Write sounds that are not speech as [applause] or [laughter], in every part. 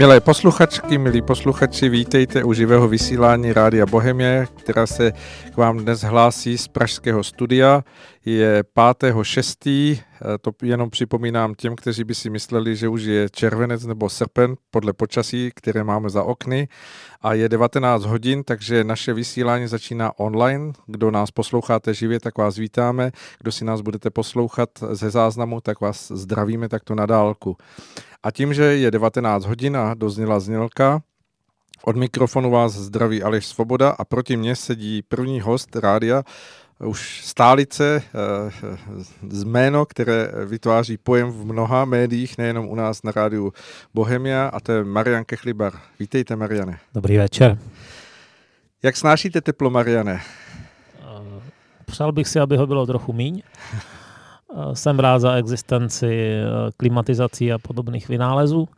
Milé posluchačky, milí posluchači, vítejte u živého vysílání Rádia Bohemie, která se k vám dnes hlásí z pražského studia. Je 5.6. To jenom připomínám těm, kteří by si mysleli, že už je červenec nebo srpen podle počasí, které máme za okny. A je 19 hodin, takže naše vysílání začíná online. Kdo nás posloucháte živě, tak vás vítáme. Kdo si nás budete poslouchat ze záznamu, tak vás zdravíme takto na dálku. A tím, že je 19 hodin a dozněla znělka, od mikrofonu vás zdraví Aleš Svoboda a proti mně sedí první host rádia, už stálice eh, z jméno, které vytváří pojem v mnoha médiích, nejenom u nás na rádiu Bohemia, a to je Marian Kechlibar. Vítejte, Mariane. Dobrý večer. Jak snášíte teplo, Mariane? Eh, přál bych si, aby ho bylo trochu míň. Eh, jsem rád za existenci eh, klimatizací a podobných vynálezů.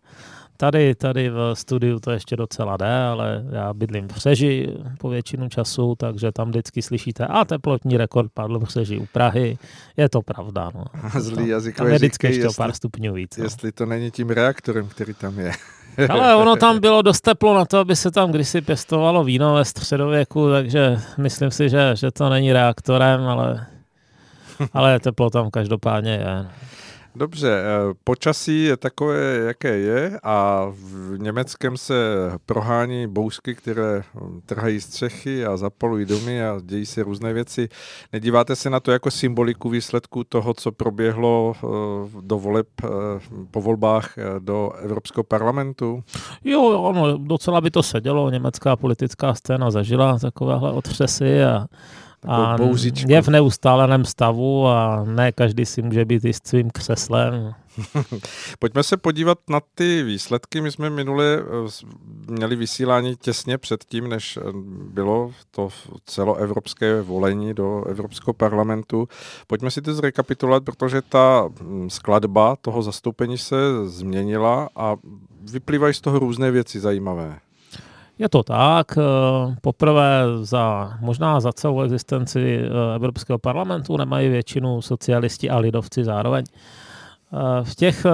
Tady, tady v studiu to ještě docela jde, ale já bydlím v Přeži po většinu času, takže tam vždycky slyšíte, a teplotní rekord padl v Přeži u Prahy. Je to pravda. No. [laughs] Zlý jazykový tam je vždycky ještě o pár stupňů víc. No. Jestli to není tím reaktorem, který tam je. [laughs] Ale ono tam [laughs] bylo dost teplo na to, aby se tam kdysi pěstovalo víno ve středověku, takže myslím si, že, že to není reaktorem, ale ale teplo tam každopádně je. Dobře, eh, počasí je takové, jaké je a v Německém se prohání bousky, které hm, trhají střechy a zapalují domy a dějí se různé věci. Nedíváte se na to jako symboliku výsledku toho, co proběhlo eh, do voleb eh, po volbách do Evropského parlamentu? Jo, ono, docela by to sedělo. Německá politická scéna zažila takovéhle otřesy a a je v neustáleném stavu a ne každý si může být i s svým křeslem. [laughs] Pojďme se podívat na ty výsledky. My jsme minule eh, měli vysílání těsně před tím, než eh, bylo to celoevropské volení do Evropského parlamentu. Pojďme si to zrekapitulovat, protože ta hm, skladba toho zastoupení se změnila a vyplývají z toho různé věci zajímavé. Je to tak. Eh, poprvé za, možná za celou existenci eh, Evropského parlamentu nemají většinu socialisti a lidovci zároveň. Eh, v těch,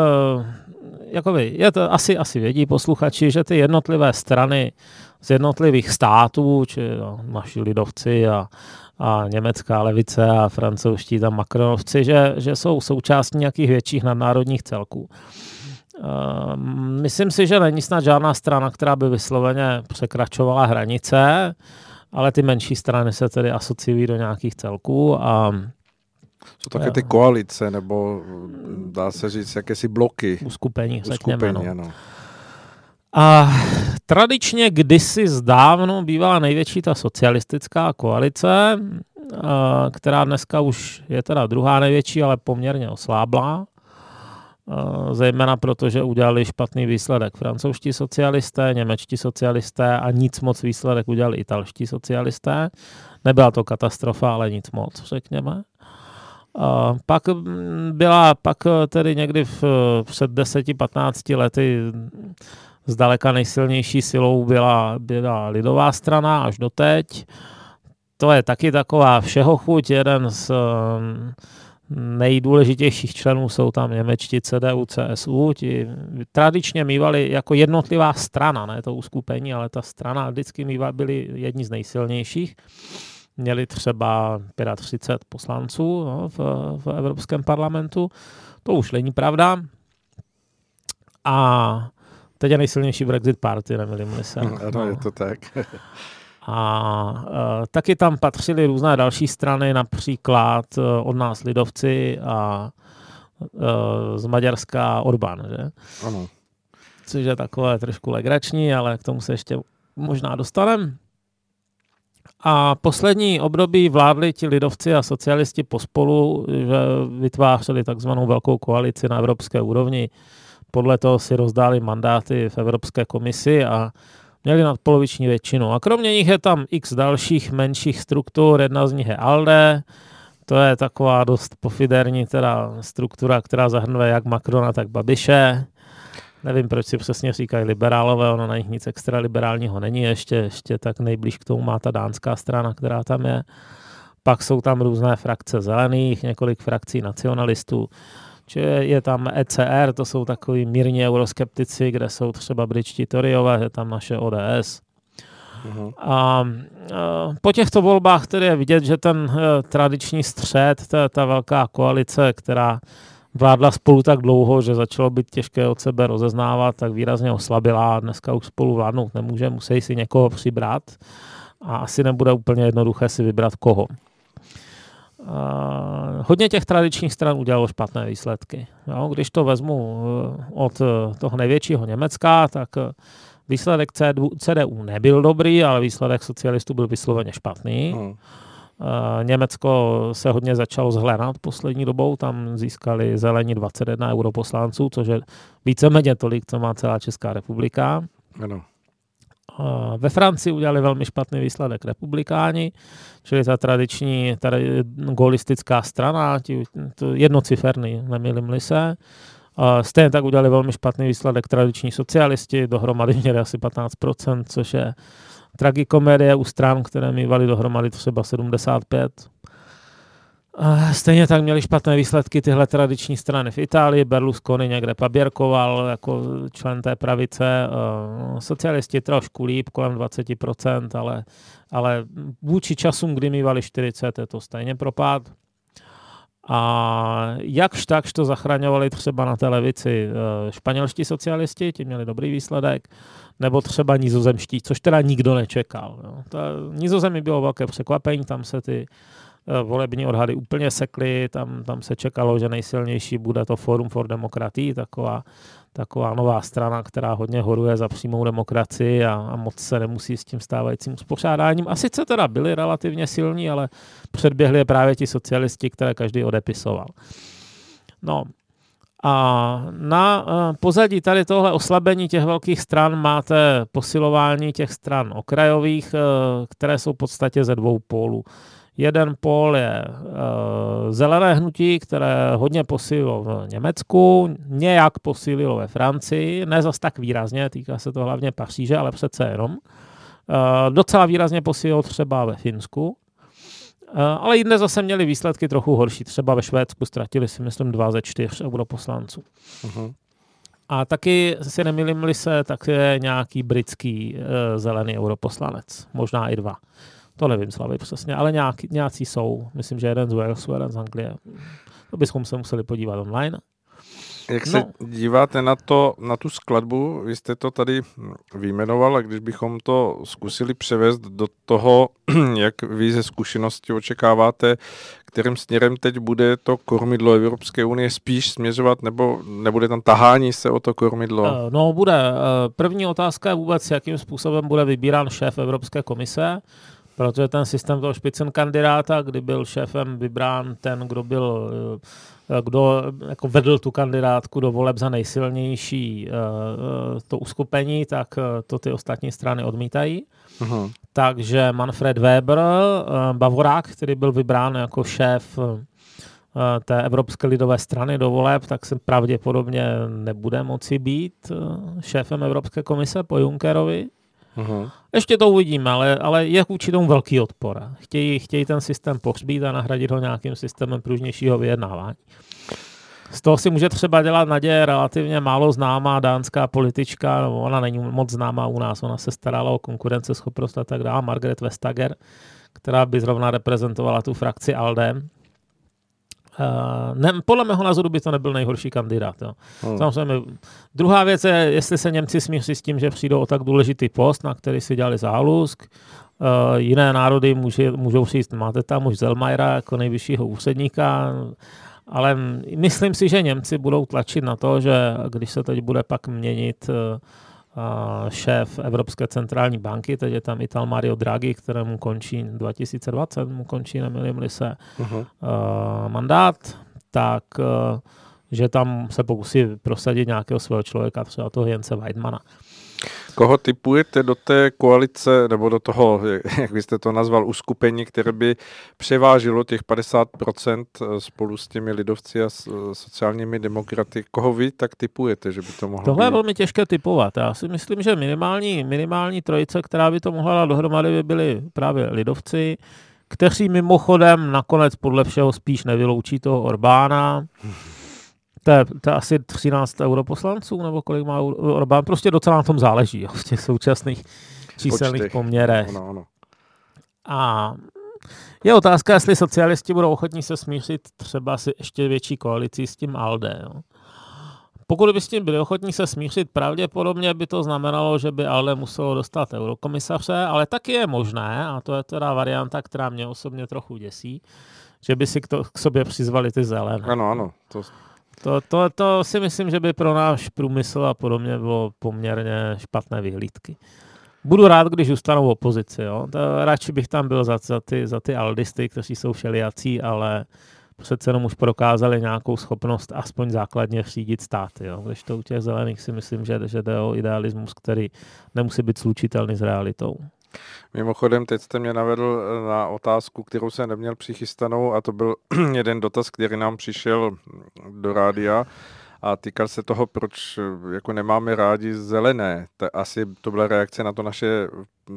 jakoby, je to, asi, asi vědí posluchači, že ty jednotlivé strany z jednotlivých států, či no, naši lidovci a, a německá levice a francouzští tam makronovci, že, že jsou součástí nějakých větších nadnárodních celků. Myslím si, že není snad žádná strana, která by vysloveně překračovala hranice, ale ty menší strany se tedy asociují do nějakých celků a jsou také ty koalice, nebo dá se říct, jakési bloky. Uskupení, řekněme. No. Ano. A tradičně kdysi zdávno bývala největší ta socialistická koalice, která dneska už je teda druhá největší, ale poměrně osláblá. Zejména proto, že udělali špatný výsledek francouzští socialisté, němečtí socialisté a nic moc výsledek udělali italští socialisté. Nebyla to katastrofa, ale nic moc, řekněme. Pak byla, pak tedy někdy v, před 10-15 lety zdaleka nejsilnější silou byla, byla lidová strana až doteď. To je taky taková všeho chuť, jeden z nejdůležitějších členů jsou tam němečtí CDU, CSU, ti tradičně mývali jako jednotlivá strana, ne to uskupení, ale ta strana vždycky mývali, byli jedni z nejsilnějších. Měli třeba 35 poslanců no, v, v Evropském parlamentu, to už není pravda. A teď je nejsilnější Brexit Party, nemili se. Ano, no. je to tak. [laughs] A e, taky tam patřily různé další strany, například e, od nás Lidovci a e, z Maďarska Orbán, že? Ano. Což je takové trošku legrační, ale k tomu se ještě možná dostaneme. A poslední období vládli ti lidovci a socialisti pospolu, že vytvářeli takzvanou velkou koalici na evropské úrovni. Podle toho si rozdáli mandáty v Evropské komisi a měli nadpoloviční většinu. A kromě nich je tam x dalších menších struktur, jedna z nich je ALDE, to je taková dost pofiderní teda struktura, která zahrnuje jak Macrona, tak Babiše. Nevím, proč si přesně říkají liberálové, ono na nich nic extra liberálního není, ještě, ještě tak nejblíž k tomu má ta dánská strana, která tam je. Pak jsou tam různé frakce zelených, několik frakcí nacionalistů. Či je tam ECR, to jsou takový mírně euroskeptici, kde jsou třeba britští Toryové, je tam naše ODS. Uh-huh. A, po těchto volbách tedy je vidět, že ten e, tradiční střed, ta, ta velká koalice, která vládla spolu tak dlouho, že začalo být těžké od sebe rozeznávat, tak výrazně oslabila a dneska už spolu vládnout nemůže, musí si někoho přibrat a asi nebude úplně jednoduché si vybrat koho. Hodně těch tradičních stran udělalo špatné výsledky. Jo, když to vezmu uh, od uh, toho největšího Německa, tak uh, výsledek CDU, nebyl dobrý, ale výsledek socialistů byl vysloveně špatný. Hmm. Německo se hodně začalo zhlédnout poslední dobou, tam získali zelení 21 europoslanců, což je víceméně tolik, co má celá Česká republika. Ano. Ve Francii udělali velmi špatný výsledek republikáni, čili ta tradiční tady golistická strana, tí, to jednociferný, nemýlim se. Stejně tak udělali velmi špatný výsledek tradiční socialisti, dohromady měli asi 15%, což je tragikomedie u stran, které mývaly dohromady třeba 75. Stejně tak měli špatné výsledky tyhle tradiční strany v Itálii. Berlusconi někde paběrkoval jako člen té pravice. Socialisti trošku líp, kolem 20%, ale, ale vůči časům, kdy mývali 40, je to stejně propad. A jakž takž to zachraňovali třeba na té levici e, španělští socialisti, ti měli dobrý výsledek, nebo třeba nizozemští, což teda nikdo nečekal. Jo. Ta, nizozemí bylo velké překvapení, tam se ty volební odhady úplně sekly, tam, tam se čekalo, že nejsilnější bude to Forum for Democratii, taková taková nová strana, která hodně horuje za přímou demokracii a, a moc se nemusí s tím stávajícím uspořádáním. A sice teda byli relativně silní, ale předběhli je právě ti socialisti, které každý odepisoval. No, a na eh, pozadí tady tohle oslabení těch velkých stran máte posilování těch stran okrajových, eh, které jsou v podstatě ze dvou pólů. Jeden pól je uh, zelené hnutí, které hodně posílilo v Německu, nějak posílilo ve Francii, ne zas tak výrazně, týká se to hlavně Paříže, ale přece jenom. Uh, docela výrazně posílilo třeba ve Finsku, uh, ale jinde zase měli výsledky trochu horší. Třeba ve Švédsku ztratili si, myslím, dva ze čtyř europoslanců. Uh-huh. A taky si nemýlím se, tak je nějaký britský uh, zelený europoslanec, možná i dva. To nevím Slavy přesně, ale nějak, nějací jsou. Myslím, že jeden z Walesu, jeden z Anglie. To bychom se museli podívat online. Jak no. se díváte na, to, na tu skladbu, vy jste to tady vyjmenoval a když bychom to zkusili převést do toho, [clears throat] jak vy ze zkušenosti očekáváte, kterým směrem teď bude to kormidlo Evropské unie spíš směřovat, nebo nebude tam tahání se o to kormidlo? Eh, no bude. Eh, první otázka je vůbec, jakým způsobem bude vybírán šéf Evropské komise protože ten systém toho špicen kandidáta, kdy byl šéfem vybrán ten, kdo byl eh, kdo jako vedl tu kandidátku do voleb za nejsilnější uh, to uskupení, tak to ty ostatní strany odmítají. Uh-huh. Takže Manfred Weber, Bavorák, který byl vybrán jako šéf té Evropské lidové strany do voleb, tak se pravděpodobně nebude moci být šéfem Evropské komise po Junckerovi. Uh-huh. Ještě to uvidíme, ale, ale je vůči tomu velký odpor. Chtějí, chtějí ten systém pohřbít a nahradit ho nějakým systémem pružnějšího vyjednávání. Z toho si může třeba dělat naděje relativně málo známá dánská politička, no ona není moc známá u nás, ona se starala o konkurenceschopnost a tak dále, Margaret Vestager, která by zrovna reprezentovala tu frakci ALDE, ne, podle mého názoru by to nebyl nejhorší kandidát. Jo. Hmm. Samozřejmě. Druhá věc je, jestli se Němci smíří s tím, že přijdou o tak důležitý post, na který si dělali zálusk. Uh, jiné národy může, můžou říct, máte tam už Zelmajera jako nejvyššího úředníka, ale myslím si, že Němci budou tlačit na to, že když se teď bude pak měnit uh, šéf Evropské centrální banky, teď je tam Ital Mario Draghi, kterému končí 2020, mu končí, nemilím se, uh-huh. mandát, tak že tam se pokusí prosadit nějakého svého člověka, třeba toho Jence Weidmana. Koho typujete do té koalice, nebo do toho, jak byste to nazval, uskupení, které by převážilo těch 50% eh, spolu s těmi lidovci a sociálními demokraty? Koho vy tak typujete, že by to mohlo Tohle být? je velmi těžké typovat. Já si myslím, že minimální, minimální trojice, která by to mohla dát dohromady, by byli právě lidovci, kteří mimochodem nakonec podle všeho spíš nevyloučí toho Orbána. To je, to je asi 13 europoslanců, nebo kolik má Orbán, prostě docela na tom záleží jo, v těch současných číselných Počty. poměrech. Ano, ano. A je otázka, jestli socialisti budou ochotní se smířit třeba si ještě větší koalicí s tím ALDE. Jo. Pokud by s tím byli ochotní se smířit, pravděpodobně by to znamenalo, že by ALDE muselo dostat eurokomisaře, ale taky je možné, a to je teda varianta, která mě osobně trochu děsí, že by si k, to, k sobě přizvali ty zelené. Ano, ano. To... To, to, to si myslím, že by pro náš průmysl a podobně bylo poměrně špatné vyhlídky. Budu rád, když zůstanou v opozici. Jo? To, radši bych tam byl za, za, ty, za ty aldisty, kteří jsou všelijací, ale přece jenom už prokázali nějakou schopnost aspoň základně řídit státy. Jo? Když to u těch zelených si myslím, že, že jde o idealismus, který nemusí být slučitelný s realitou. Mimochodem, teď jste mě navedl na otázku, kterou jsem neměl přichystanou a to byl [clears throat] jeden dotaz, který nám přišel do rádia a týkal se toho, proč jako nemáme rádi zelené. Ta, asi to byla reakce na to naše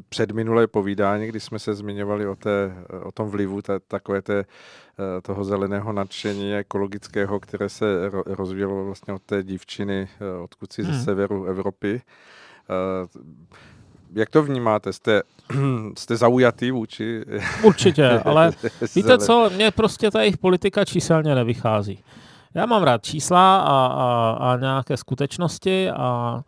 předminulé povídání, kdy jsme se zmiňovali o, té, o tom vlivu té, takové té, eh, toho zeleného nadšení ekologického, které se rozvíjelo vlastně od té dívčiny, eh, odkud si hmm. ze severu Evropy. Eh, jak to vnímáte? Jste, [clears throat] jste zaujatý vůči? Určitě, [laughs] ale [laughs] víte co, mně prostě ta jejich politika číselně nevychází. Já mám rád čísla a, a, a nějaké skutečnosti a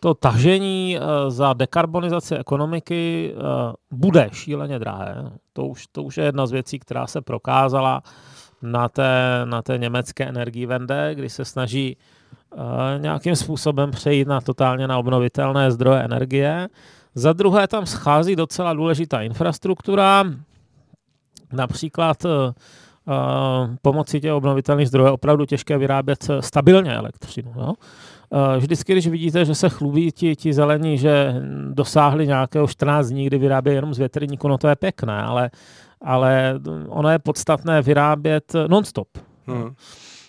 to tažení uh, za dekarbonizaci ekonomiky uh, bude šíleně drahé. To už, to už je jedna z věcí, která se prokázala na té, na té německé energii vende, kdy se snaží uh, nějakým způsobem přejít na totálně na obnovitelné zdroje energie. Za druhé tam schází docela důležitá infrastruktura, například pomocí těch obnovitelných zdrojů opravdu těžké vyrábět stabilně elektřinu. Jo? Vždycky, když vidíte, že se chlubí ti, ti zelení, že dosáhli nějakého 14 dní, kdy vyrábějí jenom z větrníku, no to je pěkné, ale, ale ono je podstatné vyrábět non-stop. Hmm.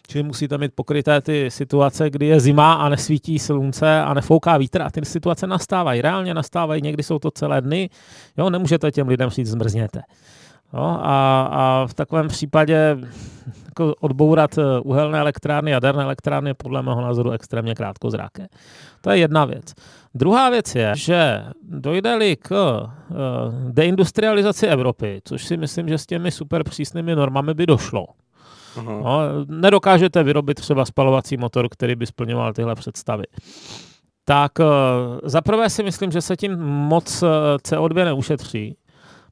Čili musíte mít pokryté ty situace, kdy je zima a nesvítí slunce a nefouká vítr a ty situace nastávají. Reálně nastávají, někdy jsou to celé dny. Jo, nemůžete těm lidem říct zmrzněte. No, a, a v takovém případě jako odbourat eh, uhelné elektrárny, jaderné elektrárny je podle mého názoru extrémně krátkozráké. To je jedna věc. Druhá věc je, že dojde-li k uh, deindustrializaci Evropy, což si myslím, že s těmi super přísnými normami by došlo. Uh-huh. No, nedokážete vyrobit třeba spalovací motor, který by splňoval tyhle představy. Tak uh, zaprvé si myslím, že se tím moc CO2 neušetří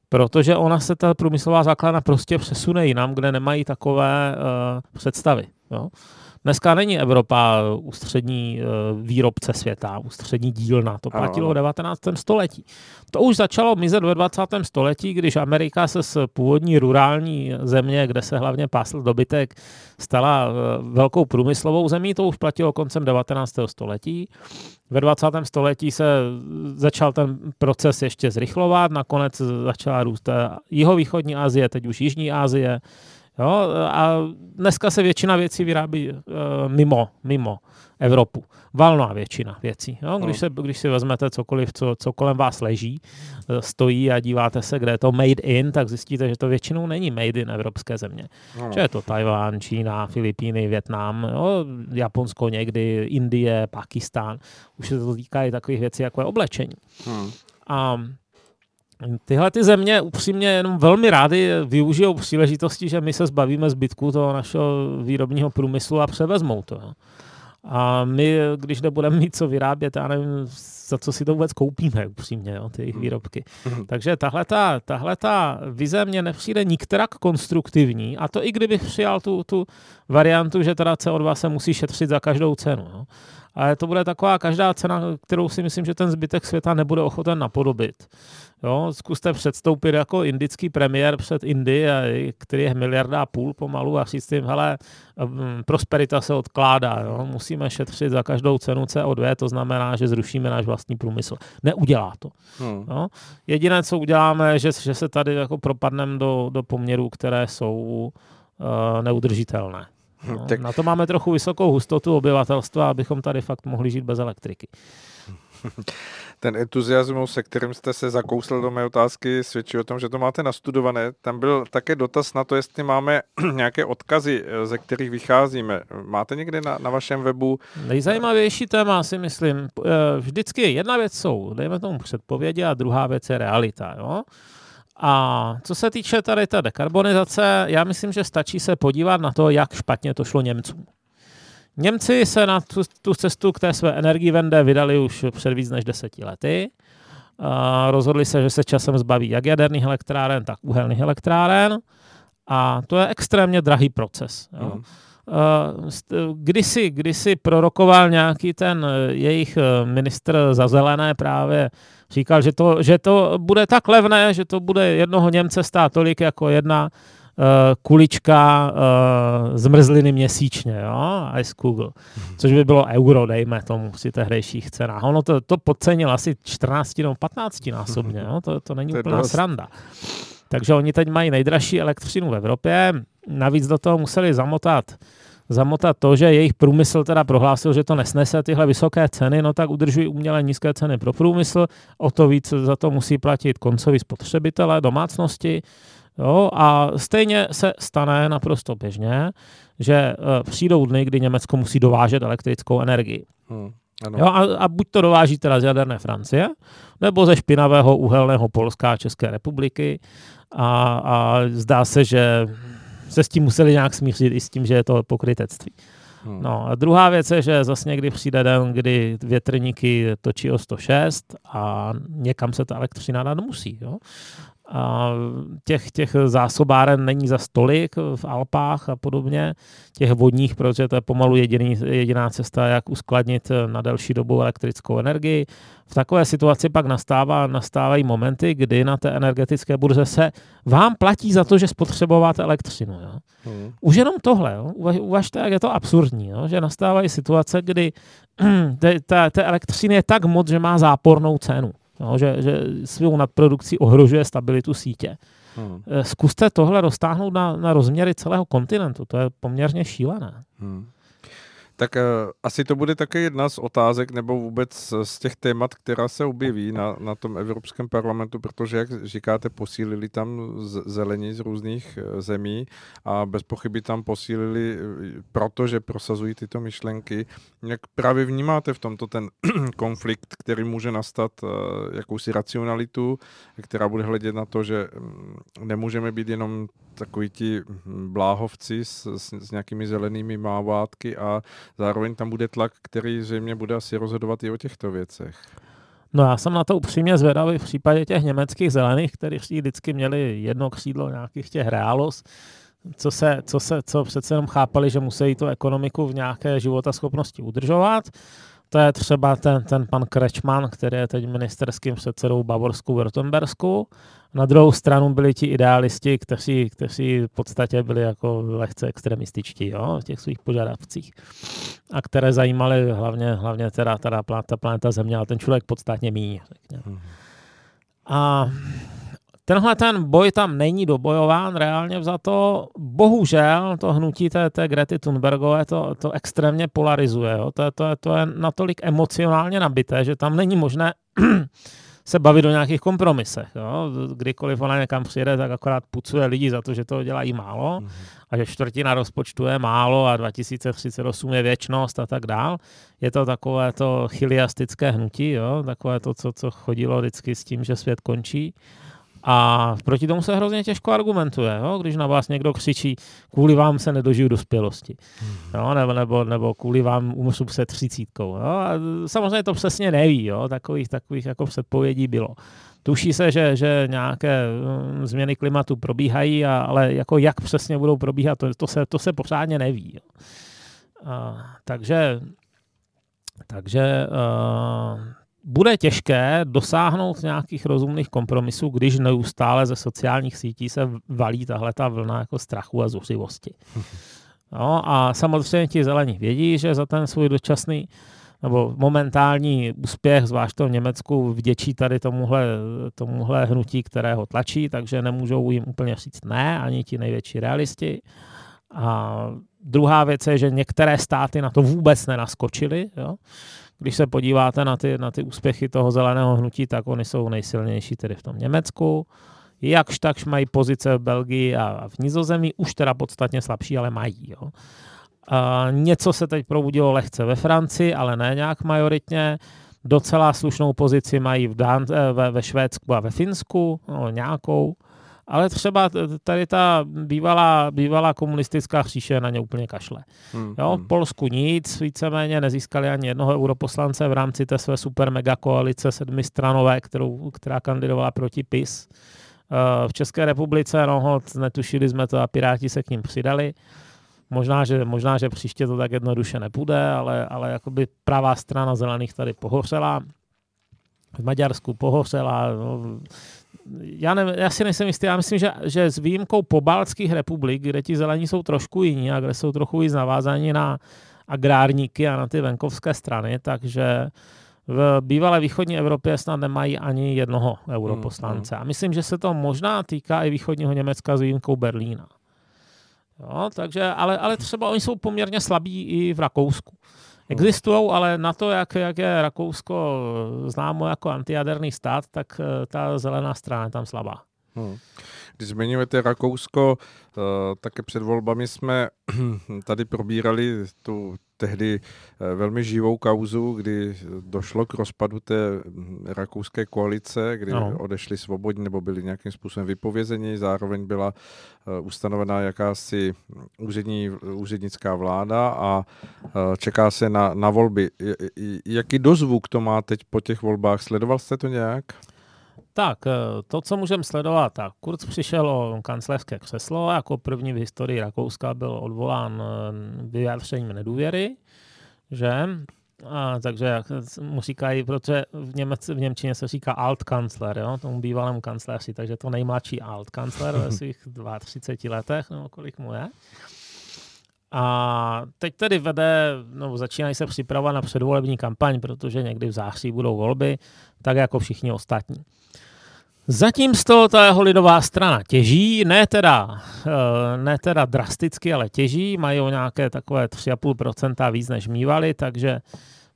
protože ona se ta průmyslová základna prostě přesune jinam, kde nemají takové uh, představy. Jo. Dneska není Evropa ústřední uh, výrobce světa, ústřední dílna. To platilo v 19. století. To už začalo mizet ve 20. století, když Amerika se z původní rurální země, kde se hlavně pásl dobytek, stala uh, velkou průmyslovou zemí. To už platilo koncem 19. století. Ve 20. století se začal ten proces ještě zrychlovat, nakonec začala růst jihovýchodní Asie, teď už Jižní Asie. Jo? A dneska se většina věcí vyrábí uh, mimo, mimo Evropu. Valná většina věcí. Jo? Když, no. se, když si vezmete cokoliv, co, co kolem vás leží, eh, stojí a díváte se, kde je to made in, tak zjistíte, že to většinou není made in evropské země. No. Že je to Tajván, Čína, Filipíny, Větnam, jo? Japonsko někdy, Indie, Pakistán. Už se to týká i takových věcí, jako je oblečení. Hmm. A Tyhle ty země upřímně jenom velmi rády využijou příležitosti, že my se zbavíme zbytku toho našeho výrobního průmyslu a převezmou to. A my, když nebudeme mít co vyrábět, já nevím, za co si to vůbec koupíme upřímně, jo, ty hmm. výrobky. Hmm. Takže tahle ta, tahle ta vize mně nepřijde nikterak konstruktivní a to i kdybych přijal tu, tu variantu, že teda CO2 se musí šetřit za každou cenu. Jo. Ale to bude taková každá cena, kterou si myslím, že ten zbytek světa nebude ochoten napodobit. Jo, zkuste předstoupit jako indický premiér před Indii, který je miliarda a půl pomalu a říct jim, hele, prosperita se odkládá, jo, musíme šetřit za každou cenu CO2, to znamená, že zrušíme náš vlastní průmysl. Neudělá to. Hmm. Jo. Jediné, co uděláme, že, že se tady jako propadneme do, do poměrů, které jsou uh, neudržitelné. No, [laughs] tak... Na to máme trochu vysokou hustotu obyvatelstva, abychom tady fakt mohli žít bez elektriky. [laughs] Ten entuziasmus, se kterým jste se zakousl do mé otázky, svědčí o tom, že to máte nastudované. Tam byl také dotaz na to, jestli máme [clears throat] nějaké odkazy, ze kterých vycházíme. Máte někde na, na vašem webu? Nejzajímavější téma si myslím. Eh, vždycky jedna věc jsou, dejme tomu předpovědi, a druhá věc je realita. Jo? A co se týče tady té dekarbonizace, já myslím, že stačí se podívat na to, jak špatně to šlo Němcům. Němci se na tu, tu cestu k té své energii vende vydali už před víc než deseti lety. A rozhodli se, že se časem zbaví jak jaderných elektráren, tak uhelných elektráren. A to je extrémně drahý proces. Jo. Mm. Kdysi, kdysi prorokoval nějaký ten jejich ministr za zelené právě, říkal, že to, že to bude tak levné, že to bude jednoho Němce stát tolik jako jedna kulička uh, zmrzliny měsíčně, jo, Ice Google, což by bylo euro, dejme tomu, při tehdejších cenách. Ono to, to podcenil asi 14 nebo 15 násobně, [laughs] jo, to, to není to úplná dost. sranda. Takže oni teď mají nejdražší elektřinu v Evropě, navíc do toho museli zamotat zamotat to, že jejich průmysl teda prohlásil, že to nesnese tyhle vysoké ceny, no tak udržují umělé nízké ceny pro průmysl, o to víc za to musí platit koncoví spotřebitelé, domácnosti, Jo, a stejně se stane naprosto běžně, že uh, přijdou dny, kdy Německo musí dovážet elektrickou energii. Hmm, ano. Jo, a, a buď to dováží teda z jaderné Francie, nebo ze špinavého uhelného Polska a České republiky. A, a zdá se, že se s tím museli nějak smířit i s tím, že je to pokrytectví. Hmm. No a druhá věc je, že zase někdy přijde den, kdy větrníky točí o 106 a někam se ta elektřina dát musí. Jo? A těch, těch zásobáren není za stolik v Alpách a podobně, těch vodních, protože to je pomalu jediný, jediná cesta, jak uskladnit na delší dobu elektrickou energii. V takové situaci pak nastává, nastávají momenty, kdy na té energetické burze se vám platí za to, že spotřebováte elektřinu. Jo. Hmm. Už jenom tohle, jo. uvažte, jak je to absurdní, jo. že nastávají situace, kdy [clears throat] té elektřiny je tak moc, že má zápornou cenu. No, že, že svou nadprodukcí ohrožuje stabilitu sítě. Hmm. Eh, zkuste tohle roztáhnout na, na rozměry celého kontinentu. To je poměrně šílené. Hmm. Tak uh, asi to bude také jedna z otázek nebo vůbec z těch témat, která se objeví na, na tom Evropském parlamentu, protože, jak říkáte, posílili tam zelení z různých uh, zemí a bez pochyby tam posílili, protože prosazují tyto myšlenky. Jak právě vnímáte v tomto ten [clears throat] konflikt, který může nastat, uh, jakousi racionalitu, která bude hledět na to, že um, nemůžeme být jenom takový ti hm, bláhovci s, s, s nějakými zelenými mávátky a zároveň tam bude tlak, který zřejmě bude asi rozhodovat i o těchto věcech. No já jsem na to upřímně zvědavý v případě těch německých zelených, kteří vždycky měli jedno křídlo nějakých těch reálos, co, se, co, se, co přece jenom chápali, že musí tu ekonomiku v nějaké životaschopnosti udržovat. To je třeba ten, ten pan Krečman, který je teď ministerským předsedou Bavorsku Württembersku. Na druhou stranu byli ti idealisti, kteří, kteří v podstatě byli jako lehce extremističtí jo, v těch svých požadavcích. A které zajímaly hlavně, hlavně teda, teda ta planeta Země, ale ten člověk podstatně míň. Hmm. A tenhle ten boj tam není dobojován reálně za to. Bohužel to hnutí té, té Grety Thunbergové to, to extrémně polarizuje. Jo. To, je, to, je, to je natolik emocionálně nabité, že tam není možné se bavit o nějakých kompromisech. Jo. Kdykoliv ona někam přijede, tak akorát pucuje lidi za to, že to dělají málo mm-hmm. a že čtvrtina rozpočtu je málo a 2038 je věčnost a tak dál. Je to takové to chiliastické hnutí, jo. takové to, co, co chodilo vždycky s tím, že svět končí. A proti tomu se hrozně těžko argumentuje, jo? když na vás někdo křičí, kvůli vám se nedožiju dospělosti, hmm. jo? Nebo, nebo, nebo kvůli vám umřu se třicítkou. Jo? A samozřejmě to přesně neví, jo? Takových, takových jako předpovědí bylo. Tuší se, že, že nějaké um, změny klimatu probíhají, a, ale jako jak přesně budou probíhat, to, to, se, to se pořádně neví. Jo? A, takže takže uh, bude těžké dosáhnout nějakých rozumných kompromisů, když neustále ze sociálních sítí se valí tahle ta vlna jako strachu a zuřivosti. [laughs] No a samozřejmě ti zelení vědí, že za ten svůj dočasný nebo momentální úspěch, zvlášť v Německu, vděčí tady tomuhle, tomuhle hnutí, které ho tlačí, takže nemůžou jim úplně říct ne, ani ti největší realisti. A druhá věc je, že některé státy na to vůbec nenaskočily. Jo? Když se podíváte na ty, na ty úspěchy toho zeleného hnutí, tak oni jsou nejsilnější tedy v tom Německu. Jakž takž mají pozice v Belgii a v Nizozemí, už teda podstatně slabší, ale mají. Jo. A něco se teď probudilo lehce ve Francii, ale ne nějak majoritně. Docela slušnou pozici mají v Dán- eh, ve, ve Švédsku a ve Finsku, no, nějakou. Ale třeba tady ta bývalá, bývalá komunistická říše na ně úplně kašle. Hmm, jo, v hmm. Polsku nic, víceméně nezískali ani jednoho europoslance v rámci té své super mega koalice sedmistranové, kterou, která kandidovala proti PIS. Eh, v České republice, no, netušili jsme to a Piráti se k ním přidali. Možná, že, možná, že příště to tak jednoduše nepůjde, ale, ale jakoby pravá strana zelených tady pohořela. V Maďarsku pohořela. No, já, ne, já si nejsem jistý, já myslím, že, že s výjimkou pobaltských republik, kde ti zelení jsou trošku jiní a kde jsou trochu víc navázaní na agrárníky a na ty venkovské strany, takže v bývalé východní Evropě snad nemají ani jednoho europoslance. Hmm, hmm. A myslím, že se to možná týká i východního Německa s výjimkou Berlína. Jo, takže, ale, ale třeba oni jsou poměrně slabí i v Rakousku. Existují, ale na to, jak, jak je Rakousko známo jako antijaderný stát, tak eh, ta zelená strana je tam slabá. Hmm. Když zmiňujete Rakousko, uh, také před volbami jsme [clears throat] tady probírali tu tehdy uh, velmi živou kauzu, kdy došlo k rozpadu té hm, rakouské koalice, kdy no. odešli svobodní nebo byli nějakým způsobem vypovězeni. Zároveň byla uh, ustanovená jakási úřední, úřednická vláda a čeká se na, na volby. Jaký dozvuk to má teď po těch volbách? Sledoval jste to nějak? Tak, eh, to, co můžeme sledovat, tak Kurz přišel o kancléřské křeslo, jako první v historii Rakouska byl odvolán eh, vyjádřením nedůvěry, že? A, takže jak mu říkají, protože v, Němec, v Němčině se říká Altkanzler, jo, tomu bývalému kancléři, takže to nejmladší Altkanzler ve [laughs] svých 32 letech, nebo kolik mu je. A teď tedy vede, no začínají se připravovat na předvolební kampaň, protože někdy v září budou volby, tak jako všichni ostatní. Zatím z toho ta jeho lidová strana těží, ne teda, eh, ne teda drasticky, ale těží, mají o nějaké takové 3,5% víc než mývali, takže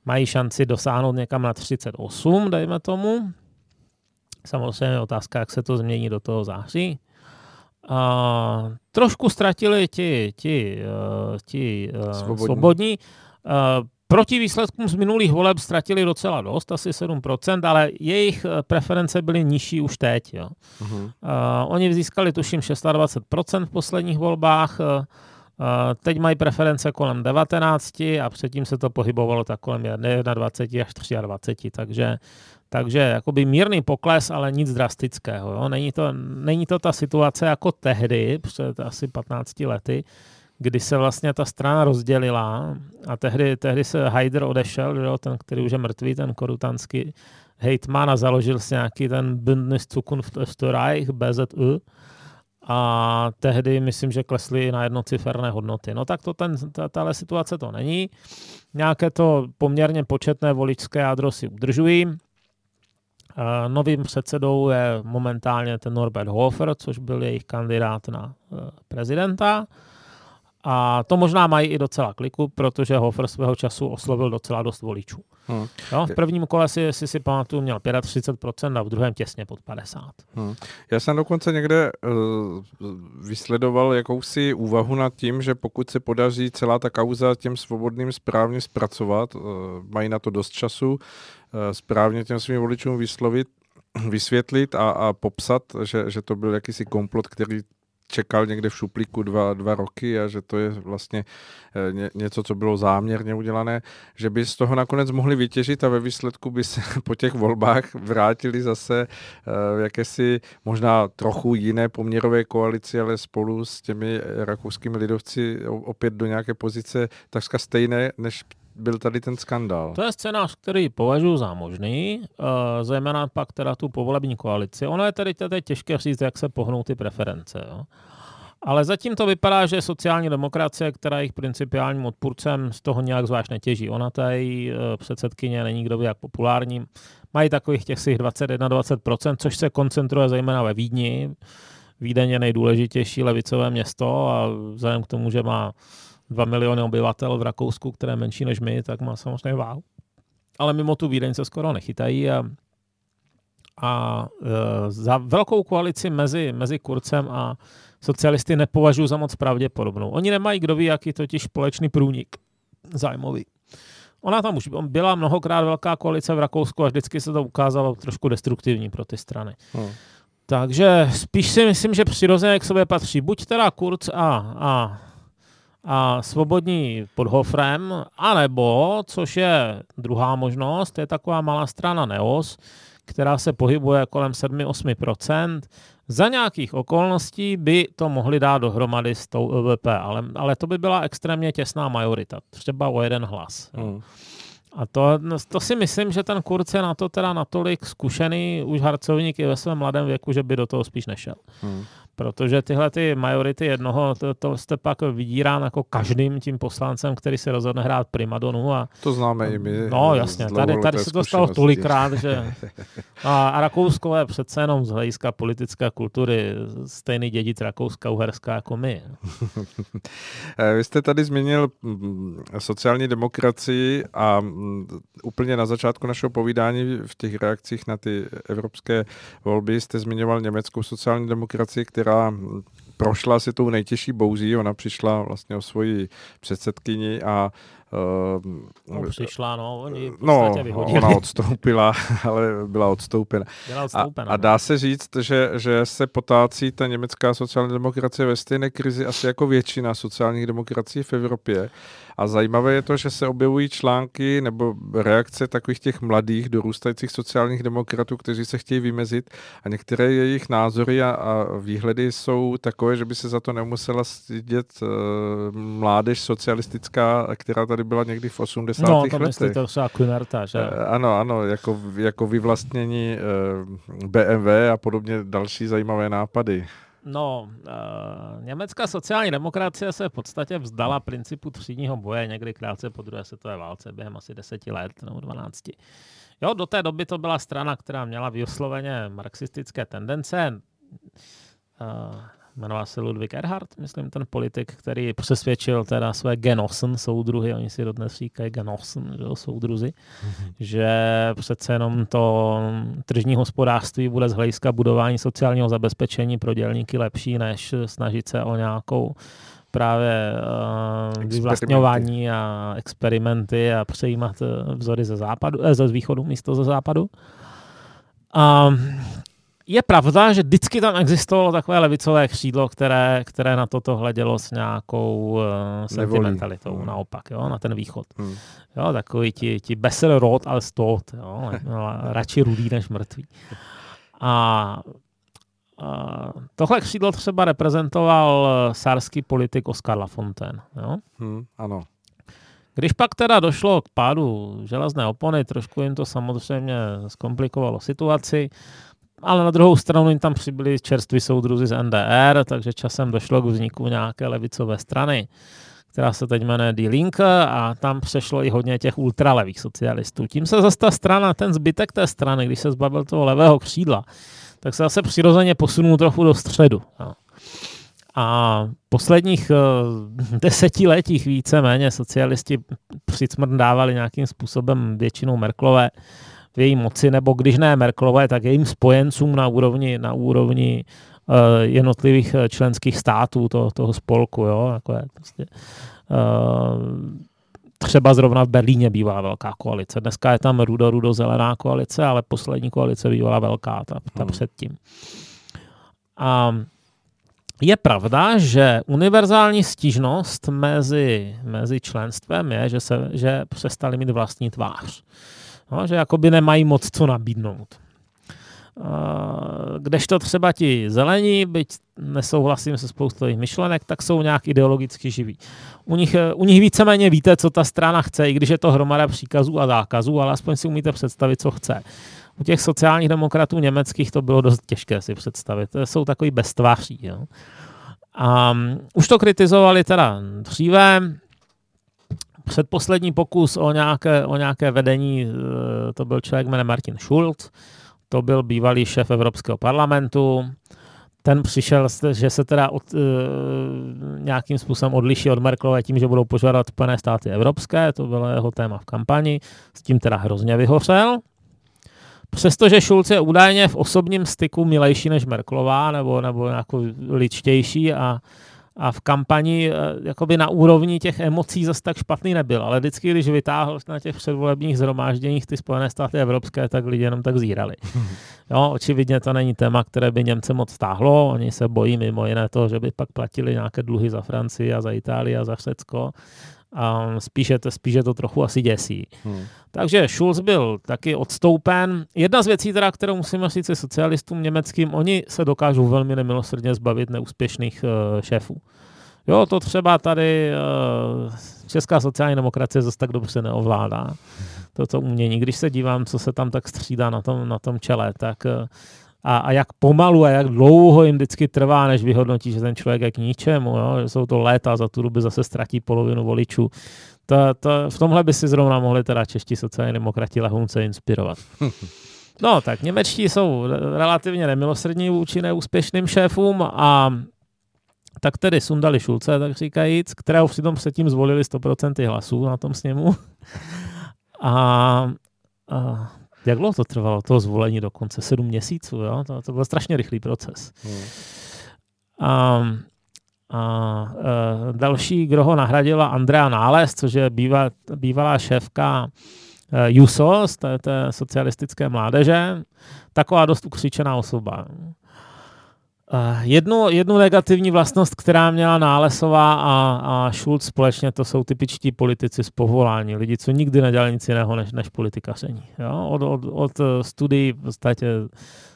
mají šanci dosáhnout někam na 38, dejme tomu. Samozřejmě je otázka, jak se to změní do toho září. A trošku ztratili ti, ti, eh, ti eh, svobodní. svobodní. Proti výsledkům z minulých voleb ztratili docela dost, asi 7%, ale jejich eh, preference byly nižší už teď. Jo. Uh-huh. Uh, oni získali tuším 26% v posledních volbách, uh, teď mají preference kolem 19 a předtím se to pohybovalo tak kolem 21 až 23, takže takže jakoby mírný pokles, ale nic drastického. Jo. Není, to, není to ta situace jako tehdy, před asi 15 lety, kdy se vlastně ta strana rozdělila a tehdy, tehdy se Haider odešel, jo, ten, který už je mrtvý, ten korutanský hejtman a založil si nějaký ten Bündnis Zukunft Österreich, BZU, a tehdy myslím, že klesly na jednociferné hodnoty. No tak to ten, ta, tahle situace to není. Nějaké to poměrně početné voličské jádro si udržují. Novým předsedou je momentálně ten Norbert Hofer, což byl jejich kandidát na e, prezidenta. A to možná mají i docela kliku, protože Hofer svého času oslovil docela dost voličů. Hmm. Jo, v prvním kole si, si, si pamatuju, měl 35% a v druhém těsně pod 50%. Hmm. Já jsem dokonce někde uh, vysledoval jakousi úvahu nad tím, že pokud se podaří celá ta kauza těm svobodným správně zpracovat, uh, mají na to dost času, uh, správně těm svým voličům vyslovit, vysvětlit a, a popsat, že, že to byl jakýsi komplot, který čekal někde v šuplíku dva, dva roky a že to je vlastně eh, ně, něco, co bylo záměrně udělané, že by z toho nakonec mohli vytěžit a ve výsledku by se [laughs] po těch volbách vrátili zase v eh, jakési možná trochu jiné poměrové koalici, ale spolu s těmi rakouskými lidovci opět do nějaké pozice takřka stejné, než byl tady ten skandál. To je scénář, který považuji za možný, uh, zejména pak teda tu povolební koalici. Ono je tedy teď těžké říct, jak se pohnou ty preference. Jo. Ale zatím to vypadá, že sociální demokracie, která je jejich principiálním odpůrcem, z toho nějak zvlášť netěží. Ona tady uh, předsedkyně není kdo by jak populární. Mají takových těch 21-20%, což se koncentruje zejména ve Vídni. Vídeň je nejdůležitější levicové město a vzhledem k tomu, že má 2 miliony obyvatel v Rakousku, které je menší než my, tak má samozřejmě váhu. Ale mimo tu Vídeň se skoro nechytají a, a e, za velkou koalici mezi, mezi Kurcem a socialisty nepovažuji za moc pravděpodobnou. Oni nemají, kdo ví, jaký totiž společný průnik zájmový. Ona tam už byla mnohokrát velká koalice v Rakousku a vždycky se to ukázalo trošku destruktivní pro ty strany. Hmm. Takže spíš si myslím, že přirozeně k sobě patří buď teda Kurz a, a, a svobodní pod Hofrem, anebo, což je druhá možnost, je taková malá strana Neos, která se pohybuje kolem 7-8%. Za nějakých okolností by to mohli dát dohromady s tou LVP, ale, ale to by byla extrémně těsná majorita, třeba o jeden hlas. Hmm. A to, to si myslím, že ten Kurz je na to teda natolik zkušený už harcovník i ve svém mladém věku, že by do toho spíš nešel. Hmm. Protože tyhle ty majority jednoho, to, to jste pak vydírán jako každým tím poslancem, který se rozhodne hrát primadonu. A, to známe i my. No jasně, tady, tady se to stalo tolikrát, že a, a Rakousko je přece jenom z hlediska politické kultury stejný dědic Rakouska-Uherska jako my. [laughs] Vy jste tady zmínil mm, sociální demokracii a mm, úplně na začátku našeho povídání v těch reakcích na ty evropské volby jste zmiňoval německou sociální demokracii, která která prošla si tou nejtěžší bouzí, ona přišla vlastně o svoji předsedkyni a Uh, no, přišla, no, oni no, ona odstoupila, [laughs] ale byla odstoupena. Byla odstoupena a, a no. dá se říct, že, že se potácí ta německá sociální demokracie ve stejné krizi asi jako většina sociálních demokracií v Evropě. A zajímavé je to, že se objevují články nebo reakce takových těch mladých, dorůstajících sociálních demokratů, kteří se chtějí vymezit a některé jejich názory a, a výhledy jsou takové, že by se za to nemusela stydět uh, mládež socialistická, která tady byla někdy v 80. No, to letech. to třeba Kunerta, že? Uh, ano, ano, jako, jako vyvlastnění uh, BMW a podobně další zajímavé nápady. No, uh, německá sociální demokracie se v podstatě vzdala principu třídního boje někdy krátce po druhé světové válce během asi deseti let nebo dvanácti. Jo, do té doby to byla strana, která měla vysloveně marxistické tendence. Jmenoval se Ludwig Erhard, myslím, ten politik, který přesvědčil teda své Genossen soudruhy, oni si dodnes říkají Genossen, že soudruzi, mm-hmm. že přece jenom to tržní hospodářství bude z hlediska budování sociálního zabezpečení pro dělníky lepší, než snažit se o nějakou právě uh, vyvlastňování a experimenty a přejímat eh, vzory ze západu, eh, ze východu místo ze západu. A je pravda, že vždycky tam existovalo takové levicové křídlo, které, které na toto hledělo s nějakou uh, sentimentalitou, hmm. naopak, jo, na ten východ. Hmm. Jo, takový ti, ti besser rot als tot, jo, [laughs] radši rudý než mrtvý. A a tohle křídlo třeba reprezentoval eh, sárský politik Oskar Lafontaine. Jo? Hmm, ano. Když pak teda došlo k pádu železné opony, trošku jim to samozřejmě zkomplikovalo situaci, ale na druhou stranu jim tam přibyli čerství soudruzi z NDR, takže časem došlo k vzniku nějaké levicové strany, která se teď jmenuje Die Linke a tam přešlo i hodně těch ultralevých socialistů. Tím se zase ta strana, ten zbytek té strany, když se zbavil toho levého křídla, tak se zase přirozeně posunul trochu do středu. No. A posledních uh, desetiletích více-méně socialisti přicmrdávali nějakým způsobem většinou Merklové v její moci, nebo když ne Merklové, tak jejím spojencům na úrovni, na úrovni uh, jednotlivých eh, členských států toho, toho spolku. Jo? Jako je prostě, uh, třeba zrovna v Berlíně bývá velká koalice. Dneska je tam rudo-rudo-zelená koalice, ale poslední koalice bývala velká, ta, ta hmm. předtím. A je pravda, že univerzální stížnost mezi, mezi členstvem je, že, se, že přestali mít vlastní tvář. No, že jakoby nemají moc co nabídnout. Kdežto třeba ti zelení, byť nesouhlasím se spoustou jejich myšlenek, tak jsou nějak ideologicky živí. U nich, u nich víceméně víte, co ta strana chce, i když je to hromada příkazů a zákazů, ale aspoň si umíte představit, co chce. U těch sociálních demokratů německých to bylo dost těžké si představit. Jsou takový beztváří. Jo. A um, už to kritizovali teda dříve, předposlední pokus o nějaké, o nějaké vedení, eh, to byl člověk jménem Martin Schulz, to byl bývalý šéf Evropského parlamentu, ten přišel, že se teda od, uh, nějakým způsobem odliší od Merkelové tím, že budou požádat Spojené státy evropské, to bylo jeho téma v kampani, s tím teda hrozně vyhořel. Přestože Schulz je údajně v osobním styku milejší než Merklová, nebo, nebo jako ličtější a a v kampani eh, jakoby na úrovni těch emocí zase tak špatný nebyl, ale vždycky, když vytáhl na těch předvolebních zhromážděních ty Spojené státy evropské, tak lidi jenom tak zírali. [laughs] Jo, očividně to není téma, které by Němce moc stáhlo, oni se bojí mimo jiné toho, že by pak platili nějaké dluhy za Francii a za Itálii a za Řecko a spíše, to, spíše to trochu asi děsí. Hmm. Takže Schulz byl taky odstoupen. Jedna z věcí, teda, kterou musíme říct socialistům německým, oni se dokážou velmi nemilosrdně zbavit neúspěšných uh, šéfů. Jo, to třeba tady uh, česká sociální demokracie zase tak dobře neovládá. Toto umění. Když se dívám, co se tam tak střídá na tom, na tom čele, tak uh, a, a jak pomalu a jak dlouho jim vždycky trvá, než vyhodnotí, že ten člověk je k ničemu, jo? že jsou to léta, za tu dobu zase ztratí polovinu voličů. To, to, v tomhle by si zrovna mohli teda čeští sociální demokrati lehonce inspirovat. [laughs] No, tak němečtí jsou relativně nemilosrdní vůči neúspěšným šéfům a tak tedy sundali Šulce, tak říkajíc, kterého přitom předtím zvolili 100% hlasů na tom sněmu. [laughs] A, a jak dlouho to trvalo, to zvolení dokonce? Sedm měsíců, jo? To, to byl strašně rychlý proces. Hmm. A, a e, další, kdo ho nahradila, Andrea Nález, což je bývá, bývalá šéfka e, JUSO, z té, té socialistické mládeže, taková dost ukřičená osoba. Jednu, jednu negativní vlastnost, která měla Nálesová a, a Schulz společně, to jsou typičtí politici z povolání. Lidi, co nikdy nedělali nic jiného než, než politikaření. Jo? Od, od, od studií v podstatě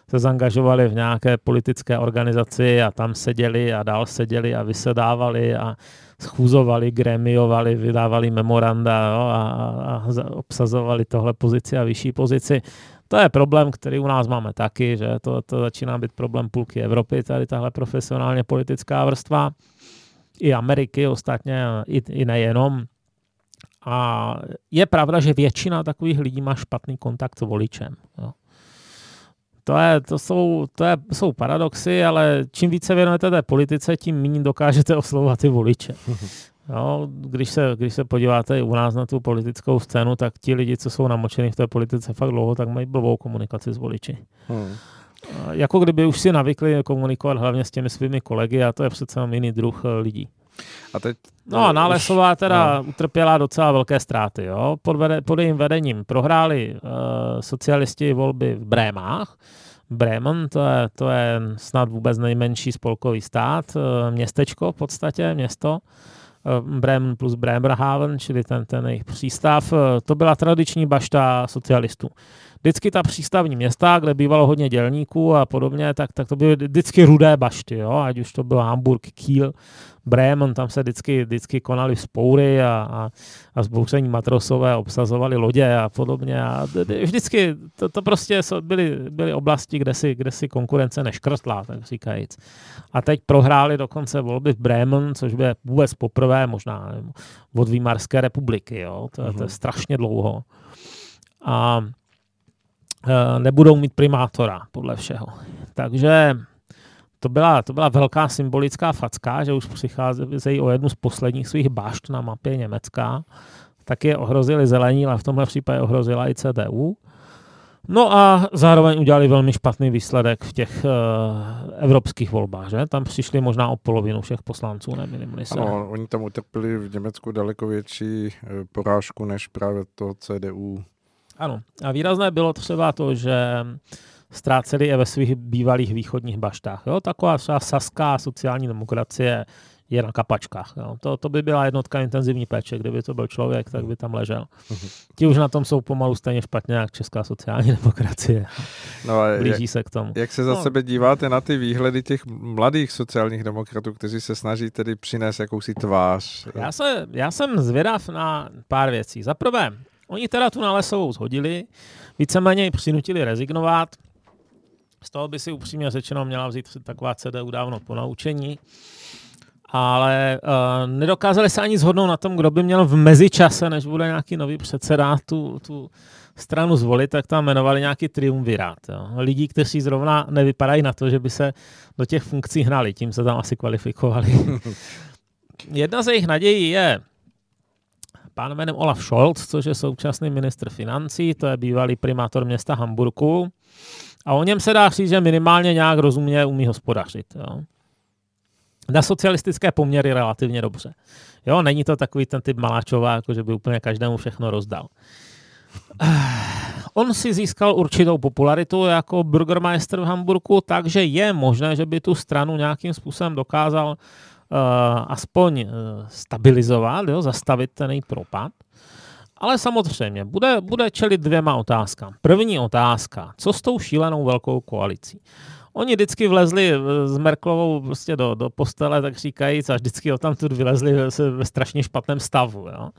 se zangažovali v nějaké politické organizaci a tam seděli a dál seděli a vysedávali a schůzovali, gremiovali, vydávali memoranda jo? A, a, a obsazovali tohle pozici a vyšší pozici. To je problém, který u nás máme taky, že to, to začíná být problém půlky Evropy, tady tahle profesionálně politická vrstva, i Ameriky ostatně, i, i nejenom. A je pravda, že většina takových lidí má špatný kontakt s voličem. Jo. To, je, to, jsou, to je, jsou paradoxy, ale čím více věnujete té politice, tím méně dokážete oslovovat ty voliče. [laughs] Jo, když, se, když se podíváte u nás na tu politickou scénu, tak ti lidi, co jsou namočení v té politice fakt dlouho, tak mají blbou komunikaci s voliči. Hmm. Jako kdyby už si navykli komunikovat hlavně s těmi svými kolegy a to je přece jiný druh eh, lidí. A teď, no a Nálesová teda no. utrpěla docela velké ztráty. Jo? Pod, vede, pod jejím vedením prohráli uh, socialisti volby v Brémách. Bremen, to je, to je snad vůbec nejmenší spolkový stát, uh, městečko v podstatě, město. Eh, Bremen plus Bremerhaven, čili ten, ten jejich přístav, eh, to byla tradiční bašta socialistů. Vždycky ta přístavní města, kde bývalo hodně dělníků a podobně, tak, tak to byly vždycky rudé bašty, jo? ať už to byl Hamburg, Kiel, Bremen, tam se vždycky, vždycky konaly spoury a, a, a zbouření matrosové obsazovali lodě a podobně. A vždycky to, to prostě byly, byly oblasti, kde si, kde si konkurence neškrtla, tak říkajíc. A teď prohráli dokonce volby v Bremen, což by vůbec poprvé možná nevím, od Výmarské republiky. Jo? To, to je mhm. strašně dlouho. A e, nebudou mít primátora, podle všeho. Takže to byla, to byla velká symbolická facka, že už přicházejí o jednu z posledních svých bašt na mapě Německa. Taky ohrozili zelení, ale v tomhle případě ohrozila i CDU. No a zároveň udělali velmi špatný výsledek v těch uh, evropských volbách, že? Tam přišli možná o polovinu všech poslanců, nebyli se. Ano, oni tam utrpěli v Německu daleko větší uh, porážku než právě to CDU. Ano, a výrazné bylo třeba to, že ztráceli i ve svých bývalých východních baštách. Jo? Taková třeba saská sociální demokracie je na kapačkách. Jo. To, to by byla jednotka intenzivní péče. Kdyby to byl člověk, tak by tam ležel. Ti už na tom jsou pomalu stejně špatně, jak česká sociální [laughs] demokracie. No a Blíží jak, se k tomu. Jak se za no. sebe díváte na ty výhledy těch mladých sociálních demokratů, kteří se snaží tedy přinést jakousi tvář? Já, se, já jsem zvědav na pár věcí. Za prvé, oni teda tu nálesovou zhodili, víceméně ji přinutili rezignovat, z toho by si upřímně řečeno měla vzít taková CDU dávno po naučení. ale uh, nedokázali se ani zhodnout na tom, kdo by měl v mezičase, než bude nějaký nový předseda, tu, tu stranu zvolit, tak tam jmenovali nějaký triumvirát. Jo. Lidí, kteří zrovna nevypadají na to, že by se do těch funkcí hnali, tím se tam asi kvalifikovali. [laughs] Jedna z jejich nadějí je pán jménem Olaf Scholz, což je současný ministr financí, to je bývalý primátor města Hamburku. A o něm se dá říct, že minimálně nějak rozumně umí hospodařit. Jo. Na socialistické poměry relativně dobře. Jo, není to takový ten typ Maláčová, jako že by úplně každému všechno rozdal. [sighs] On si získal určitou popularitu jako Bürgermeister v Hamburgu, takže je možné, že by tu stranu nějakým způsobem dokázal uh, aspoň uh, stabilizovat, jo, zastavit ten její propad. Ale samozřejmě, bude, bude čelit dvěma otázkám. První otázka, co s tou šílenou velkou koalicí? Oni vždycky vlezli s Merklovou prostě do, do postele, tak říkajíc, a vždycky o tam vylezli ve, ve strašně špatném stavu. Jo?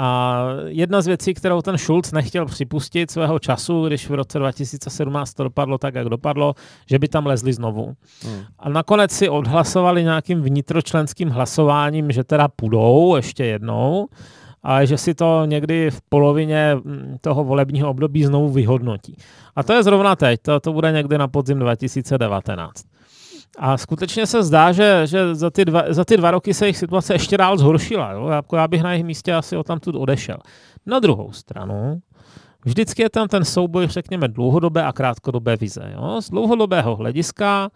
A jedna z věcí, kterou ten Schulz nechtěl připustit svého času, když v roce 2017 to dopadlo tak, jak dopadlo, že by tam lezli znovu. Hmm. A nakonec si odhlasovali nějakým vnitročlenským hlasováním, že teda půjdou ještě jednou, ale že si to někdy v polovině mm, toho volebního období znovu vyhodnotí. A to je zrovna teď, to, to bude někdy na podzim 2019. A skutečně se zdá, že, že za, ty dva, za ty dva roky se jejich situace ještě dál zhoršila. Jo? Já bych na jejich místě asi o tamtud odešel. Na druhou stranu, vždycky je tam ten souboj, řekněme, dlouhodobé a krátkodobé vize. Jo? Z dlouhodobého hlediska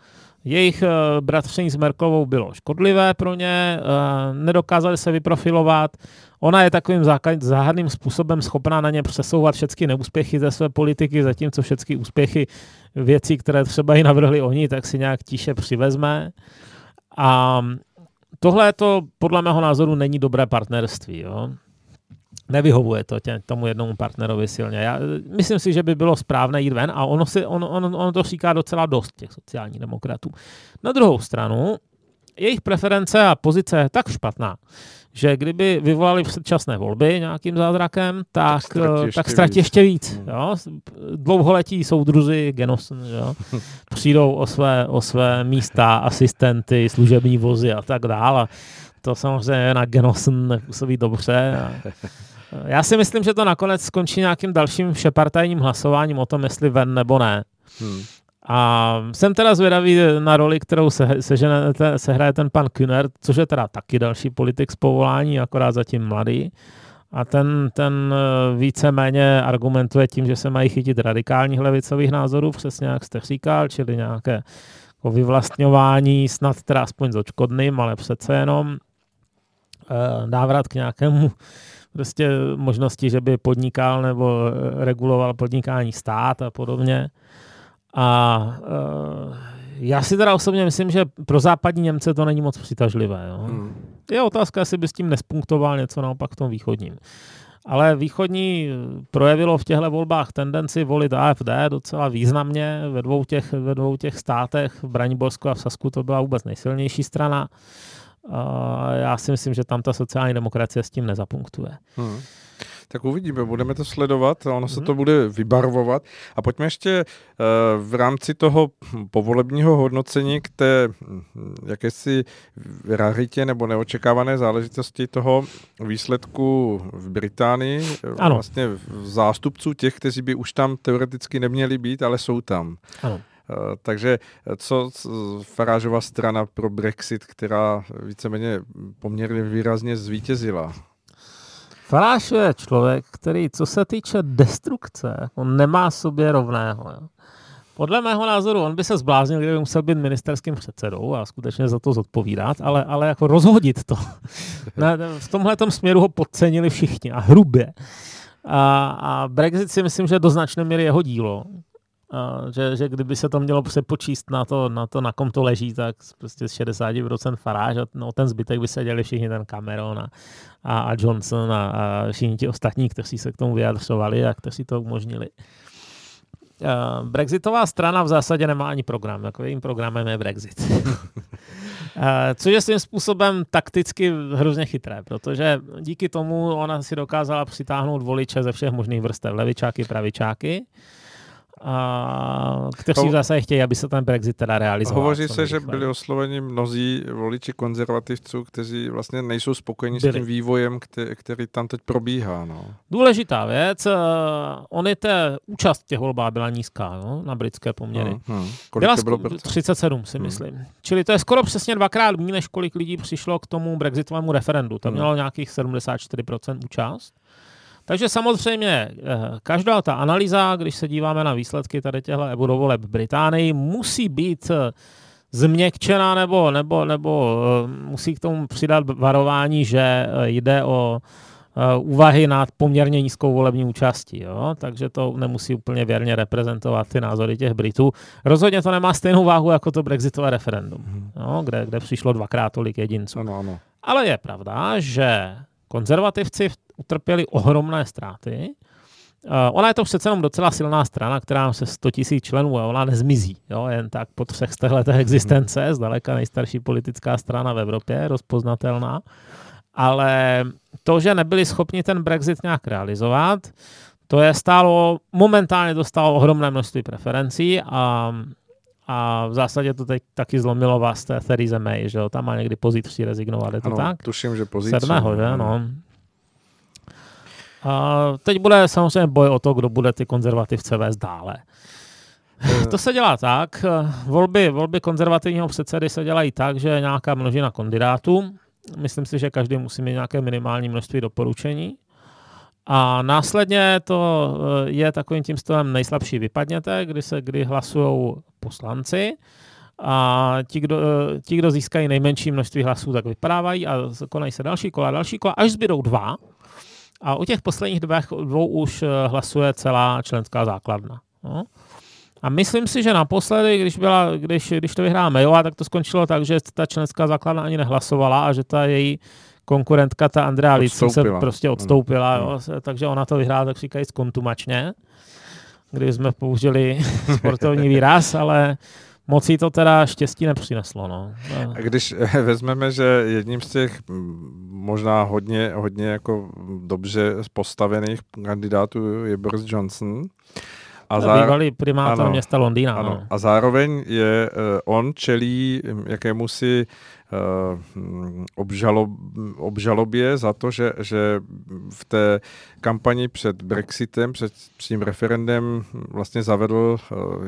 jejich uh, bratření s Merklovou bylo škodlivé pro ně, uh, nedokázali se vyprofilovat. Ona je takovým záhadným způsobem schopná na ně přesouvat všechny neúspěchy ze své politiky, zatímco všechny úspěchy věcí, které třeba i navrhli oni, tak si nějak tiše přivezme. A tohle to podle mého názoru není dobré partnerství. Jo? Nevyhovuje to tě, tomu jednomu partnerovi silně. Já, myslím si, že by bylo správné jít ven a ono, si, on, on, on to říká docela dost těch sociálních demokratů. Na druhou stranu, jejich preference a pozice je tak špatná, že kdyby vyvolali předčasné volby nějakým zázrakem, tak, tak ztratí ještě, tak ztratí ještě víc. Hmm. Jo? Dlouholetí soudruzi Genosen jo? přijdou o své, o své místa, asistenty, služební vozy a tak dále. To samozřejmě na Genosen nepůsobí dobře. A já si myslím, že to nakonec skončí nějakým dalším všepartajním hlasováním o tom, jestli ven nebo ne. Hmm. A jsem teda zvědavý na roli, kterou se, se, se, se hraje ten pan Kühner, což je teda taky další politik z povolání, akorát zatím mladý. A ten, ten eh, víceméně argumentuje tím, že se mají chytit radikálních levicových názorů, přesně jak jste říkal, čili nějaké jako vyvlastňování, snad teda aspoň s očkodným, ale přece jenom návrat k nějakému [laughs] prostě možnosti, že by podnikal nebo eh, reguloval podnikání stát a podobně. A uh, já si teda osobně myslím, že pro západní Němce to není moc přitažlivé. Jo. Hmm. Je otázka, jestli by s tím nespunktoval něco naopak v tom východním. Ale východní projevilo v těchto volbách tendenci volit AFD docela významně. Ve dvou těch, ve dvou těch státech, v Braniborsku a v Sasku, to byla vůbec nejsilnější strana. A já si myslím, že tam ta sociální demokracie s tím nezapunktuje. Hmm. Tak uvidíme, budeme to sledovat, ono se mhm. to bude vybarvovat. A pojďme ještě eh, v rámci toho povolebního hodnocení k té hm, jakési raritě nebo neočekávané záležitosti toho výsledku v Británii. Ano. Vlastně zástupců těch, kteří by už tam teoreticky neměli být, ale jsou tam. Ano. Eh, takže co Farážová strana pro Brexit, která víceméně poměrně výrazně zvítězila? Faráš je člověk, který, co se týče destrukce, on nemá sobě rovného. Jo. Podle mého názoru on by se zbláznil, kdyby musel být ministerským předsedou a skutečně za to zodpovídat, ale, ale jako rozhodit to. [laughs] v tomhle směru ho podcenili všichni a hrubě. A, a Brexit si myslím, že do značné míry jeho dílo že, že kdyby se to mělo přepočíst na to, na to, na kom to leží, tak prostě z 60% faráž a no, ten zbytek by se děli všichni ten Cameron a, a, a Johnson a, a všichni ti ostatní, kteří se k tomu vyjadřovali a kteří to umožnili. Brexitová strana v zásadě nemá ani program, jako programem je Brexit. což je svým způsobem takticky hrozně chytré, protože díky tomu ona si dokázala přitáhnout voliče ze všech možných vrstev, levičáky, pravičáky, a, kteří zase chtějí, aby se ten Brexit teda realizoval. Hovoří se, že byli osloveni mnozí voliči konzervativců, kteří vlastně nejsou spokojeni byli. s tím vývojem, který, který tam teď probíhá. No. Důležitá věc, uh, ony té účast těch volbách byla nízká no, na britské poměry. Hmm, hmm. Kolik byla to bylo 37, si hmm. myslím. Čili to je skoro přesně dvakrát méně, než kolik lidí přišlo k tomu brexitovému referendu. Tam hmm. mělo nějakých 74% účast. Takže samozřejmě eh, každá ta analýza, když se díváme na výsledky tady těchto eurovoleb v Británii, musí být eh, změkčená nebo, nebo, nebo eh, musí k tomu přidat varování, že jde o úvahy nad poměrně nízkou volební účastí. Jo? Takže to nemusí úplně věrně reprezentovat ty názory těch Britů. Rozhodně to nemá stejnou váhu jako to brexitové referendum, mhm. jo? Kde, kde přišlo dvakrát tolik jedinců. Ano, ano. Ale je pravda, že konzervativci utrpěli ohromné ztráty. Uh, ona je to přece jenom docela silná strana, která má se 100 tisíc členů a ona nezmizí. Jo, jen tak po třech letech existence, zdaleka nejstarší politická strana v Evropě, rozpoznatelná. Ale to, že nebyli schopni ten Brexit nějak realizovat, to je stálo, momentálně dostalo ohromné množství preferencí a, a v zásadě to teď taky zlomilo vás té Theresa May, že jo, tam má někdy pozítří rezignovat, je to ano, tak? tuším, že pozítří. Sedmého, že, no. A teď bude samozřejmě boj o to, kdo bude ty konzervativce vést dále. Eh. To se dělá tak, volby, volby konzervativního předsedy se dělají tak, že je nějaká množina kandidátů. Myslím si, že každý musí mít nějaké minimální množství doporučení. A následně to eh, je takovým tím stylem nejslabší vypadněte, kdy se kdy hlasují poslanci a ti kdo, eh, ti, kdo získají nejmenší množství hlasů, tak vypadávají a konají se další kola, další kola, až zbydou dva, a u těch posledních dvou, dvou už eh, hlasuje celá členská základna. No. A myslím si, že naposledy, když, byla, když, když to vyhrála Mayová, tak to skončilo tak, že ta členská základna ani nehlasovala a že ta její konkurentka, ta Andrea Lic, se prostě odstoupila, hmm. jo, takže ona to vyhrála, tak říkají skontumačně, kdy jsme použili [laughs] sportovní výraz, ale moc jí to teda štěstí nepřineslo. No. A když [laughs] vezmeme, že jedním z těch možná hodně, hodně jako dobře postavených kandidátů je Boris Johnson, a zároveň, bývalý primátor ano, města Londýna. Ano. No. A zároveň je, uh, on čelí jakému si uh, obžalob, obžalobě za to, že, že v té kampani před Brexitem, před tím referendem vlastně zavedl uh,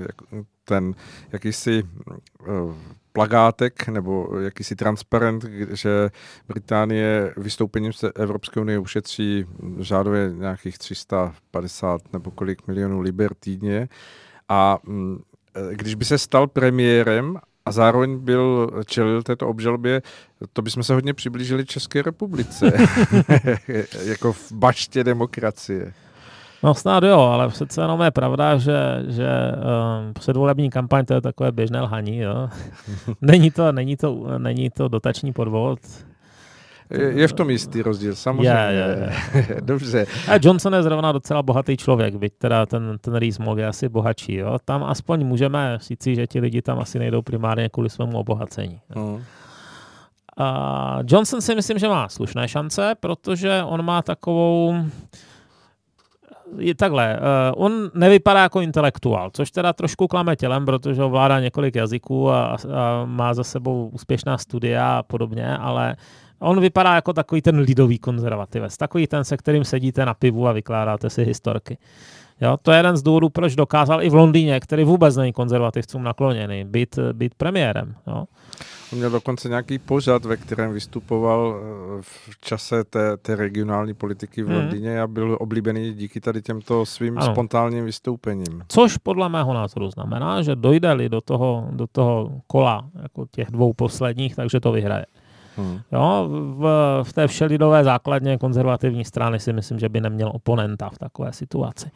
ten jakýsi uh, plagátek nebo jakýsi transparent, že Británie vystoupením z Evropské unie ušetří řádově nějakých 350 nebo kolik milionů liber týdně. A mm, když by se stal premiérem a zároveň byl čelil této obžalobě, to bychom se hodně přiblížili České republice, [laughs] [laughs] jako v baště demokracie. No snad jo, ale přece jenom je pravda, že, že um, předvolební kampaň to je takové běžné lhaní. Jo. [laughs] není, to, není, to, není to dotační podvod. Je, v tom jistý rozdíl, samozřejmě. Je, je, je. [laughs] Dobře. A Johnson je zrovna docela bohatý člověk, byť teda ten, ten Rees je asi bohatší. Jo. Tam aspoň můžeme říci, že ti lidi tam asi nejdou primárně kvůli svému obohacení. Hmm. A Johnson si myslím, že má slušné šance, protože on má takovou je takhle, uh, on nevypadá jako intelektuál, což teda trošku klame tělem, protože ovládá několik jazyků a, a má za sebou úspěšná studia a podobně, ale on vypadá jako takový ten lidový konzervativec, takový ten, se kterým sedíte na pivu a vykládáte si historky. Jo, to je jeden z důvodů, proč dokázal i v Londýně, který vůbec není konzervativcům nakloněný, být, být premiérem. Jo. On měl dokonce nějaký pořad, ve kterém vystupoval eh, v čase té, té regionální politiky v mhm. Londýně a byl oblíbený díky tady těmto svým ano. spontánním vystoupením. Což podle mého názoru znamená, že dojde-li do toho, do toho kola jako těch dvou posledních, takže to vyhraje. Hmm. Jo, v, v té všelidové základně konzervativní strany si myslím, že by neměl oponenta v takové situaci.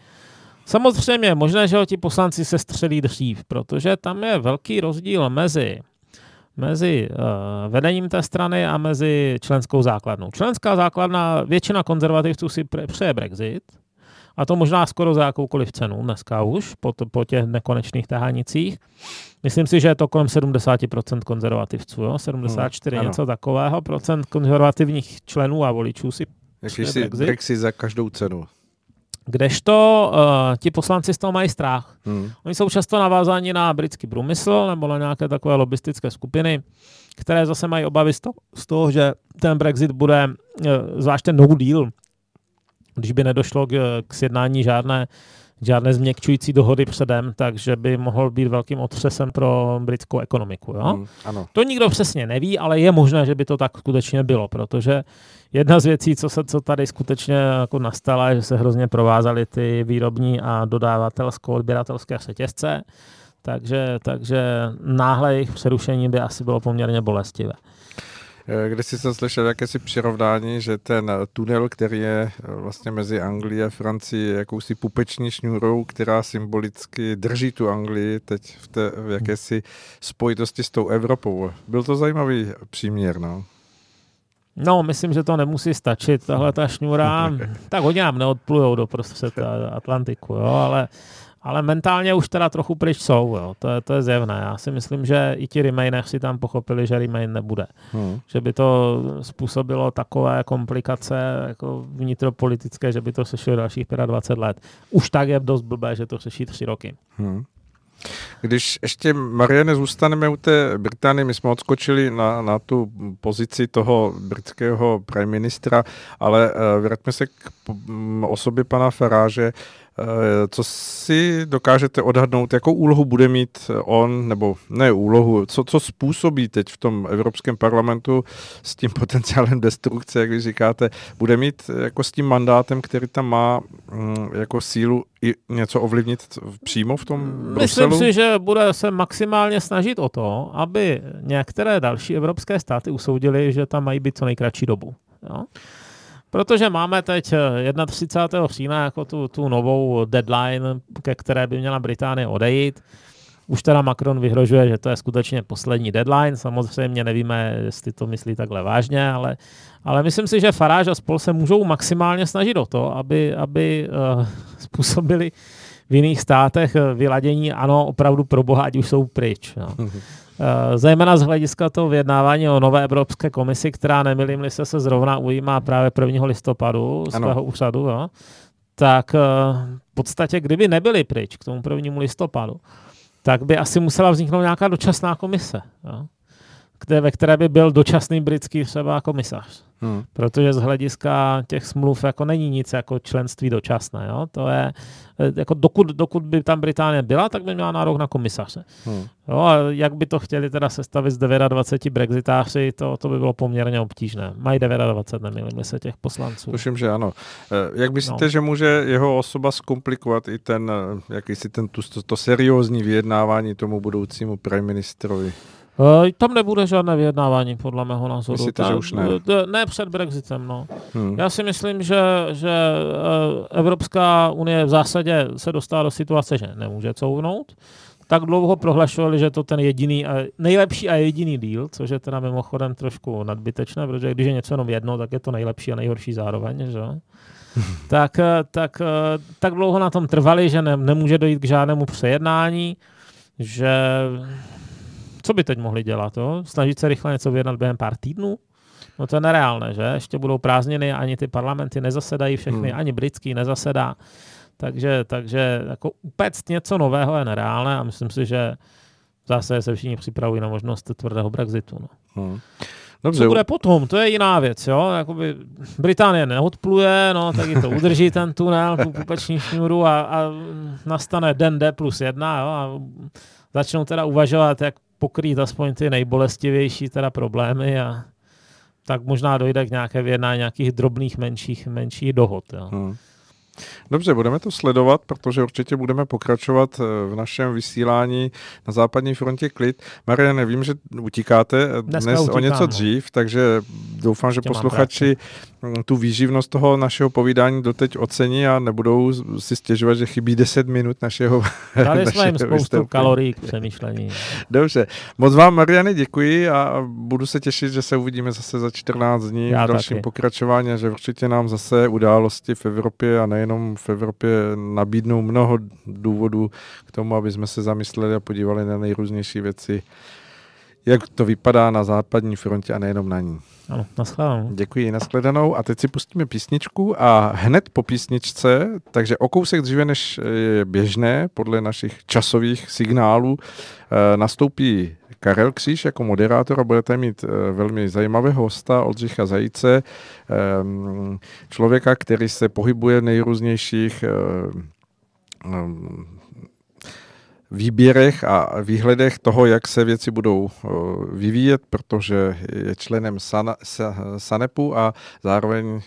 Samozřejmě možné, že ti poslanci se střelí dřív, protože tam je velký rozdíl mezi mezi uh, vedením té strany a mezi členskou základnou. Členská základna, většina konzervativců si přeje Brexit, a to možná skoro za jakoukoliv cenu dneska už, po, po těch nekonečných tahanicích. Myslím si, že je to kolem 70% konzervativců, jo? 74 hmm, něco takového, procent konzervativních členů a voličů si Jakýsi Brexit. Brexit za každou cenu. Kdežto uh, ti poslanci z toho mají strach. Hmm. Oni jsou často navázáni na britský průmysl nebo na nějaké takové lobistické skupiny, které zase mají obavy z toho, z toho že ten Brexit bude, uh, zvlášť ten no deal, když by nedošlo k, k sjednání žádné žádné změkčující dohody předem, takže by mohl být velkým otřesem pro britskou ekonomiku. Jo? Hmm, ano. To nikdo přesně neví, ale je možné, že by to tak skutečně bylo, protože jedna z věcí, co se co tady skutečně jako nastala, je, že se hrozně provázaly ty výrobní a dodávatelsko-odběratelské řetězce, takže, takže náhle jejich přerušení by asi bylo poměrně bolestivé. Eh, kde si jsem slyšel jakési přirovnání, že ten tunel, který je eh, vlastně mezi Anglií a Francií, je jakousi pupeční šňůrou, která symbolicky drží tu Anglii teď v, té, v jakési spojitosti s tou Evropou. Byl to zajímavý příměr, no. No, myslím, že to nemusí stačit, tahle ta šňůra. [laughs] tak hodně nám neodplujou do prostě [laughs] Atlantiku, jo, ale ale mentálně už teda trochu pryč jsou, jo. To, je, to je zjevné. Já si myslím, že i ti si tam pochopili, že Remain nebude. Hmm. Že by to způsobilo takové komplikace jako vnitropolitické, že by to sešlo dalších 25 let. Už tak je dost blbé, že to řeší tři roky. Hmm. Když ještě, Mariane, zůstaneme u té Británie, my jsme odskočili na, na tu pozici toho britského prime ministra, ale uh, vraťme se k osobě pana Faráže. Eh, co si dokážete odhadnout, jakou úlohu bude mít on, nebo ne úlohu, co, co způsobí teď v tom Evropském parlamentu s tím [laughs] potenciálem destrukce, jak vy říkáte, bude mít jako s tím mandátem, který tam má mm, jako sílu i něco ovlivnit přímo v tom Bruselu? Myslím si, že bude se maximálně snažit o to, aby některé další evropské státy usoudili, že tam mají být co nejkratší dobu. Jo? Protože máme teď 31. Eh, října jako tu, tu novou deadline, ke které by měla Británie odejít. Už teda Macron vyhrožuje, že to je skutečně poslední deadline. Samozřejmě nevíme, jestli to myslí takhle vážně, ale, ale myslím si, že Farage a spol se můžou maximálně snažit o to, aby, aby uh, [laughs] způsobili v jiných státech eh, vyladění, ano, opravdu pro boha, ať už jsou pryč. No. [laughs] Eh, zejména z hlediska toho vyjednávání o nové Evropské komisi, která nemilím se, se zrovna ujímá právě 1. listopadu ano. svého úřadu, jo, tak eh, v podstatě, kdyby nebyli pryč k tomu 1. listopadu, tak by asi musela vzniknout nějaká dočasná komise, jo, kde, ve které by byl dočasný britský třeba komisař. Hmm. Protože z hlediska těch smluv jako není nic jako členství dočasné. Jo? To je, jako dokud, dokud by tam Británie byla, tak by měla nárok na komisaře. Hmm. Jo, a jak by to chtěli teda sestavit z 29 brexitáři, to, to by bylo poměrně obtížné. Mají 29, nemýlím se těch poslanců. Tuším, že ano. Eh, jak myslíte, no. že může jeho osoba zkomplikovat i ten, eh, jakýsi ten, to, to seriózní vyjednávání tomu budoucímu prime ministrovi? Tam nebude žádné vyjednávání, podle mého názoru. Myslíte, že už ne? Ne před Brexitem, no. Hmm. Já si myslím, že, že uh, Evropská unie v zásadě se dostala do situace, že nemůže couvnout. Tak dlouho prohlašovali, že to ten jediný, a nejlepší a jediný díl, což je teda mimochodem trošku nadbytečné, protože když je něco jenom jedno, tak je to nejlepší a nejhorší zároveň, že? [laughs] tak, tak, tak dlouho na tom trvali, že ne, nemůže dojít k žádnému přejednání, že co by teď mohli dělat? Jo? Snažit se rychle něco vyjednat během pár týdnů? No to je nereálné, že? Ještě budou prázdniny, ani ty parlamenty nezasedají všechny, hmm. ani britský nezasedá. Takže, takže jako upéct něco nového je nereálné a myslím si, že zase se všichni připravují na možnost tvrdého Brexitu. No. Hmm. Dobře. Co bude potom, to je jiná věc, jo. Jakoby Británie neodpluje, no, tak to udrží [laughs] ten tunel, tu pupeční šňůru a, a nastane den D plus jedna, jo, a začnou teda uvažovat, jak pokrýt aspoň ty nejbolestivější teda problémy a tak možná dojde k nějaké vyjednání nějakých drobných menších, menších dohod. Jo. Hmm. Dobře, budeme to sledovat, protože určitě budeme pokračovat eh, v našem vysílání na západní frontě klid. Marie, nevím, že utíkáte dnes utíkám, o něco no. dřív, takže doufám, že posluchači tu výživnost toho našeho povídání doteď ocení a nebudou si stěžovat, že chybí 10 minut našeho [laughs] Dali jsme jim spoustu vystoupení. kalorií k přemýšlení. Dobře. Moc vám, Mariany, děkuji a budu se těšit, že se uvidíme zase za 14 dní Já v dalším taky. pokračování a že určitě nám zase události v Evropě a nejenom v Evropě nabídnou mnoho důvodů k tomu, aby jsme se zamysleli a podívali na nejrůznější věci jak to vypadá na západní frontě a nejenom na ní. Ano, nashledanou. Děkuji, nashledanou. A teď si pustíme písničku a hned po písničce, takže o kousek dříve než je běžné, podle našich časových signálů, eh, nastoupí Karel Kříž jako moderátor a budete mít eh, velmi zajímavého hosta Oldřicha Zajíce, ehm, člověka, který se pohybuje v nejrůznějších eh, ehm, výběrech a výhledech toho, jak se věci budou vyvíjet, protože je členem SANEPu a zároveň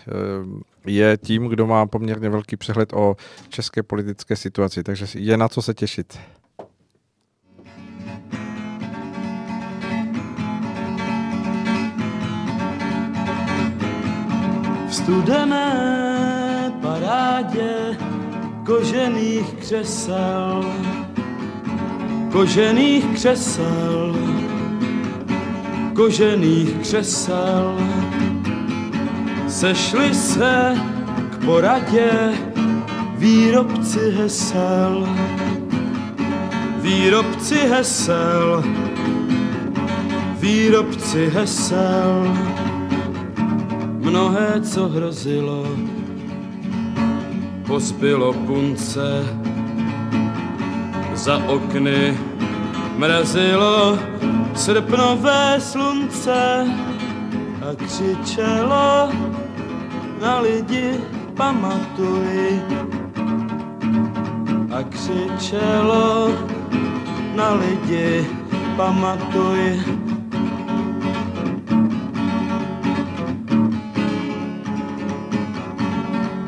je tím, kdo má poměrně velký přehled o české politické situaci, takže je na co se těšit. V studené parádě kožených křesel kožených křesel, kožených křesel. Sešli se k poradě výrobci hesel, výrobci hesel, výrobci hesel. Mnohé, co hrozilo, pozbylo punce, za okny mrazilo srpnové slunce a křičelo na lidi pamatuj. A křičelo na lidi pamatuj.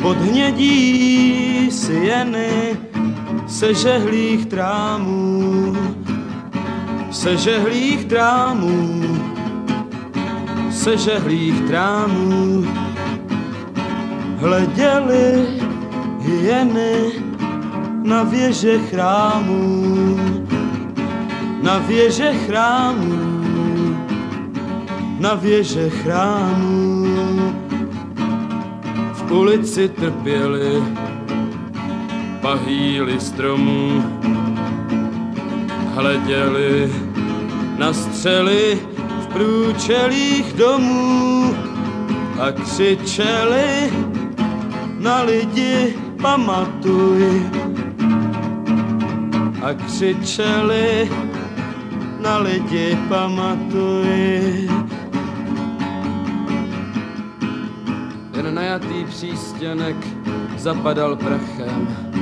Pod hnědí jeny se žehlých trámů, se žehlých trámů, se žehlých trámů. Hleděli hyeny na věže chrámů, na věže chrámů, na věže chrámů. V ulici trpěli pahýli stromů, hleděli na střely v průčelích domů a křičeli na lidi pamatuj. A křičeli na lidi pamatuj. Ten najatý přístěnek zapadal prachem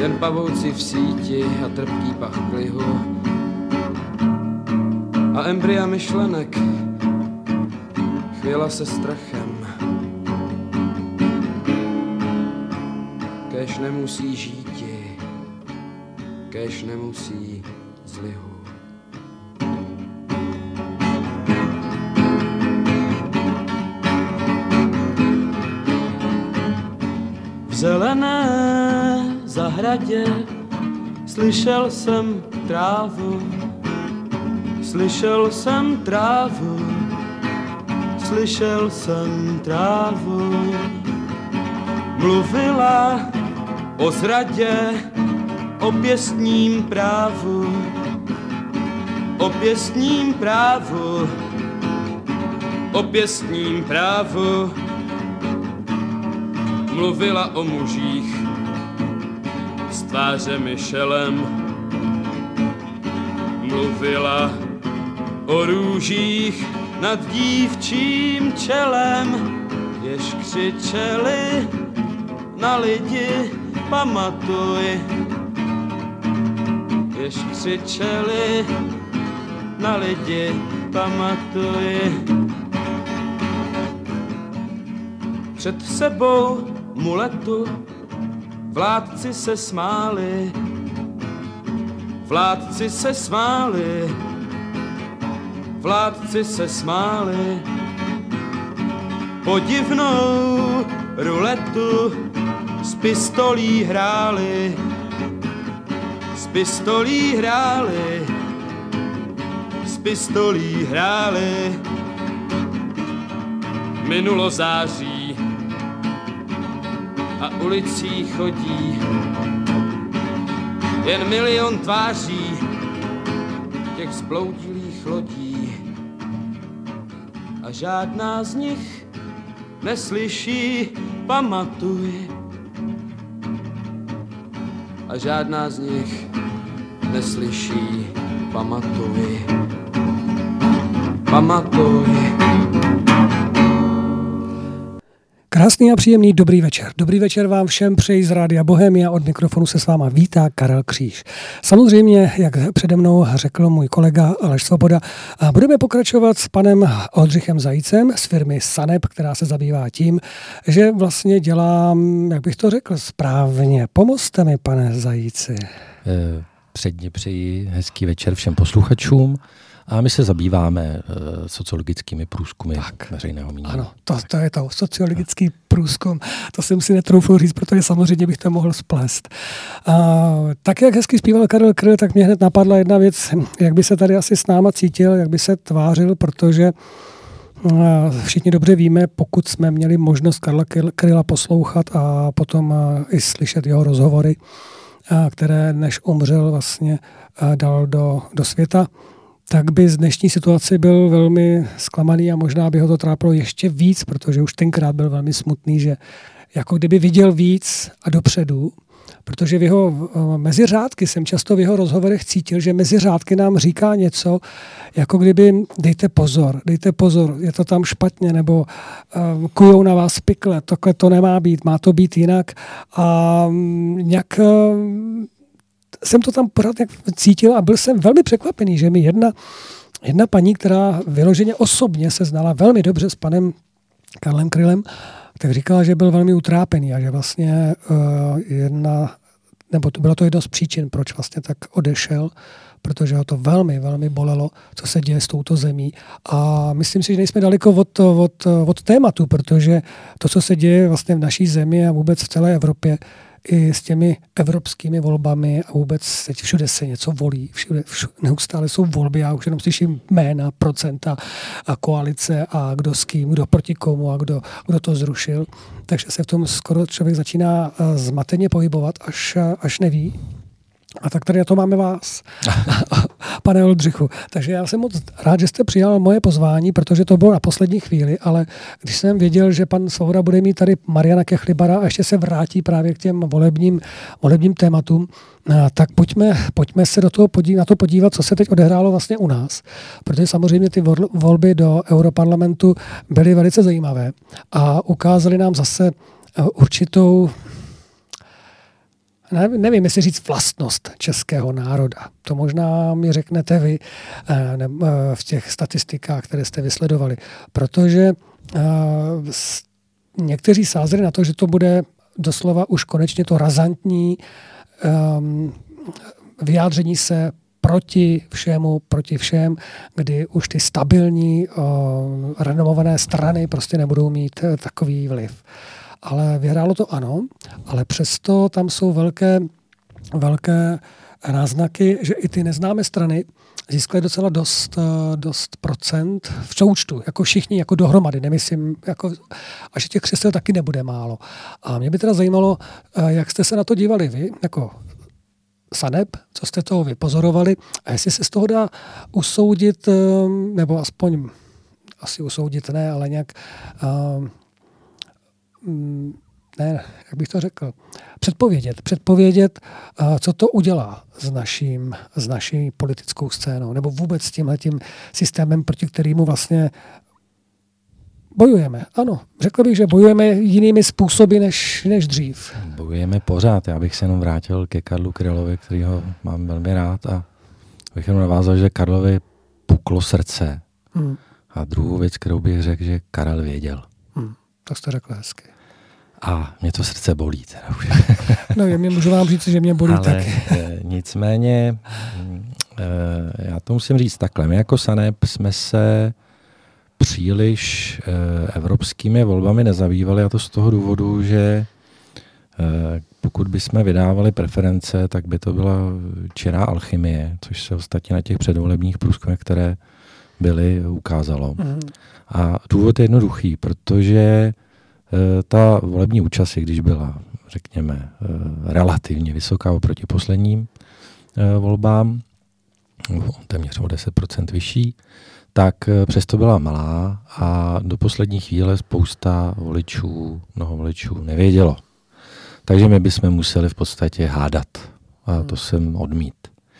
jen pavouci v síti a trpký pach klihu a embrya myšlenek chvěla se strachem. Kéž nemusí žíti, kéž nemusí zahradě. Slyšel jsem trávu, slyšel jsem trávu, slyšel jsem trávu. Mluvila o zradě, o pěstním právu, o pěstním právu, o pěstním právu. Mluvila o mužích, tváře myšelem mluvila o růžích nad dívčím čelem, jež křičeli na lidi, pamatuj, jež křičeli na lidi, pamatuj. Před sebou muletu Vládci se smáli, vládci se smáli, vládci se smáli. Podivnou ruletu s pistolí hráli, s pistolí hráli, s pistolí hráli. Minulo září, a ulicí chodí jen milion tváří těch zbloudilých lodí a žádná z nich neslyší, pamatuj. A žádná z nich neslyší, pamatuj. Pamatuj. Krásný a příjemný dobrý večer. Dobrý večer vám všem přeji z Rádia Bohemia. Od mikrofonu se s váma vítá Karel Kříž. Samozřejmě, jak přede mnou řekl můj kolega Aleš Svoboda, budeme pokračovat s panem Oldřichem Zajícem z firmy Sanep, která se zabývá tím, že vlastně dělám, jak bych to řekl, správně. Pomozte mi, pane Zajíci. Eh, předně přeji hezký večer všem posluchačům. A my se zabýváme uh, sociologickými průzkumy tak. veřejného mínění. Ano, to, to je to, sociologický průzkum. To jsem si netroufl říct, protože samozřejmě bych to mohl splést. Uh, tak, jak hezky zpíval Karel Kryl, tak mě hned napadla jedna věc, jak by se tady asi s náma cítil, jak by se tvářil, protože Všichni dobře víme, pokud jsme měli možnost Karla Kryla poslouchat a potom i slyšet jeho rozhovory, které než umřel vlastně dal do, do světa, tak by z dnešní situace byl velmi zklamaný a možná by ho to trápilo ještě víc, protože už tenkrát byl velmi smutný, že jako kdyby viděl víc a dopředu, protože v jeho mezi řádky jsem často v jeho rozhovorech cítil, že mezi řádky nám říká něco, jako kdyby dejte pozor, dejte pozor, je to tam špatně, nebo um, kujou na vás pikle, takhle to nemá být, má to být jinak a um, nějak um, jsem to tam pořád jak cítil a byl jsem velmi překvapený, že mi jedna, jedna paní, která vyloženě osobně se znala velmi dobře s panem Karlem Krylem, tak říkala, že byl velmi utrápený a že vlastně uh, jedna, nebo to bylo to jedno z příčin, proč vlastně tak odešel, protože ho to velmi, velmi bolelo, co se děje s touto zemí. A myslím si, že nejsme daleko od, od, od tématu, protože to, co se děje vlastně v naší zemi a vůbec v celé Evropě, i s těmi evropskými volbami a vůbec teď všude se něco volí, všude, všude neustále jsou volby, já už jenom slyším jména, procenta a koalice a kdo s kým, kdo proti komu a kdo, kdo to zrušil. Takže se v tom skoro člověk začíná eh, zmateně pohybovat, až, až neví, a tak tady na to máme vás, [laughs] pane Oldřichu. Takže já jsem moc rád, že jste přijal moje pozvání, protože to bylo na poslední chvíli, ale když jsem věděl, že pan Svoboda bude mít tady Mariana Kechlibara a ještě se vrátí právě k těm volebním, volebním tématům, tak pojďme, pojďme se do toho podívat, na to podívat, co se teď odehrálo vlastně u nás. Protože samozřejmě ty volby do Europarlamentu byly velice zajímavé a ukázaly nám zase eh, určitou nevím, jestli říct vlastnost českého národa. To možná mi řeknete vy eh, eh, v těch statistikách, které jste vysledovali. Protože uh, někteří sázeli na to, že to bude doslova už konečně to razantní um, vyjádření se proti všemu, proti všem, kdy už ty stabilní, renomované strany prostě nebudou mít takový vliv. Ale vyhrálo to ano, ale přesto tam jsou velké, velké náznaky, že i ty neznámé strany získaly docela dost, eh, dost procent v součtu, jako všichni, jako dohromady, nemyslím, jako, a že těch křesel taky nebude málo. A mě by teda zajímalo, eh, jak jste se na to dívali vy, jako Saneb, co jste toho vypozorovali a jestli se z toho dá usoudit, eh, nebo aspoň asi usoudit ne, ale nějak ne, jak bych to řekl, předpovědět, předpovědět, co to udělá s, naším, s naší politickou scénou, nebo vůbec s tímhletím systémem, proti kterému vlastně bojujeme. Ano, řekl bych, že bojujeme jinými způsoby než, než dřív. Bojujeme pořád. Já bych se jenom vrátil ke Karlu Krylovi, kterýho mám velmi rád a bych jenom navázal, že Karlovi puklo srdce. Hmm. A druhou věc, kterou bych řekl, že Karel věděl. Tak jste řekl hezky. A mě to srdce bolí. Teda už. [laughs] no, mě můžu vám říct, že mě bolí Ale, taky. Eh, nicméně, eh, já to musím říct takhle. My jako Sanep jsme se příliš eh, evropskými volbami nezabývali a to z toho důvodu, že pokud bychom vydávali preference, tak by to byla čirá alchymie, což se ostatně na těch předvolebních průzkumech, které byly, ukázalo. Mm. A důvod je jednoduchý, protože Eh, ta volební účast, když byla, řekněme, eh, relativně vysoká oproti posledním, volbám, téměř o 10% vyšší, tak přesto byla malá a do poslední chvíle spousta voličů, mnoho voličů nevědělo. Takže my bychom museli v podstatě hádat. A to hmm. jsem odmít.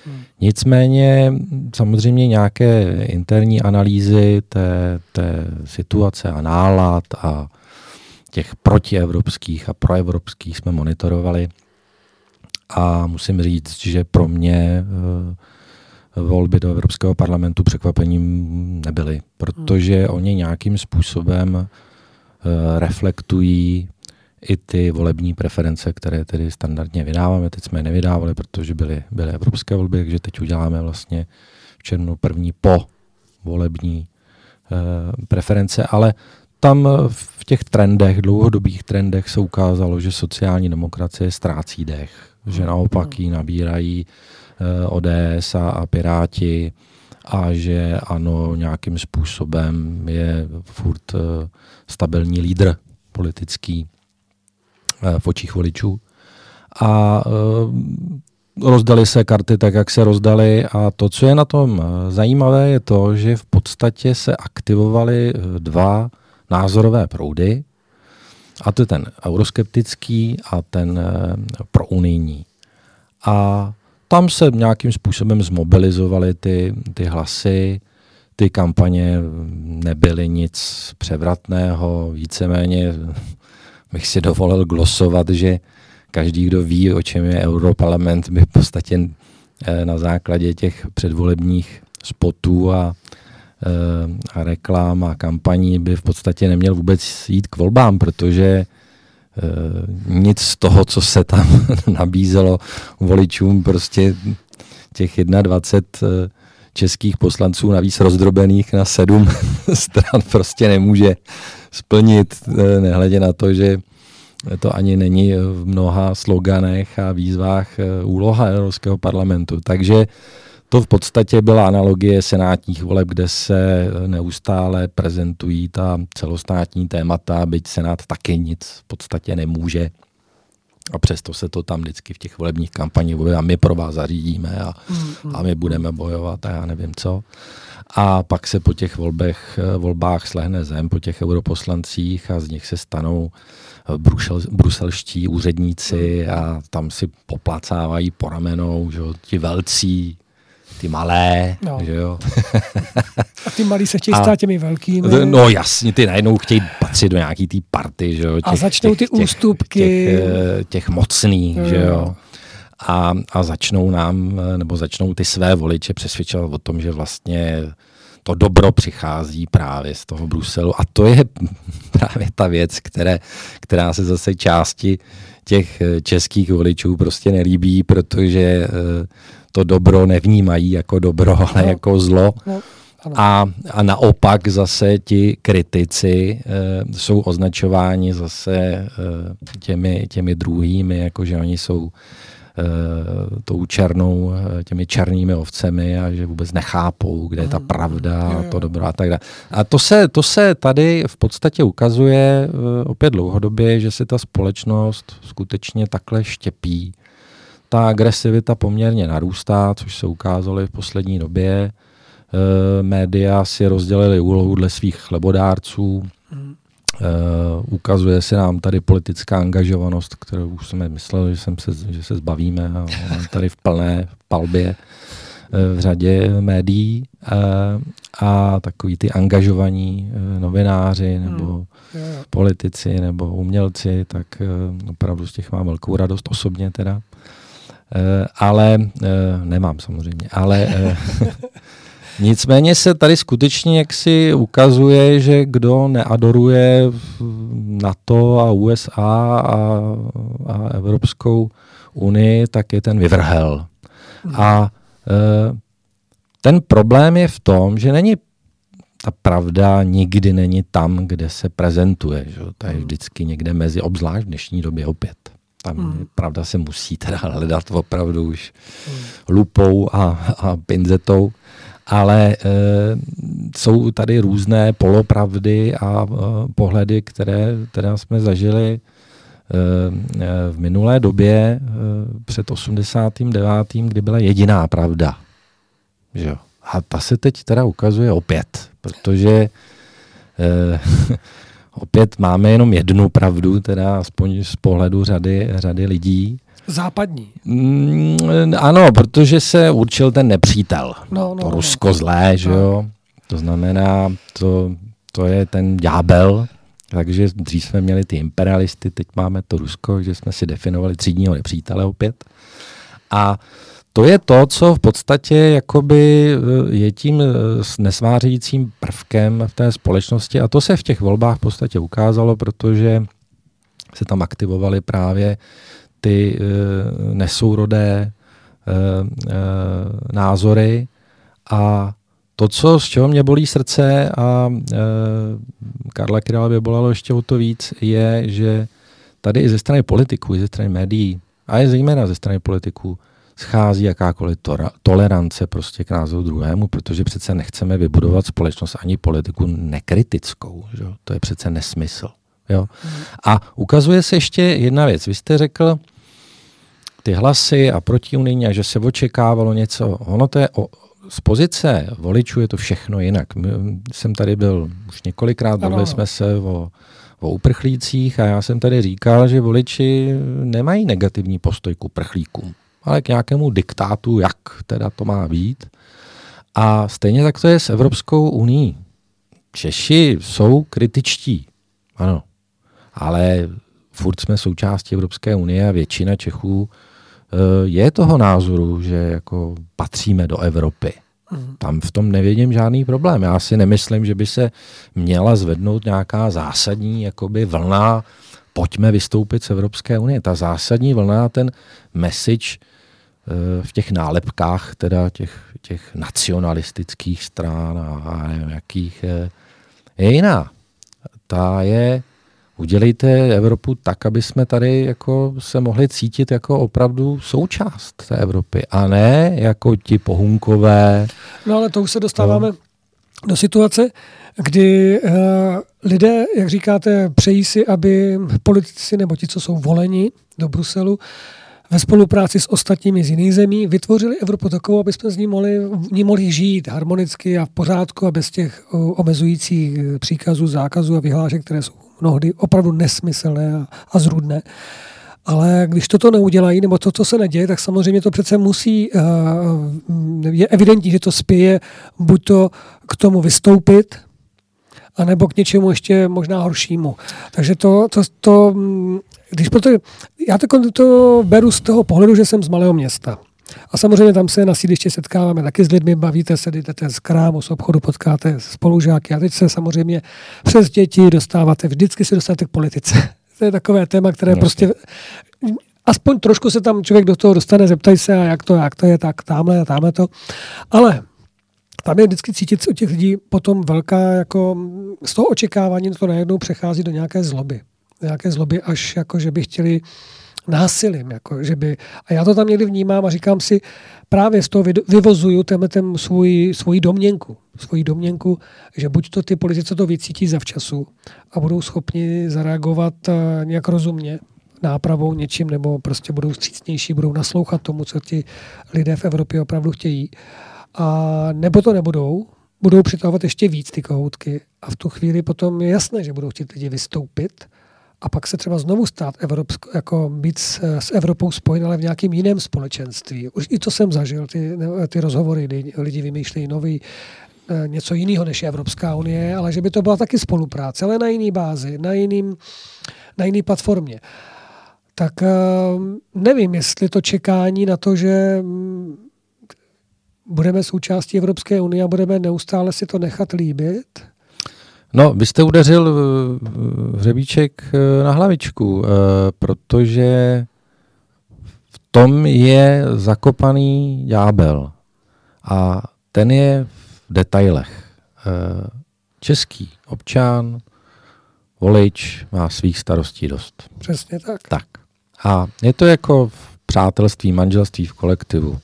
Hmm. Nicméně samozřejmě nějaké interní analýzy té, té situace a nálad a těch protievropských a proevropských jsme monitorovali. A musím říct, že pro mě eh, volby do Evropského parlamentu překvapením nebyly, protože hmm. oni nějakým způsobem eh, reflektují i ty volební preference, které tedy standardně vydáváme. Teď jsme je nevydávali, protože byly, byly evropské volby, takže teď uděláme vlastně v červnu první po volební e, preference, ale tam v těch trendech, dlouhodobých trendech se ukázalo, že sociální demokracie ztrácí dech, že naopak ji nabírají e, ODS a, a Piráti a že ano, nějakým způsobem je furt e, stabilní lídr politický. Eh, v očích voličů. A eh, rozdali se karty tak, jak se rozdali a to, co je na tom eh, zajímavé, je to, že v podstatě se aktivovaly dva názorové proudy, a to je ten euroskeptický a ten prounijní. A tam se nějakým způsobem zmobilizovaly ty, ty hlasy, ty kampaně nebyly nic převratného, víceméně bych si dovolil glosovat, že každý, kdo ví, o čem je Europarlament, by v podstatě eh, na základě těch předvolebních spotů a, eh, a reklám a kampaní by v podstatě neměl vůbec jít k volbám, protože eh, nic z toho, co se tam [laughs] nabízelo voličům, prostě těch 21 českých poslanců, navíc rozdrobených na sedm [laughs] stran, prostě nemůže splnit, eh, nehledě na to, že to ani není v mnoha sloganech a výzvách eh, úloha Evropského parlamentu. Takže to v podstatě byla analogie senátních voleb, kde se neustále prezentují ta celostátní témata, byť senát taky nic v podstatě nemůže. A přesto se to tam vždycky v těch volebních kampaních a my pro vás zařídíme a, a my budeme bojovat a já nevím co. A pak se po těch volbech, volbách slehne zem, po těch europoslancích a z nich se stanou eh, brusel, bruselští úředníci a tam si poplacávají po ramenou, že ti velcí, ty malé, no. že jo. [laughs] a ty malí se chtějí stát těmi velkými. No jasně, ty najednou chtějí patřit do nějaký té party, že jo. Těch, a začnou těch, ty ústupky. Těch, těch, eh, těch mocných, no. že jo a, a začnou nám, nebo začnou ty své voliče přesvědčovat o tom, že vlastně to dobro přichází právě z toho Bruselu. A to je [laughs] právě ta věc, které, která se zase části těch českých voličů prostě nelíbí, protože eh, to dobro nevnímají jako dobro, ale no. jako zlo. No. A, a naopak zase ti kritici e, jsou označováni zase e, těmi, těmi druhými, jako že oni jsou Eh, tou černou, těmi černými ovcemi a že vůbec nechápou, kde je ta mhm. pravda a to dobro a tak dále. A to se, to se tady v podstatě ukazuje opět dlouhodobě, že se ta společnost skutečně takhle štěpí. Ta agresivita poměrně narůstá, což se ukázalo i v poslední době. Média si rozdělili úlohu dle svých chlebodárců. Mm. Uh, ukazuje se nám tady politická angažovanost, kterou už jsme mysleli, že, jsem se, že se zbavíme a tady v plné palbě uh, v řadě médií uh, a takový ty angažovaní uh, novináři nebo hmm. politici nebo umělci, tak opravdu z těch mám velkou radost osobně teda. Uh, ale uh, nemám samozřejmě, ale uh, [laughs] Nicméně se tady skutečně jaksi ukazuje, že kdo neadoruje NATO a USA a, a Evropskou unii, tak je ten vyvrhel. A e, ten problém je v tom, že není ta pravda nikdy není tam, kde se prezentuje. Že? To je vždycky někde mezi, obzvlášť v dnešní době opět. Tam hmm. pravda se musí teda [laughs] hledat opravdu už hmm. lupou a, a pinzetou ale e, jsou tady různé polopravdy a e, pohledy, které, které jsme zažili v minulé době před 89., kdy byla jediná pravda. Že? A ta se teď teda ukazuje opět, protože eh, [laughs] opět máme jenom jednu pravdu, teda aspoň z pohledu řady, řady lidí. Západní. Mm, ano, protože se určil ten nepřítel. No, no, to no. Rusko no. zlé, že jo? To znamená, to, to je ten ďábel, takže dřív jsme měli ty imperialisty, teď máme to Rusko, že jsme si definovali třídního nepřítele opět. A to je to, co v podstatě jakoby eh, je tím eh, nesvářícím prvkem v té společnosti. A to se v těch volbách v podstatě ukázalo, protože se tam aktivovaly právě ty eh, nesourodé názory. A to, co, z čeho mě bolí srdce a e, Karla Kryla by bolelo ještě o to víc, je, že tady i ze strany politiků, i ze strany médií, a je zejména ze strany politiků, schází jakákoliv to- tolerance prostě k názoru druhému, protože přece nechceme vybudovat společnost ani politiku nekritickou. Že? To je přece nesmysl. Jo? A ukazuje se ještě jedna věc. Vy jste řekl ty hlasy a protiunijní a že se očekávalo něco. Ono to je o, z pozice voličů je to všechno jinak. My, jsem tady byl už několikrát, bavili jsme se o, o uprchlících a já jsem tady říkal, že voliči nemají negativní postoj k uprchlíkům ale k nějakému diktátu, jak teda to má být. A stejně tak to je s Evropskou uní. Češi jsou kritičtí, ano, ale furt jsme součástí Evropské unie a většina Čechů eh, je toho názoru, že jako patříme do Evropy. Mhm. Tam v tom nevidím žádný problém. Já si nemyslím, že by se měla zvednout nějaká zásadní jakoby vlna, pojďme vystoupit z Evropské unie. Ta zásadní vlna, ten message v těch nálepkách teda těch, těch nacionalistických stran a nevím jakých, eh, je jiná. Ta je, udělejte Evropu tak, aby jsme tady jako se mohli cítit jako opravdu součást té Evropy a ne jako ti pohunkové. No ale to už se dostáváme no. do situace, kdy uh, lidé, jak říkáte, přejí si, aby politici nebo ti, co jsou voleni do Bruselu, ve spolupráci s ostatními z jiných zemí vytvořili Evropu takovou, aby jsme z ní mohli, ní mohli žít harmonicky a v pořádku a bez těch omezujících e, příkazů, zákazů a vyhlášek, které jsou mnohdy opravdu nesmyslné a, a zrůdné. Ale když toto neudělají, nebo to, co se neděje, tak samozřejmě to přece musí, e, je evidentní, že to spěje buď to k tomu vystoupit, anebo k něčemu ještě možná horšímu. Takže to, to, to když proto, já to, to beru z toho pohledu, že jsem z malého města. A samozřejmě tam se na sídliště setkáváme taky s lidmi, bavíte se, jdete z krámu, z obchodu, potkáte spolužáky a teď se samozřejmě přes děti dostáváte, vždycky se dostáváte k politice. [laughs] To je takové téma, které Jasně. prostě aspoň trošku se tam člověk do toho dostane, zeptaj se, a jak to, jak to je, tak tamhle a tamhle to. Ale tam je vždycky cítit u těch lidí potom velká, jako z toho očekávání to najednou přechází do nějaké zloby nějaké zloby, až jako, že by chtěli násilím. Jako, že by, a já to tam někdy vnímám a říkám si, právě z toho vyvozuju tenhle ten svůj, svůj domněnku. Svoji domněnku, že buď to ty politici to vycítí zavčasu a budou schopni zareagovat uh, nějak rozumně, nápravou něčím, nebo prostě budou střícnější, budou naslouchat tomu, co ti lidé v Evropě opravdu chtějí. A nebo to nebudou, budou přitahovat ještě víc ty kohoutky a v tu chvíli potom je jasné, že budou chtít lidi vystoupit a pak se třeba znovu stát Evropsko, jako být s, s Evropou spojen, ale v nějakém jiném společenství. Už i to jsem zažil, ty, ty rozhovory, kdy lidi vymýšlejí nový, eh, něco jiného než Evropská unie, ale že by to byla taky spolupráce, ale na jiný bázi, na, jiným, na jiný platformě. Tak eh, nevím, jestli to čekání na to, že mm, budeme součástí Evropské unie a budeme neustále si to nechat líbit, No, vy jste udeřil hřebíček eh, na hlavičku, eh, protože v tom je zakopaný ďábel a ten je v detailech. Eh, český občan, volič má svých starostí dost. Přesně tak. Tak. A je to jako v přátelství, manželství, v kolektivu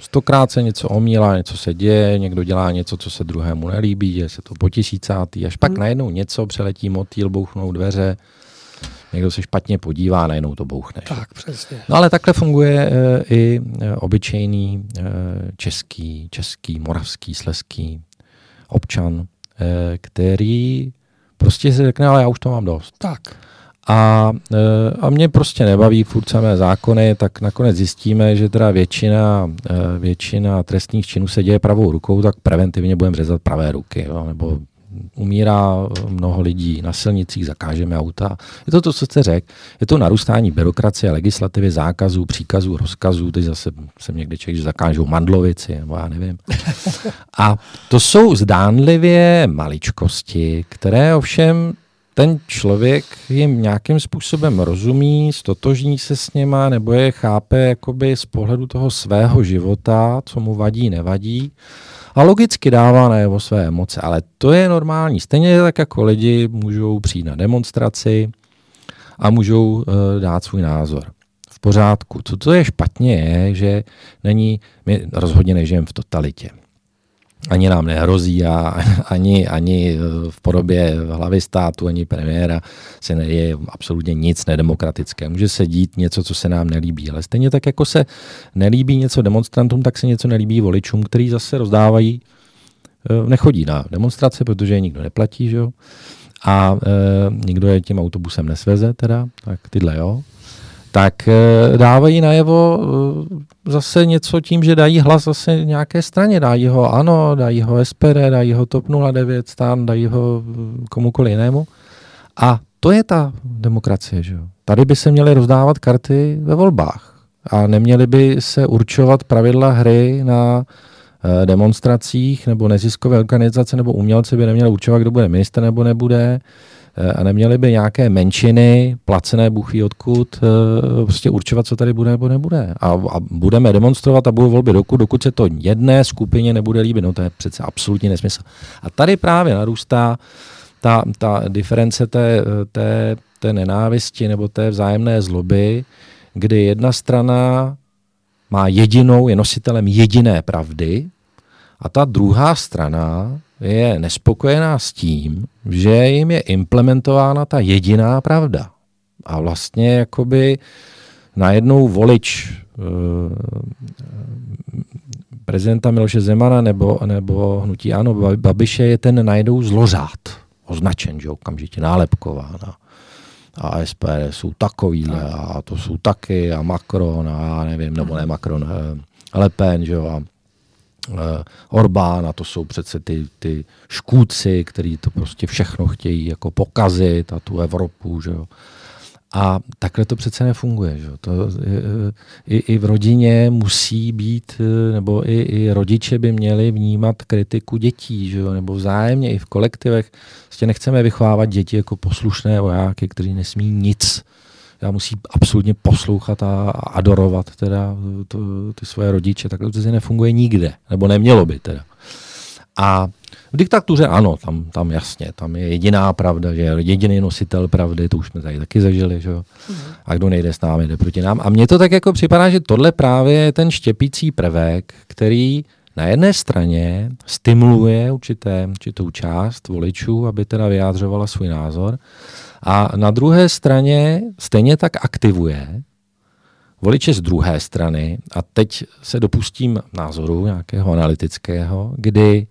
stokrát se něco omílá, něco se děje, někdo dělá něco, co se druhému nelíbí, je se to po tisícátý, až pak hmm. najednou něco přeletí motýl, bouchnou dveře někdo se špatně podívá, najednou to bouchne. Tak, přesně. No ale takhle funguje e, i e, obyčejný e, český, český, moravský, sleský občan, e, který prostě si řekne, ale já už to mám dost. Tak. A, e, a mě prostě nebaví furt samé zákony, tak nakonec zjistíme, že teda většina, e, většina trestních činů se děje pravou rukou, tak preventivně budeme řezat pravé ruky. Jo, nebo umírá mnoho lidí na silnicích, zakážeme auta. Je to to, co jste řekl. Je to narůstání byrokracie, legislativy, zákazů, příkazů, rozkazů. Teď zase jsem někde čekal, že zakážou mandlovici, nebo já nevím. A to jsou zdánlivě maličkosti, které ovšem ten člověk jim nějakým způsobem rozumí, stotožní se s něma, nebo je chápe jakoby z pohledu toho svého života, co mu vadí, nevadí. A logicky dává najevo své emoce, ale to je normální. Stejně tak jako lidi můžou přijít na demonstraci a můžou uh, dát svůj názor. V pořádku. Co to je špatně je, že není, my rozhodně nežijeme v totalitě ani nám nehrozí a [laughs] ani, ani v podobě hlavy státu, ani premiéra se neděje absolutně nic nedemokratické. Může se dít něco, co se nám nelíbí, ale stejně tak, jako se nelíbí něco demonstrantům, tak se něco nelíbí voličům, který zase rozdávají, eh, nechodí na demonstrace, protože je nikdo neplatí, že jo? a e, nikdo je tím autobusem nesveze, teda, tak tyhle jo tak eh, dávají najevo eh, zase něco tím, že dají hlas zase nějaké straně. Dají ho ANO, dají ho SPD, dají ho TOP 09, stan, dají ho eh, komukoli jinému. A to je ta demokracie. Že? Tady by se měly rozdávat karty ve volbách a neměly by se určovat pravidla hry na demonstracích nebo neziskové organizace nebo umělci by neměli určovat, kdo bude minister nebo nebude a neměly by nějaké menšiny, placené buchy odkud, eh, prostě určovat, co tady bude nebo nebude. A, a budeme demonstrovat a budou volby dokud, dokud se to jedné skupině nebude líbit. No to je přece absolutní nesmysl. A tady právě narůstá ta, ta diference té, té, té nenávisti nebo té vzájemné zloby, kdy jedna strana má jedinou, je nositelem jediné pravdy a ta druhá strana je nespokojená s tím, že jim je implementována ta jediná pravda. A vlastně jakoby najednou volič e, prezidenta Miloše Zemana nebo, nebo hnutí Ano Babiše je ten najednou zlořád, označen, že okamžitě nálepkován. A SPD jsou takovýhle a to jsou taky a Macron a já nevím, nebo ne Macron, e, Le Pen, že jo, a Eh, Orbán a to jsou přece ty, ty škůdci, kteří to prostě všechno chtějí jako pokazit a tu Evropu, že jo. A takhle to přece nefunguje. Že? To, eh, i, I v rodině musí být, eh, nebo i, i rodiče by měli vnímat kritiku dětí, že? nebo vzájemně i v kolektivech. Prostě nechceme vychovávat děti jako poslušné vojáky, kteří nesmí nic já musí absolutně poslouchat a adorovat teda to, ty svoje rodiče. Takhle to nefunguje nikde, nebo nemělo by teda. A v diktatuře ano, tam, tam jasně, tam je jediná pravda, že je jediný nositel pravdy, to už jsme tady taky zažili, že jo. Mhm. A kdo nejde s námi, jde proti nám. A mně to tak jako připadá, že tohle právě je ten štěpící prvek, který na jedné straně stimuluje určité, určitou část voličů, aby teda vyjádřovala svůj názor, a na druhé straně stejně tak aktivuje voliče z druhé strany, a teď se dopustím názoru nějakého analytického, kdy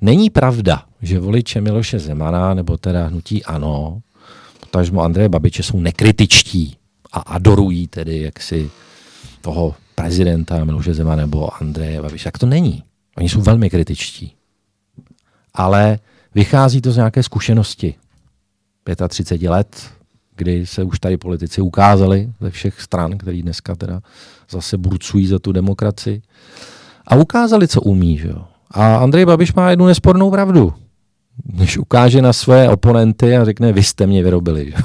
není pravda, že voliče Miloše Zemana nebo teda hnutí ANO, potažmo Andreje Babiče jsou nekritičtí a adorují tedy jaksi toho prezidenta Miloše Zemana nebo Andreje Babiše. Jak to není. Oni jsou velmi kritičtí. Ale vychází to z nějaké zkušenosti. 35 let, kdy se už tady politici ukázali ze všech stran, který dneska teda zase burcují za tu demokracii a ukázali, co umí. Že jo? A Andrej Babiš má jednu nespornou pravdu. Když ukáže na své oponenty a řekne, vy jste mě vyrobili. Že?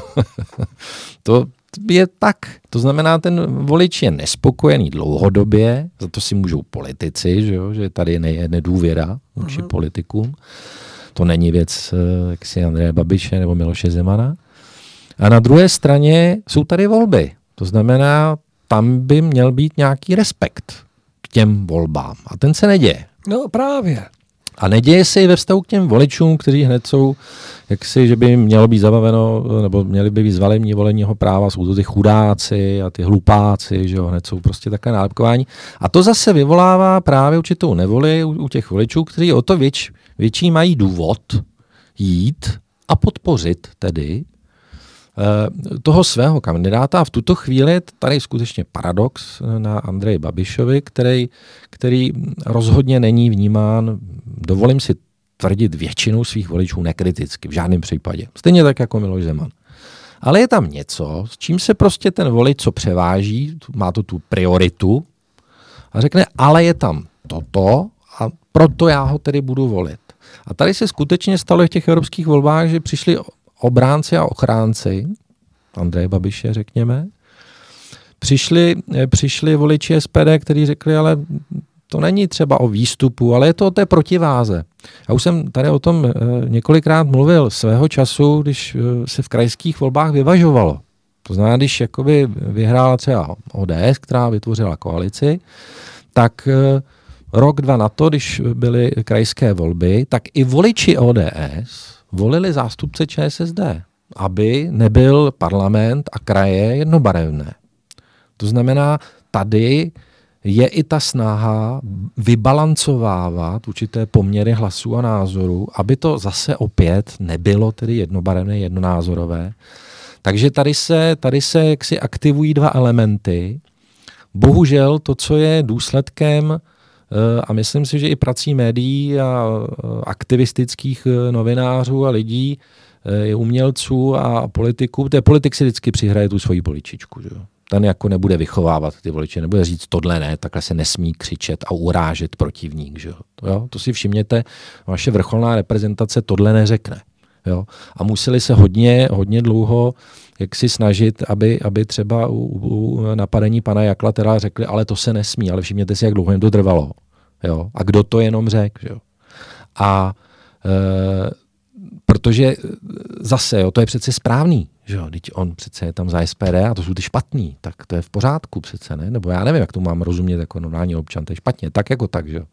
[laughs] to je tak. To znamená, ten volič je nespokojený dlouhodobě, za to si můžou politici, že, jo? že tady je nedůvěra vůči uh-huh. politikům. To není věc eh, jaksi Andreje Babiše nebo Miloše Zemana. A na druhé straně jsou tady volby. To znamená, tam by měl být nějaký respekt k těm volbám. A ten se neděje. No právě. A neděje se i ve vztahu k těm voličům, kteří hned jsou, jak si, že by mělo být zabaveno, nebo měli by být zvalení voleního práva, jsou to ty chudáci a ty hlupáci, že jo, hned jsou prostě takové nálepkování. A to zase vyvolává právě určitou nevoli u, u těch voličů, kteří o to věč, větší mají důvod jít a podpořit tedy eh, toho svého kandidáta. A v tuto chvíli je tady skutečně paradox na Andreji Babišovi, který, který rozhodně není vnímán, dovolím si tvrdit většinou svých voličů nekriticky, v žádném případě. Stejně tak jako Miloš Zeman. Ale je tam něco, s čím se prostě ten volič, co převáží, má to tu prioritu a řekne, ale je tam toto a proto já ho tedy budu volit. A tady se skutečně stalo v těch evropských volbách, že přišli obránci a ochránci, Andreje Babiše, řekněme, přišli, přišli voliči SPD, kteří řekli, ale to není třeba o výstupu, ale je to o té protiváze. Já už jsem tady o tom eh, několikrát mluvil svého času, když eh, se v krajských volbách vyvažovalo. To znamená, když jakoby vyhrála třeba ODS, která vytvořila koalici, tak eh, rok, dva na to, když byly krajské volby, tak i voliči ODS volili zástupce ČSSD, aby nebyl parlament a kraje jednobarevné. To znamená, tady je i ta snaha vybalancovávat určité poměry hlasů a názorů, aby to zase opět nebylo tedy jednobarevné, jednonázorové. Takže tady se, tady se jaksi aktivují dva elementy. Bohužel to, co je důsledkem a myslím si, že i prací médií a eh, aktivistických eh, novinářů a lidí, umělců a politiků, té politik si vždycky přihraje tu svoji poličičku. Že? ten jako nebude vychovávat ty voliče, nebude říct tohle ne, takhle se nesmí křičet a urážet protivník. Že jo? To si všimněte, vaše vrcholná reprezentace tohle neřekne. Jo? A museli se hodně, hodně dlouho jak si snažit, aby, aby třeba u, u napadení pana Jakla teda řekli, ale to se nesmí, ale všimněte si, jak dlouho jim to trvalo. Jo? A kdo to jenom řekl. A e, protože zase, jo, to je přece správný. Že jo, teď on přece je tam za SPD a to jsou ty špatný, tak to je v pořádku přece, ne? Nebo já nevím, jak to mám rozumět jako normální občan, to je špatně, tak jako tak, že jo.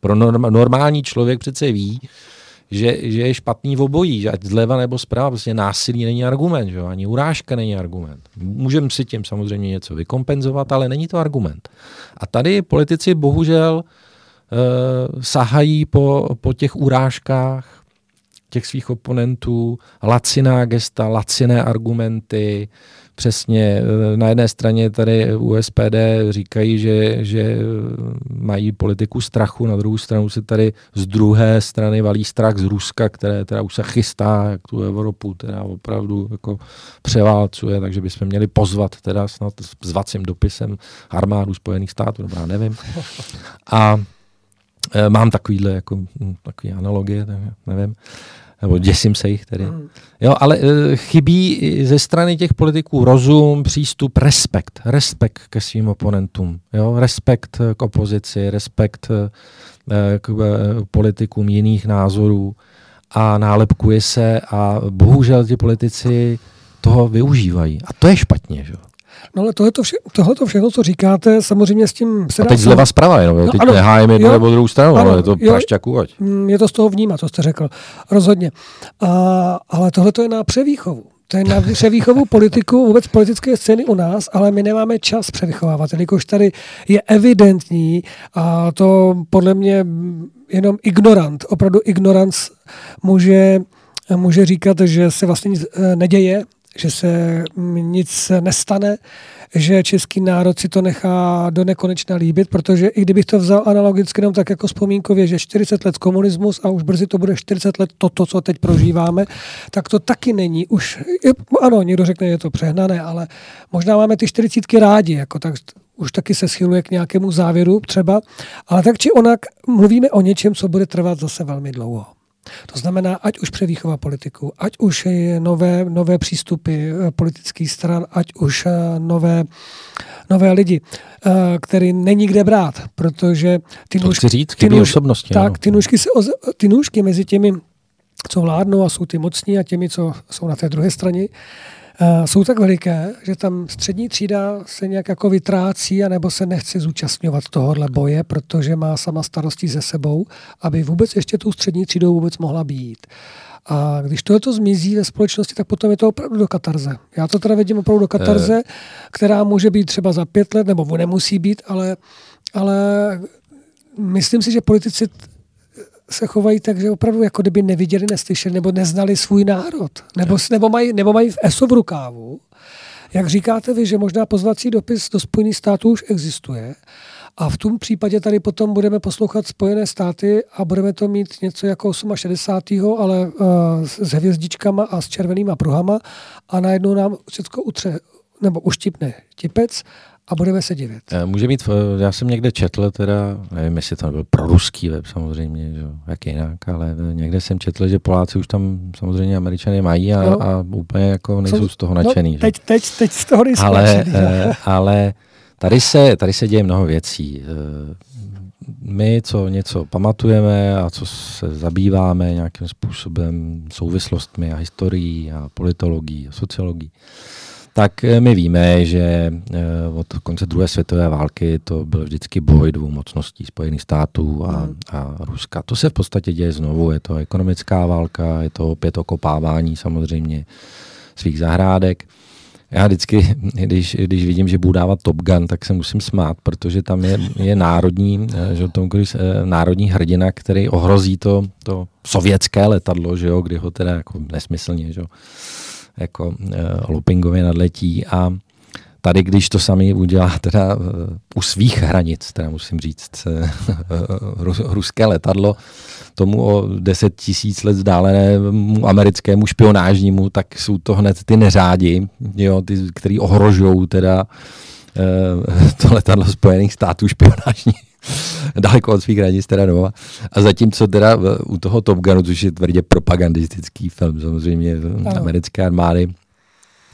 Pro normální člověk přece ví, že, že je špatný v obojí, že ať zleva nebo zprava, prostě násilí není argument, že ani urážka není argument. Můžeme si tím samozřejmě něco vykompenzovat, ale není to argument. A tady politici bohužel uh, sahají po, po těch urážkách, těch svých oponentů, laciná gesta, laciné argumenty, přesně eh, na jedné straně tady u SPD říkají, že, že mají politiku strachu, na druhou stranu se tady z druhé strany valí strach z Ruska, které teda už se chystá, jak tu Evropu teda opravdu jako převálcuje, takže bychom měli pozvat teda snad s vacím dopisem armádu Spojených států, dobrá, nevím. A eh, mám takovýhle jako, hm, takový analogie, tak nevím nebo děsím se jich tedy. Hmm. Jo, ale e, chybí ze strany těch politiků rozum, přístup, respekt. Respekt ke svým oponentům. Jo, respekt k opozici, respekt e, k politikům jiných názorů a nálepkuje se a bohužel ti politici toho využívají. A to je špatně. Že? No ale tohleto, vše, tohleto všechno, co říkáte, samozřejmě s tím se A teď zleva zprava jenom, jo? No, teď ano, nehájím jednu nebo druhou stranu, ano, ale je to prašťaku, ať. Mm, je to z toho vnímat, co jste řekl, rozhodně. A, ale tohle je na převýchovu. To je na [laughs] převýchovu politiku, vůbec politické scény u nás, ale my nemáme čas převychovávat, jelikož tady je evidentní a to podle mě jenom ignorant, opravdu ignorant může, může říkat, že se vlastně nic eh, neděje, že se nic nestane, že český národ si to nechá do nekonečna líbit, protože i kdybych to vzal analogicky jenom tak jako vzpomínkově, že 40 let komunismus a už brzy to bude 40 let toto, co teď prožíváme, tak to taky není. Už, ano, někdo řekne, je to přehnané, ale možná máme ty 40 rádi, jako tak už taky se schyluje k nějakému závěru třeba, ale tak či onak mluvíme o něčem, co bude trvat zase velmi dlouho. To znamená, ať už převýchova politiku, ať už nové, nové přístupy eh, politických stran, ať už eh, nové, nové lidi, eh, který není kde brát, protože ty nůžky, říct, ty, nůž, osobnosti, tak, ty, nůžky se, ty nůžky mezi těmi, co vládnou a jsou ty mocní a těmi, co jsou na té druhé straně, jsou tak veliké, že tam střední třída se nějak jako vytrácí, anebo se nechce zúčastňovat tohohle boje, protože má sama starostí se sebou, aby vůbec ještě tou střední třídou vůbec mohla být. A když tohoto zmizí ve společnosti, tak potom je to opravdu do katarze. Já to teda vidím opravdu do katarze, eh. která může být třeba za pět let, nebo nemusí být, ale, ale myslím si, že politici se chovají tak, že opravdu jako kdyby neviděli, neslyšeli nebo neznali svůj národ. Nebo, nebo, mají, nebo mají v ESO v rukávu. Jak říkáte vy, že možná pozvací dopis do Spojených států už existuje, a v tom případě tady potom budeme poslouchat Spojené státy a budeme to mít něco jako 68. ale uh, s hvězdičkama a s červenýma pruhama a najednou nám všechno utře, nebo uštipne tipec a budeme se divit. Eh, může být, eh, já jsem někde četl, teda, nevím, jestli to byl pro ruský web samozřejmě, že, jak jinak, ale někde jsem četl, že Poláci už tam samozřejmě američany mají a, no. a úplně jako nejsou z toho nadšený. No, teď, teď, teď z toho nejsou ale, nadšený, ale Tady se, tady se děje mnoho věcí. Eh, my, co něco pamatujeme a co se zabýváme nějakým způsobem souvislostmi a historií a politologií a sociologií, tak eh, my víme, že eh, od konce druhé světové války to byl vždycky boj dvou mocností Spojených států a, hmm. a Ruska. To se v podstatě děje znovu. Je to ekonomická válka, je to opět okopávání samozřejmě svých zahrádek já vždycky, [laughs] když, když vidím, že budu dávat Top Gun, tak se musím smát, protože tam je, je národní, eh, že Tom Cruise, národní hrdina, který ohrozí to, to sovětské letadlo, že jo, kdy ho teda jako nesmyslně, že jo, jako uh, loopingově nadletí a tady, když to sami udělá teda uh, u svých hranic, teda musím říct, uh, ruské letadlo, tomu o 10 tisíc let vzdálenému americkému špionážnímu, tak jsou to hned ty neřádi, jo, ty, který ohrožují teda eh, to letadlo Spojených států špionážní [laughs] daleko od svých hranic teda doma. A zatímco teda u toho Top Gunu, což je tvrdě propagandistický film, samozřejmě ano. americké armády,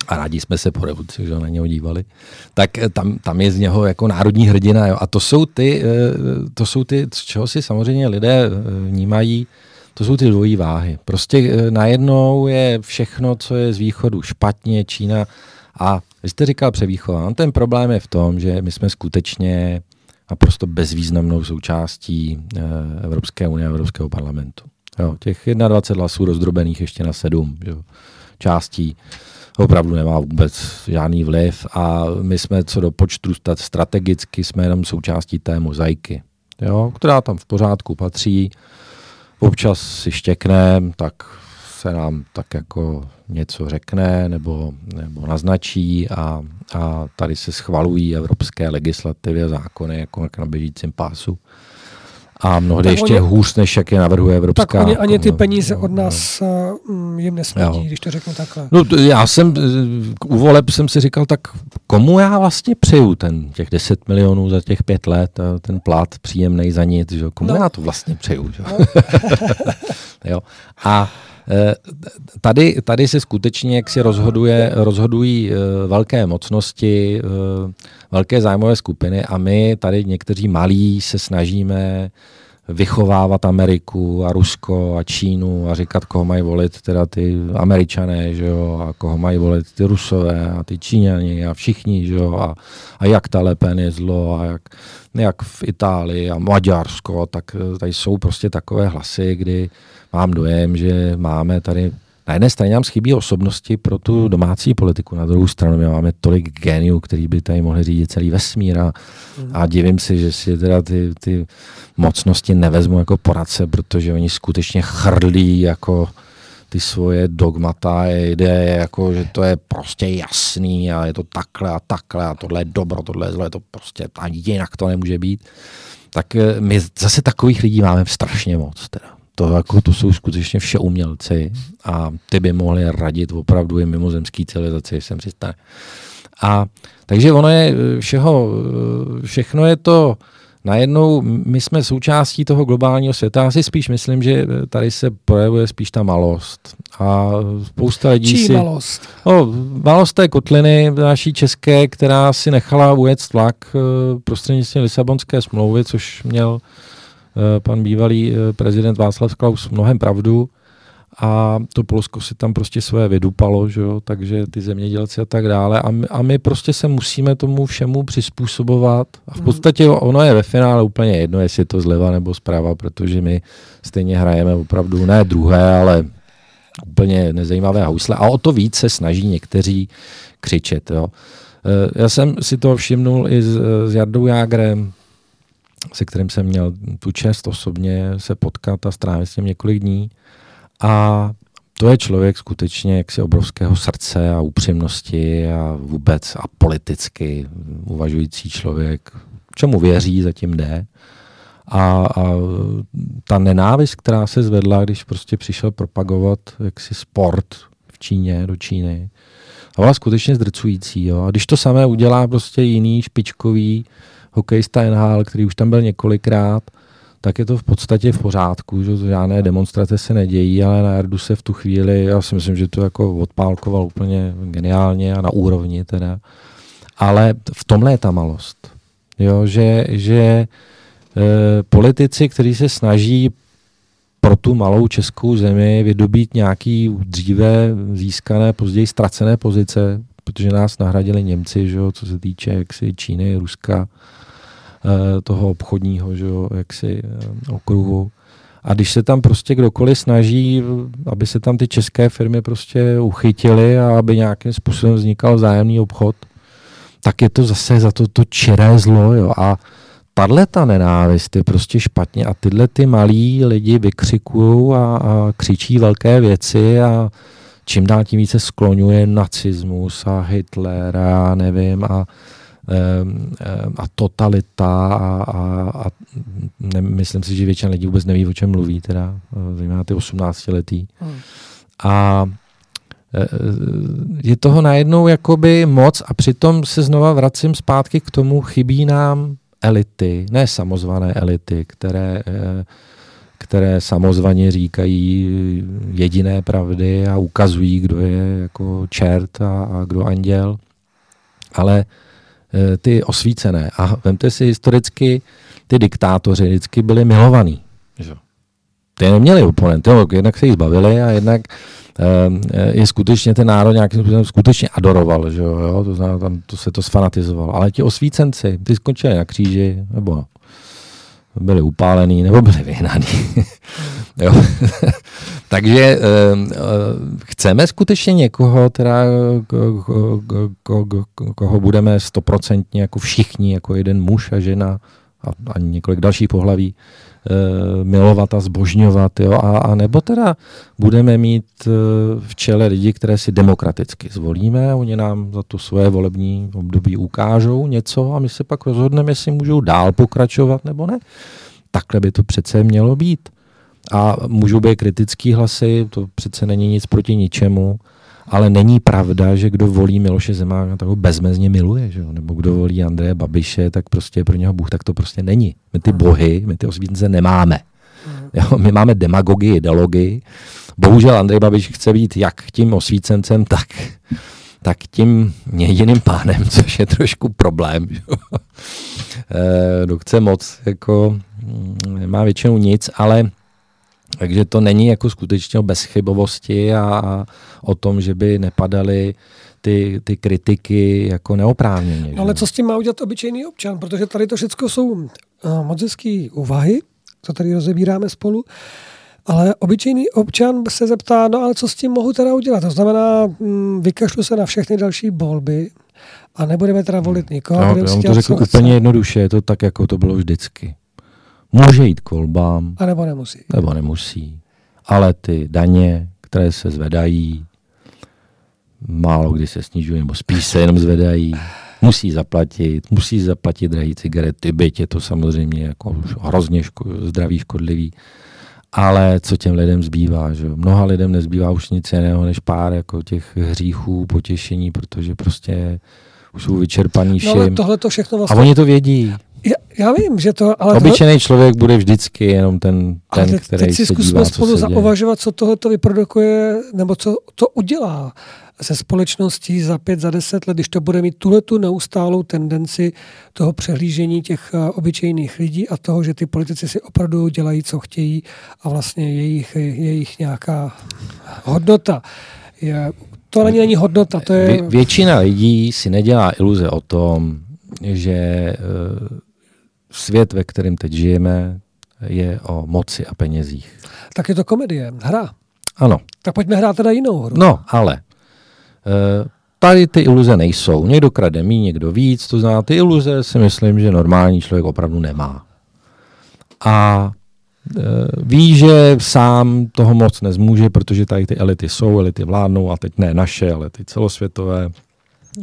a rádi jsme se po revoluci že na něho dívali, tak eh, tam, tam je z něho jako národní hrdina. Jo. A to jsou, ty, eh, to jsou ty, z čeho si samozřejmě lidé eh, vnímají, to jsou ty dvojí váhy. Prostě najednou je všechno, co je z východu špatně, Čína a vy jste říkal převýchova. Ten problém je v tom, že my jsme skutečně naprosto bezvýznamnou součástí Evropské unie a Evropského parlamentu. Jo, těch 21 hlasů rozdrobených ještě na sedm jo, částí opravdu nemá vůbec žádný vliv a my jsme co do počtu strategicky jsme jenom součástí té mozaiky, jo, která tam v pořádku patří. Občas si štěkne, tak se nám tak jako něco řekne nebo, nebo naznačí a, a tady se schvalují evropské legislativy a zákony jako na běžícím pásu a mnohdy tak ještě oni, hůř, než jak je navrhuje Evropská. Tak oni ani ty peníze od nás uh, jim nesmítí, když to řeknu takhle. No, já jsem, u voleb jsem si říkal, tak komu já vlastně přeju ten těch 10 milionů za těch pět let, ten plat příjemný za nic, že? komu no. já to vlastně přeju. Že? No. [laughs] jo. A eh, Tady, tady se skutečně, jak si rozhoduje, rozhodují uh, velké mocnosti, uh, velké zájmové skupiny a my tady někteří malí se snažíme vychovávat Ameriku a Rusko a Čínu a říkat, koho mají volit teda ty Američané, že jo, a koho mají volit ty Rusové a ty Číňani a všichni, že jo, a, a jak ta Lepen je zlo a jak, jak v Itálii a Maďarsko, tak tady jsou prostě takové hlasy, kdy mám dojem, že máme tady na jedné straně nám chybí osobnosti pro tu domácí politiku, na druhou stranu my máme tolik geniů, který by tady mohli řídit celý vesmír a, a divím si, že si teda ty, ty mocnosti nevezmu jako poradce, protože oni skutečně chrlí jako ty svoje dogmata, ideje, jako, že to je prostě jasný a je to takhle a takhle a tohle je dobro, tohle je zlo, to prostě ani jinak to nemůže být. Tak eh, my zase takových lidí máme strašně moc. Teda to, jako, to jsou skutečně vše umělci a ty by mohli radit opravdu i mimozemský civilizaci, jsem si stane. A takže ono je eh, všeho, eh, všechno je to najednou, my jsme součástí toho globálního světa. Já si spíš myslím, že eh, tady se projevuje spíš ta malost. A spousta lidí Čí si... malost? No, malost té kotliny naší české, která si nechala ujet tlak prostřednictvím Lisabonské smlouvy, což měl pan bývalý eh, prezident Václav Klaus mnohem pravdu. a to Polsko si tam prostě své vydupalo, že jo, takže ty zemědělci a tak dále a my, a my prostě se musíme tomu všemu přizpůsobovat a v mhm. podstatě ono je ve finále úplně jedno, jestli je to zleva nebo zprava, protože my stejně hrajeme opravdu ne druhé, ale úplně nezajímavé housle a o to víc se snaží někteří křičet. Jo. E, já jsem si to všimnul i s, s Jardou Jágrem, se kterým jsem měl tu čest osobně se potkat a strávit s ním několik dní. A to je člověk skutečně jaksi obrovského srdce a upřímnosti a vůbec a politicky uvažující člověk, čemu věří, zatím jde. A, a ta nenávist, která se zvedla, když prostě přišel propagovat jaksi sport v Číně, do Číny, a byla skutečně zdrcující. Jo. A když to samé udělá prostě jiný špičkový hokejista NHL, který už tam byl několikrát, tak je to v podstatě v pořádku, že žádné demonstrace se nedějí, ale na Erdu se v tu chvíli, já si myslím, že to jako odpálkoval úplně geniálně a na úrovni teda. Ale v tomhle je ta malost. Jo, že, že e, politici, kteří se snaží pro tu malou českou zemi vydobít nějaký dříve získané, později ztracené pozice, protože nás nahradili Němci, že co se týče jaksi Číny, Ruska, toho obchodního že jo, jaksi, eh, okruhu. A když se tam prostě kdokoliv snaží, aby se tam ty české firmy prostě uchytily a aby nějakým způsobem vznikal vzájemný obchod, tak je to zase za to to čiré zlo. Jo. A tahle ta nenávist je prostě špatně a tyhle ty malí lidi vykřikují a, a křičí velké věci a čím dál tím více skloňuje nacismus a Hitler a nevím a a totalita a, a, a ne, myslím si, že většina lidí vůbec neví, o čem mluví, teda eh, zejména ty 18 letý. Hmm. A eh, je toho najednou jakoby moc a přitom se znova vracím zpátky k tomu, chybí nám elity, ne samozvané elity, které, eh, které samozvaně říkají jediné pravdy a ukazují, kdo je jako čert a, a kdo anděl, ale Eh, ty osvícené. A vemte si historicky, ty diktátoři vždycky byli milovaní. Ty neměli oponenty, jednak se jich zbavili a jednak eh, je skutečně ten národ nějakým způsobem skutečně adoroval, že jo, to, znamená, tam to se to sfanatizovalo. Ale ti osvícenci, ty skončili na kříži, nebo byli upálení, nebo byli vyhnaní. [laughs] jo. Takže eh, eh, chceme skutečně někoho, teda, koho budeme stoprocentně jako všichni, jako jeden muž a žena a, a několik dalších pohlaví, eh, milovat a zbožňovat, jo, a, a nebo teda budeme mít v čele lidi, které si demokraticky zvolíme, oni nám za to svoje volební období ukážou něco a my se pak rozhodneme, jestli můžou dál pokračovat nebo ne. Takhle by to přece mělo být. A můžou být kritický hlasy, to přece není nic proti ničemu, ale není pravda, že kdo volí Miloše Zemáka, tak ho bezmezně miluje, že jo? nebo kdo volí Andreje Babiše, tak prostě je pro něho Bůh, tak to prostě není. My ty bohy, my ty osvícence nemáme. Jo? My máme demagogii, ideologii. Bohužel Andrej Babiš chce být jak tím osvícencem, tak, tak tím jediným pánem, [laughs] což je trošku problém. Kdo [laughs] chce moc, jako mm, nemá většinou nic, ale takže to není jako skutečně o bezchybovosti a, a o tom, že by nepadaly ty, ty kritiky jako neoprávněně. No, ale co s tím má udělat obyčejný občan? Protože tady to všechno jsou uh, moc hezký úvahy, co tady rozebíráme spolu, ale obyčejný občan se zeptá, no ale co s tím mohu teda udělat? To znamená, mm, vykašlu se na všechny další volby a nebudeme teda volit nikoho. No, já to řekl úplně jednoduše, je to tak, jako to bylo vždycky. Může jít k volbám. A nebo nemusí. Nebo nemusí. Ale ty daně, které se zvedají, málo kdy se snižují, nebo spíš se jenom zvedají, musí zaplatit, musí zaplatit drahé cigarety, byť je to samozřejmě jako hrozně ško- zdraví škodlivý. Ale co těm lidem zbývá? Že? Mnoha lidem nezbývá už nic jiného než pár jako těch hříchů, potěšení, protože prostě už jsou vyčerpaní všem. No, ale tohle to všechno vlastně... A oni to vědí. Já, já vím, že to... Ale Obyčejný to... člověk bude vždycky jenom ten, ten teď, který teď si se zkusme dívá, spolu co se zauvažovat, co tohle to vyprodukuje, nebo co to udělá se společností za pět, za deset let, když to bude mít tuhle tu neustálou tendenci toho přehlížení těch uh, obyčejných lidí a toho, že ty politici si opravdu dělají, co chtějí a vlastně jejich, jejich nějaká hodnota je, to ani není hodnota. To je... Vě, většina lidí si nedělá iluze o tom, že uh, svět, ve kterém teď žijeme, je o moci a penězích. Tak je to komedie, hra. Ano. Tak pojďme hrát teda jinou hru. No, ale Eh, tady ty iluze nejsou. Někdo krade mí, někdo víc, to znamená, ty iluze si myslím, že normální člověk opravdu nemá. A e, ví, že sám toho moc nezmůže, protože tady ty elity jsou, elity vládnou a teď ne naše, ale ty celosvětové.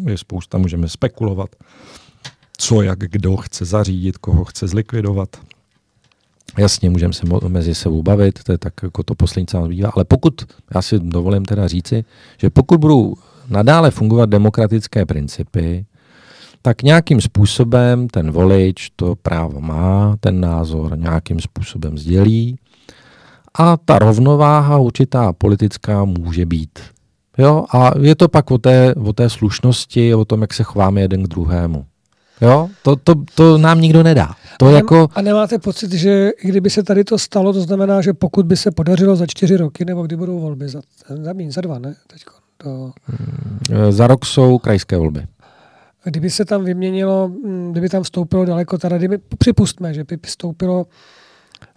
Je spousta, můžeme spekulovat, co, jak, kdo chce zařídit, koho chce zlikvidovat. Jasně, můžeme se mezi sebou bavit, to je tak jako to poslední, co nás bývá, ale pokud, já si dovolím teda říci, že pokud budou nadále fungovat demokratické principy, tak nějakým způsobem ten volič to právo má, ten názor nějakým způsobem sdělí a ta rovnováha určitá politická může být. Jo? A je to pak o té, o té slušnosti, o tom, jak se chováme jeden k druhému. Jo? To, to, to nám nikdo nedá. To a, nem, jako... a nemáte pocit, že kdyby se tady to stalo, to znamená, že pokud by se podařilo za čtyři roky, nebo kdy budou volby, za, za, za dva, ne? Teďko, to... Hmm, za rok jsou krajské volby. Kdyby se tam vyměnilo, hm, kdyby tam vstoupilo daleko, teda kdyby, připustme, že by vstoupilo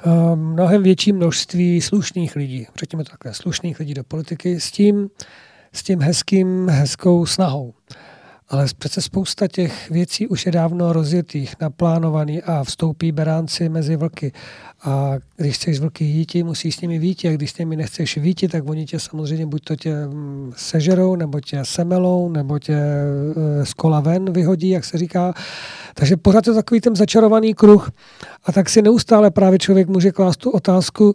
uh, mnohem větší množství slušných lidí, řekněme to takhle, slušných lidí do politiky s tím, s tím hezkým, hezkou snahou. Ale přece spousta těch věcí už je dávno rozjetých, naplánovaný a vstoupí beránci mezi vlky. A když chceš vlky jíti, musíš s nimi víti. A když s nimi nechceš víti, tak oni tě samozřejmě buď to tě mm, sežerou, nebo tě semelou, nebo tě e, z kola ven vyhodí, jak se říká. Takže pořád je takový ten začarovaný kruh. A tak si neustále právě člověk může klást tu otázku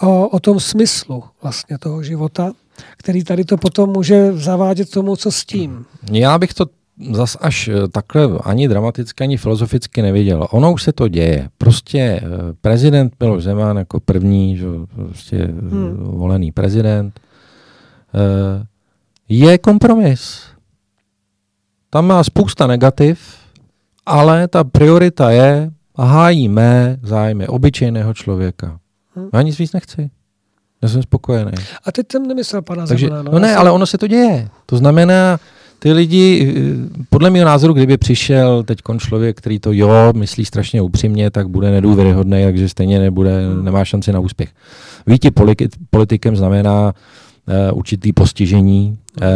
o, o tom smyslu vlastně toho života který tady to potom může zavádět tomu, co s tím. Já bych to zas až eh, takhle ani dramaticky, ani filozoficky neviděl. Ono už se to děje. Prostě eh, prezident Miloš Zeman jako první, že, prostě eh, hmm. volený prezident, je kompromis. Tam má spousta negativ, ale ta priorita je a hájíme zájmy obyčejného člověka. Hmm. Já nic víc nechci. Já jsem spokojený. A teď jsem nemyslel pana Takže, Zemana. No, no ne, jsem... ale ono se to děje. To znamená, ty lidi, eh, podle mého názoru, kdyby přišel teď člověk, který to jo, myslí strašně upřímně, tak bude nedůvěryhodný, takže stejně nebude, hmm. nemá šanci na úspěch. Víti politikem znamená uh, určitý postižení uh,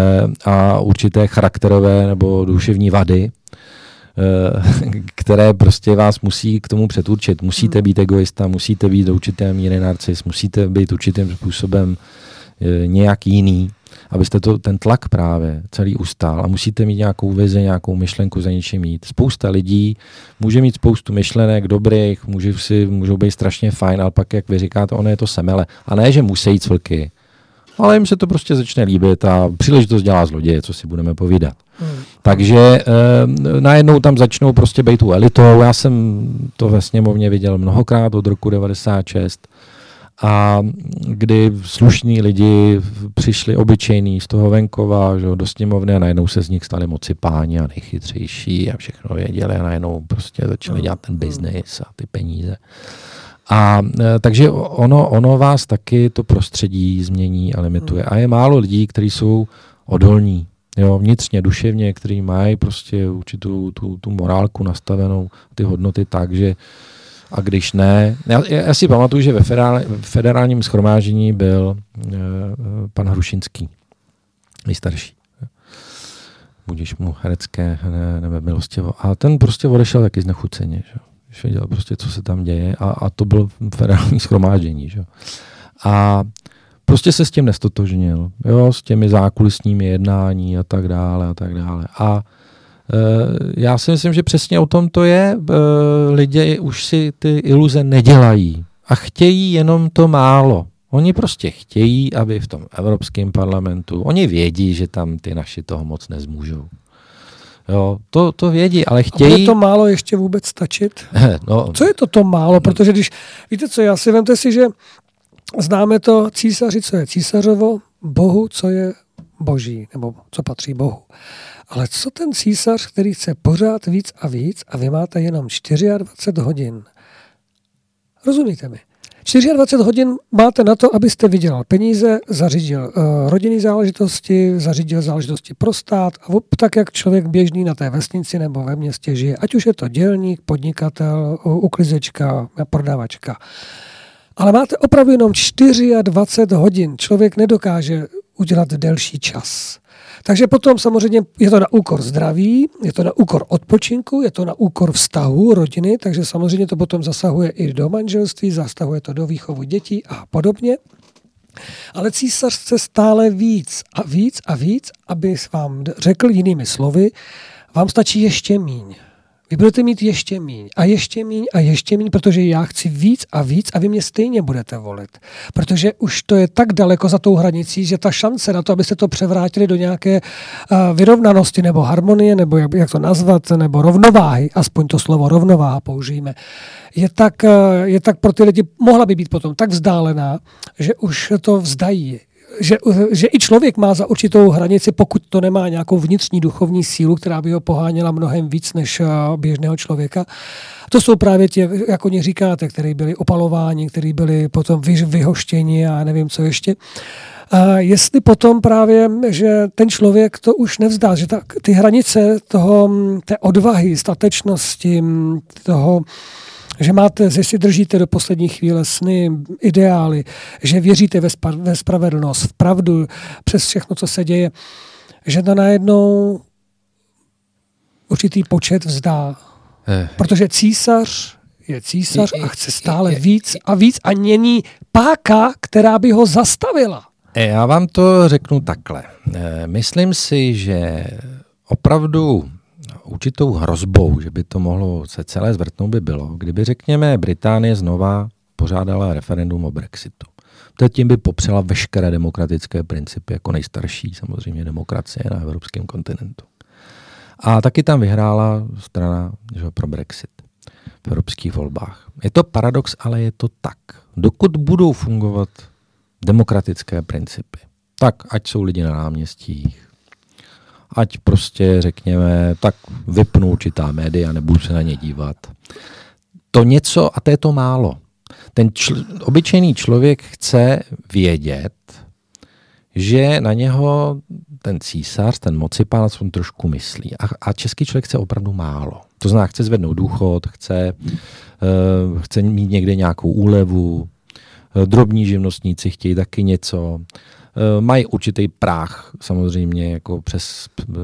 a určité charakterové nebo duševní vady, Eh, [laughs] které prostě vás musí k tomu předurčit. Musíte hmm. být egoista, musíte být do určité míry narcis, musíte být určitým způsobem eh, nějak jiný, abyste to, ten tlak právě celý ustál a musíte mít nějakou vizi, nějakou myšlenku za něčím mít. Spousta lidí může mít spoustu myšlenek dobrých, může si, můžou být strašně fajn, ale pak, jak vy říkáte, ono je to semele. A ne, že musí jít cvlky, ale jim se to prostě začne líbit a příležitost dělá zloděje, co si budeme povídat. Hmm. Takže e, najednou tam začnou prostě být tu elitou. Já jsem to ve sněmovně viděl mnohokrát od roku 96 a kdy slušní lidi přišli obyčejní z toho venkova že, do sněmovny a najednou se z nich stali moci páni a nejchytřejší a všechno věděli a najednou prostě začali hmm. dělat ten biznis a ty peníze. A e, takže ono, ono vás taky to prostředí změní a limituje. A je málo lidí, kteří jsou odolní, jo, vnitřně, duševně, kteří mají prostě určitou tu, tu morálku nastavenou, ty hodnoty tak, že a když ne, já, já si pamatuju, že ve federál, federálním schromáždění byl e, pan Hrušinský, nejstarší. Budíš mu herecké ne, nebe milostivo. A ten prostě odešel taky znechuceně. Že? Když věděl prostě, co se tam děje a, a to bylo federální schromáždění. Že? A prostě se s tím nestotožnil, jo, s těmi zákulisními jednání a tak dále a tak dále. A e, já si myslím, že přesně o tom to je. E, lidé už si ty iluze nedělají a chtějí jenom to málo. Oni prostě chtějí, aby v tom Evropském parlamentu, oni vědí, že tam ty naši toho moc nezmůžou. Jo, to, to vědí, ale chtějí... A bude to málo ještě vůbec stačit? [laughs] no. Co je to to málo? Protože když, víte co, já si vemte si, že známe to císaři, co je císařovo, bohu, co je boží, nebo co patří bohu. Ale co ten císař, který chce pořád víc a víc a vy máte jenom 24 hodin? Rozumíte mi? 24 hodin máte na to, abyste vydělal peníze, zařídil uh, rodinné záležitosti, zařídil záležitosti pro stát, a tak, jak člověk běžný na té vesnici nebo ve městě žije. Ať už je to dělník, podnikatel, uklizečka, prodavačka. Ale máte opravdu jenom 24 hodin. Člověk nedokáže udělat delší čas. Takže potom samozřejmě je to na úkor zdraví, je to na úkor odpočinku, je to na úkor vztahu, rodiny, takže samozřejmě to potom zasahuje i do manželství, zasahuje to do výchovu dětí a podobně. Ale císař chce stále víc a víc a víc, aby vám řekl jinými slovy, vám stačí ještě míň. Vy budete mít ještě míň a ještě míň a ještě míň, protože já chci víc a víc a vy mě stejně budete volit. Protože už to je tak daleko za tou hranicí, že ta šance na to, abyste to převrátili do nějaké uh, vyrovnanosti nebo harmonie, nebo jak, to nazvat, nebo rovnováhy, aspoň to slovo rovnováha použijeme, je tak, uh, je tak pro ty lidi, mohla by být potom tak vzdálená, že už to vzdají že, že i člověk má za určitou hranici, pokud to nemá nějakou vnitřní duchovní sílu, která by ho poháněla mnohem víc než eh, běžného člověka. To jsou právě ti, jak oni říkáte, kteří byli opalováni, kteří byli potom vy, vyhoštěni a nevím, co ještě. A jestli potom právě, že ten člověk to už nevzdá, že ta, ty hranice toho, té odvahy, statečnosti, toho, že máte, že si držíte do poslední chvíle sny, ideály, že věříte ve, spa, ve spravedlnost, v pravdu, přes všechno, co se děje, že to najednou určitý počet vzdá. Eh. Protože císař je císař a chce stále víc a víc a není páka, která by ho zastavila. Eh, já vám to řeknu takhle. Eh, myslím si, že opravdu určitou hrozbou, že by to mohlo se celé zvrtnout, by bylo, kdyby, řekněme, Británie znova pořádala referendum o Brexitu. To tím by popřela veškeré demokratické principy, jako nejstarší samozřejmě demokracie na evropském kontinentu. A taky tam vyhrála strana že, pro Brexit v evropských volbách. Je to paradox, ale je to tak. Dokud budou fungovat demokratické principy, tak ať jsou lidi na náměstích, ať prostě řekněme, tak vypnu určitá média, nebudu se na ně dívat. To něco, a to je to málo. Ten čl- obyčejný člověk chce vědět, že na něho ten císař, ten mocipán, aspoň trošku myslí. A, a český člověk chce opravdu málo. To znamená, chce zvednout důchod, chce, uh, chce mít někde nějakou úlevu, uh, drobní živnostníci chtějí taky něco, Eh, mají určitý práh samozřejmě jako přes eh,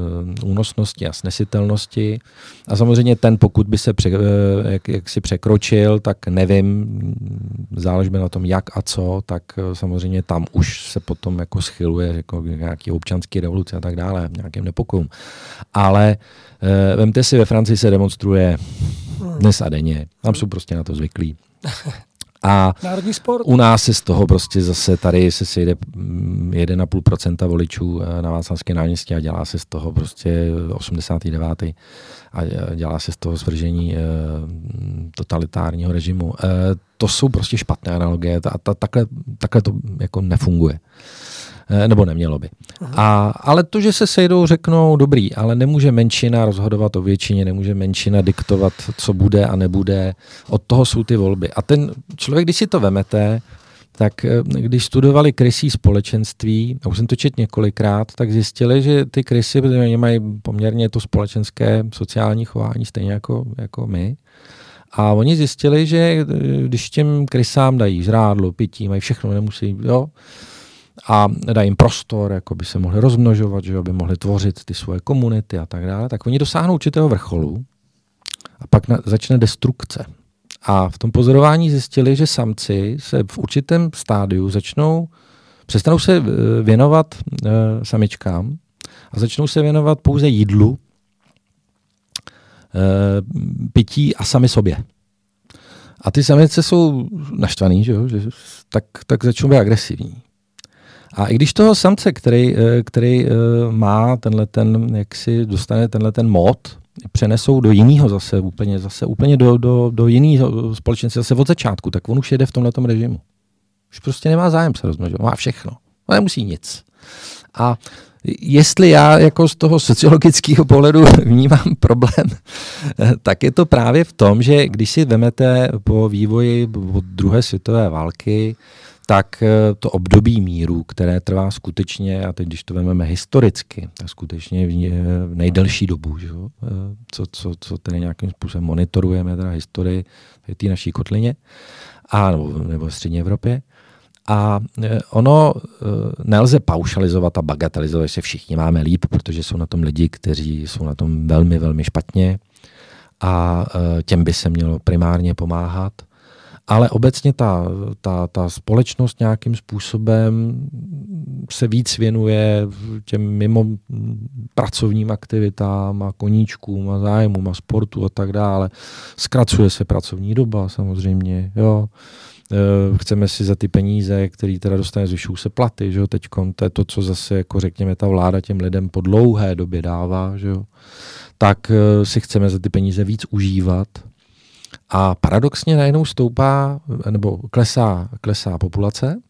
únosnosti a snesitelnosti. A samozřejmě ten, pokud by se pře, eh, jak, jak si překročil, tak nevím, záleží na tom jak a co, tak samozřejmě tam už se potom jako schyluje jako nějaký občanský revoluce a tak dále, nějakým nepokojům. Ale vemte si, ve Francii se demonstruje dnes a denně. Tam jsou prostě na to zvyklí. [laughs] A Národní sport. u nás se z toho prostě zase tady se sejde 1,5% mm, voličů eh, na Václavské náměstí a dělá se z toho prostě 89. a dělá se z toho svržení e, totalitárního režimu. To jsou prostě špatné analogie a ta, takhle, takhle to jako nefunguje. Eh, nebo nemělo by. A, ale to, že se sejdou, řeknou, dobrý, ale nemůže menšina rozhodovat o většině, nemůže menšina diktovat, co bude a nebude. Od toho jsou ty volby. A ten člověk, když si to vemete, tak eh, když studovali krysí společenství, a už jsem to čet několikrát, tak zjistili, že ty krysy oni mají poměrně to společenské sociální chování stejně jako, jako my. A oni zjistili, že eh, když těm krysám dají žrádlo, pití, mají všechno, nemusí, jo, a dají jim prostor, jako by se mohli rozmnožovat, že aby mohli tvořit ty svoje komunity a tak dále, tak oni dosáhnou určitého vrcholu a pak na, začne destrukce. A v tom pozorování zjistili, že samci se v určitém stádiu začnou, přestanou se eh, věnovat e, samičkám a začnou se věnovat pouze jídlu, e, pití a sami sobě. A ty samice jsou naštvaný, že, jo? že tak, tak začnou být agresivní. A i když toho samce, který, eh, který eh, má tenhle ten, jak si dostane tenhle ten mod, přenesou do jiného zase úplně, zase úplně do, do, do jiného společenství zase od začátku, tak on už jede v tomhle režimu. Už prostě nemá zájem se rozmnožovat, má všechno. On nemusí nic. A jestli já jako z toho sociologického pohledu [laughs] vnímám problém, tak je to právě v tom, že když si vemete po vývoji od druhé světové války, tak eh, to období míru, které trvá skutečně, a teď když to vezmeme historicky, tak skutečně v nejdelší dobu, že? Eh, co, co, co tedy nějakým způsobem monitorujeme teda historii té naší kotlině, a, nebo, nebo v střední Evropě, a ono nelze paušalizovat a bagatelizovat, že se všichni máme líp, protože jsou na tom lidi, kteří jsou na tom velmi, velmi špatně a těm by se mělo primárně pomáhat. Ale obecně ta, ta, ta společnost nějakým způsobem se víc věnuje těm mimo pracovním aktivitám a koníčkům a zájmům a sportu a tak dále. Zkracuje se pracovní doba samozřejmě, jo. Eh, chceme si za ty peníze, které teda dostane, zvyšují se platy, že jo, to je to, co zase, jako řekněme, ta vláda těm lidem po dlouhé době dává, že jo, tak eh, si chceme za ty peníze víc užívat. A paradoxně najednou stoupá, nebo klesá, klesá populace,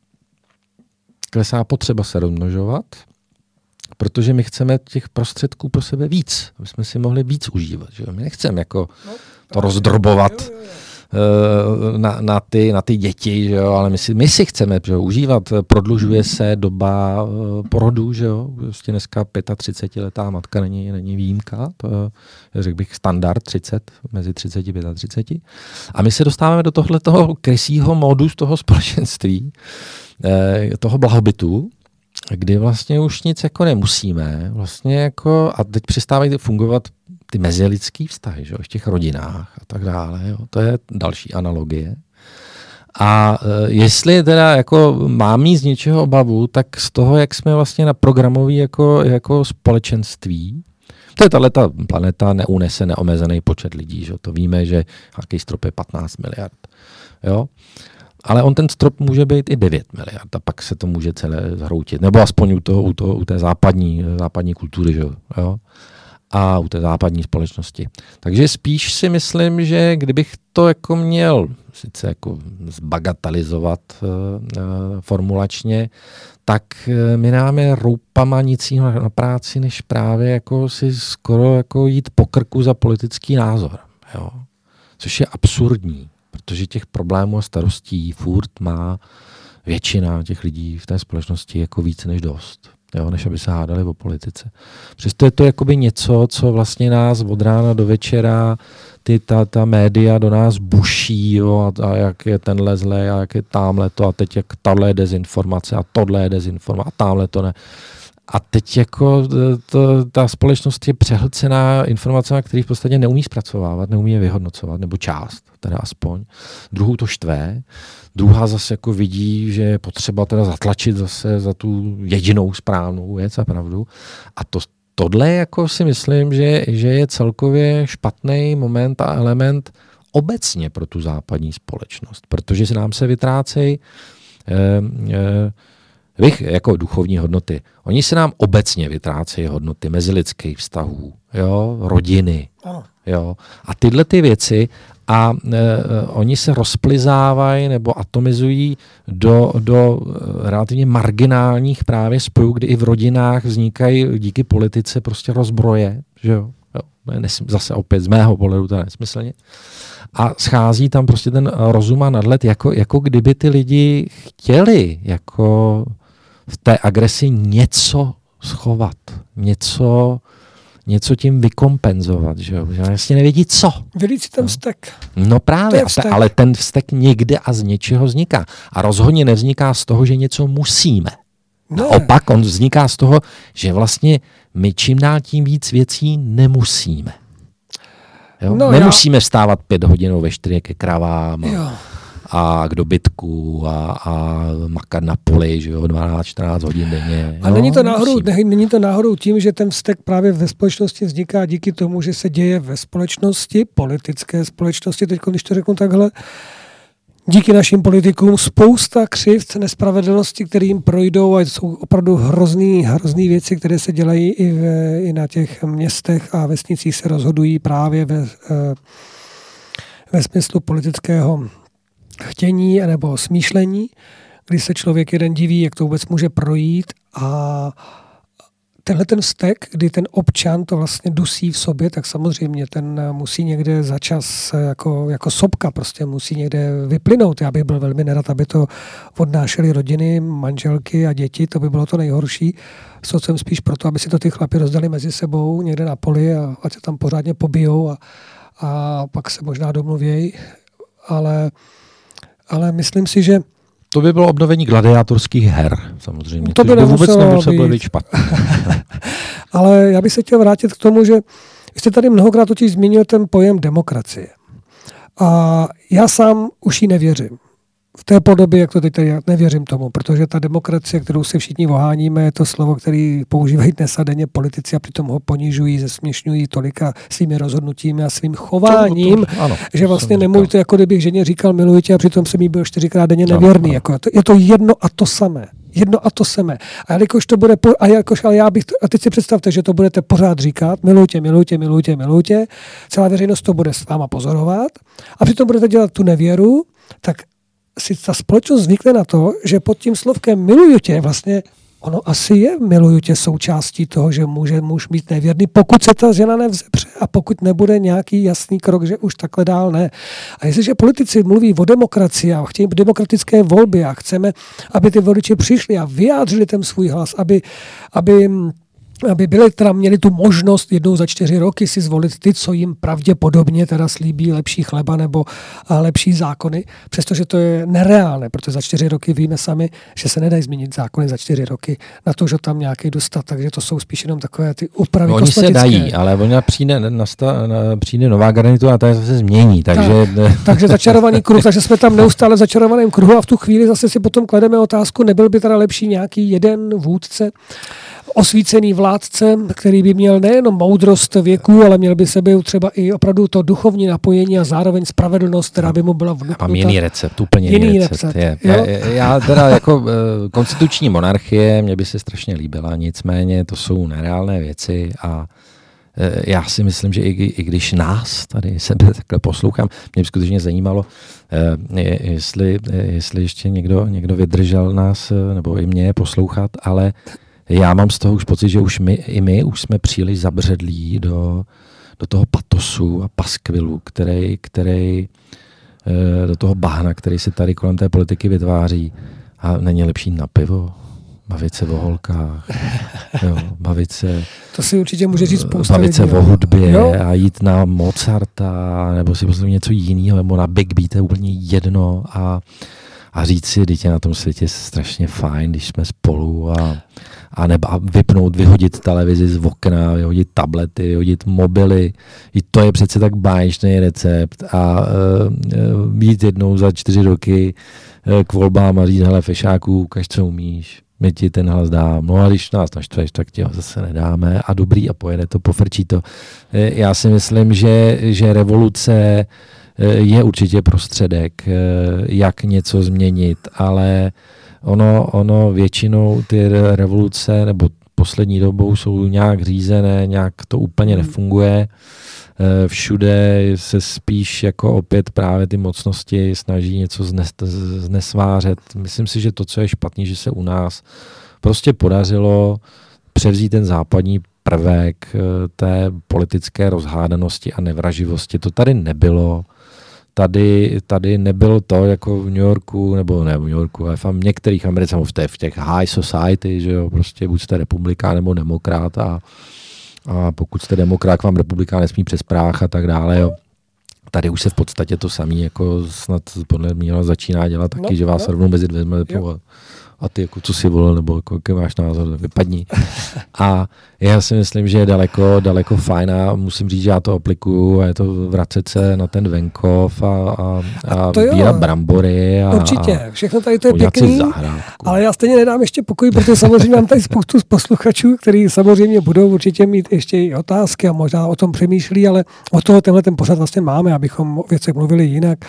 klesá potřeba se rozmnožovat, protože my chceme těch prostředků pro sebe víc, aby jsme si mohli víc užívat. Že? My nechceme jako no, to rozdrobovat. Jo, jo, jo na, na, ty, na ty děti, že jo? ale my si, my si chceme že jo? užívat. Prodlužuje se doba eh, porodu, že jo? Prostě dneska 35-letá matka není, není výjimka, to je, řekl bych, standard 30, mezi 30 a 35. A my se dostáváme do tohle toho krysího módu z toho společenství, eh, toho blahobytu, kdy vlastně už nic jako nemusíme. Vlastně jako, a teď přestávají fungovat ty mezilidský vztahy, že, v těch rodinách a tak dále. Jo. To je další analogie. A e, jestli teda jako mám mít z něčeho obavu, tak z toho, jak jsme vlastně na programoví jako, jako společenství, to je tahle ta planeta neunese neomezený počet lidí, že? to víme, že nějaký strop je 15 miliard. Jo? Ale on ten strop může být i 9 miliard a pak se to může celé zhroutit. Nebo aspoň u, toho, u, toho, u té západní, západní kultury. Že? Jo? A u té západní společnosti. Takže spíš si myslím, že kdybych to jako měl sice jako zbagatelizovat uh, uh, formulačně, tak uh, my máme roupama nic jiného na práci, než právě jako si skoro jako jít po krku za politický názor. Jo? Což je absurdní, protože těch problémů a starostí furt má většina těch lidí v té společnosti jako víc než dost jo, než aby se hádali o politice. Přesto je to jakoby něco, co vlastně nás od rána do večera ty, ta, ta média do nás buší, jo, a, a jak je tenhle zlé, a jak je tamhle to, a teď jak tahle je dezinformace, a tohle je dezinformace, a tamhle to ne. A teď jako to, ta společnost je přehlcená informacemi, které v podstatě neumí zpracovávat, neumí je vyhodnocovat, nebo část, teda aspoň. Druhou to štve, druhá zase jako vidí, že je potřeba teda zatlačit zase za tu jedinou správnou věc a pravdu. A to, tohle jako si myslím, že, že je celkově špatný moment a element obecně pro tu západní společnost, protože se nám se vytrácejí eh, eh, Vych, jako duchovní hodnoty. Oni se nám obecně vytrácejí hodnoty mezilidských vztahů, jo, rodiny. Jo. A tyhle ty věci a e, oni se rozplizávají nebo atomizují do, do e, relativně marginálních právě spojů, kdy i v rodinách vznikají díky politice prostě rozbroje, že jo. jo zase opět z mého pohledu to je nesmyslně. A schází tam prostě ten rozum a nadlet, jako, jako kdyby ty lidi chtěli jako v té agresi něco schovat, něco, něco tím vykompenzovat, že jo? Jasně nevědí co. Vylít si ten no. vztek. No právě, vztek. ale ten vztek někde a z něčeho vzniká. A rozhodně nevzniká z toho, že něco musíme. Ne. Opak, on vzniká z toho, že vlastně my čím dál tím víc věcí nemusíme. Jo? No, Nemusíme já... vstávat pět hodin ve čtyři ke kravám. Jo a k dobytku a, a makat na poli, že jo, 12-14 hodin denně. A není to, náhodou, ne, není to náhodou tím, že ten vztek právě ve společnosti vzniká díky tomu, že se děje ve společnosti, politické společnosti, teď když to řeknu takhle, díky našim politikům spousta křivt, nespravedlnosti, které jim projdou a jsou opravdu hrozný, hrozný věci, které se dělají i, v, i na těch městech a vesnicích se rozhodují právě ve, eh, ve smyslu politického chtění nebo smýšlení, kdy se člověk jeden diví, jak to vůbec může projít a tenhle ten vztek, kdy ten občan to vlastně dusí v sobě, tak samozřejmě ten musí někde za čas jako, jako sopka prostě musí někde vyplynout. Já bych byl velmi nerad, aby to odnášely rodiny, manželky a děti, to by bylo to nejhorší. Jsem spíš proto, aby si to ty chlapi rozdali mezi sebou někde na poli a ať se tam pořádně pobijou a, a pak se možná domluvějí. Ale, ale myslím si, že to by bylo obnovení gladiátorských her, samozřejmě. To by, by vůbec nemuselo být špatné. [laughs] Ale já bych se chtěl vrátit k tomu, že jste tady mnohokrát totiž zmínil ten pojem demokracie. A já sám už ji nevěřím v té podobě, jak to teď tady, nevěřím tomu, protože ta demokracie, kterou se všichni oháníme, je to slovo, který používají dnes a denně politici a přitom ho ponižují, zesměšňují tolika svými rozhodnutími a svým chováním, to, to, ano, že vlastně nemůžete, jako kdybych ženě říkal miluji tě a přitom jsem jí byl čtyřikrát denně nevěrný. Ano, ano. Jako, je to jedno a to samé jedno a to samé. A jakož to bude, po, a jakož, ale já bych, to, a teď si představte, že to budete pořád říkat, milujte, milujte, milujte, milujte, celá veřejnost to bude s váma pozorovat a přitom budete dělat tu nevěru, tak si ta společnost zvykne na to, že pod tím slovkem miluju tě vlastně ono asi je miluju tě součástí toho, že může muž být nevěrný, pokud se ta žena nevzepře a pokud nebude nějaký jasný krok, že už takhle dál ne. A jestliže politici mluví o demokracii a chtějí demokratické volby a chceme, aby ty voliči přišli a vyjádřili ten svůj hlas, aby, aby aby byli teda měli tu možnost jednou za čtyři roky si zvolit ty, co jim pravděpodobně teda slíbí lepší chleba nebo lepší zákony, přestože to je nereálné, protože za čtyři roky víme sami, že se nedají změnit zákony za čtyři roky na to, že tam nějaký dostat, takže to jsou spíš jenom takové ty úpravy no, Oni se dají, ale ona přijde, nasta, přijde nová garnitura a ta se změní, takže... Tak, takže začarovaný kruh, takže jsme tam neustále v začarovaném kruhu a v tu chvíli zase si potom klademe otázku, nebyl by teda lepší nějaký jeden vůdce, osvícený vládce, který by měl nejenom moudrost věku, ale měl by sebe třeba i opravdu to duchovní napojení a zároveň spravedlnost, která by mu byla vnuknuta. Mám jiný recept, úplně jiný, jiný recept. recept je. Já, já teda jako uh, konstituční monarchie, mě by se strašně líbila, nicméně to jsou nereálné věci a uh, já si myslím, že i, i když nás tady sebe takhle poslouchám, mě by skutečně zajímalo, uh, jestli, jestli ještě někdo, někdo vydržel nás, nebo i mě poslouchat, ale já mám z toho už pocit, že už my, i my už jsme příliš zabředlí do, do toho patosu a paskvilu, který, který eh, do toho bahna, který se tady kolem té politiky vytváří. A není lepší na pivo, bavit se o holkách, [laughs] jo, bavit se... To si určitě může říct spousta Bavit se o hudbě jo? a jít na Mozarta, nebo si poslouchat něco jiného, nebo na Big Beat, je úplně jedno a, a říct si, dítě na tom světě je strašně fajn, když jsme spolu a, a, nebo, a vypnout, vyhodit televizi z okna, vyhodit tablety, vyhodit mobily. I to je přece tak báječný recept a uh, být jednou za čtyři roky uh, k volbám a říct, hele, fešáku, ukaž, co umíš, my ti ten hlas dám. No a když nás naštveš, tak ti ho zase nedáme a dobrý a pojede to, pofrčí to. Já si myslím, že, že revoluce je určitě prostředek, jak něco změnit, ale ono, ono většinou ty revoluce nebo poslední dobou jsou nějak řízené, nějak to úplně hmm. nefunguje. Eh, všude se spíš jako opět právě ty mocnosti snaží něco znes, znesvářet. Myslím si, že to, co je špatný, že se u nás prostě podařilo převzít ten západní prvek eh, té politické rozhádanosti a nevraživosti. To tady nebylo tady, tady nebylo to jako v New Yorku, nebo ne v New Yorku, ale v některých Americe, v těch, v těch high society, že jo, prostě buď jste republikán nebo demokrat a, a pokud jste demokrat, vám republikán nesmí přes práh a tak dále, jo. Tady už se v podstatě to samé jako snad podle mě začíná dělat taky, no, že vás no. rovnou mezi dvěma a ty jako co si volil, nebo jako, jaký máš názor, vypadni. A já si myslím, že je daleko, daleko fajn a musím říct, že já to aplikuju a je to vracet se na ten venkov a, a, a, a brambory. A, Určitě, všechno tady to je pěkný, ale já stejně nedám ještě pokoj, protože samozřejmě mám tady spoustu posluchačů, kteří samozřejmě budou určitě mít ještě i otázky a možná o tom přemýšlí, ale o toho tenhle ten pořad vlastně máme, abychom o věcech mluvili jinak.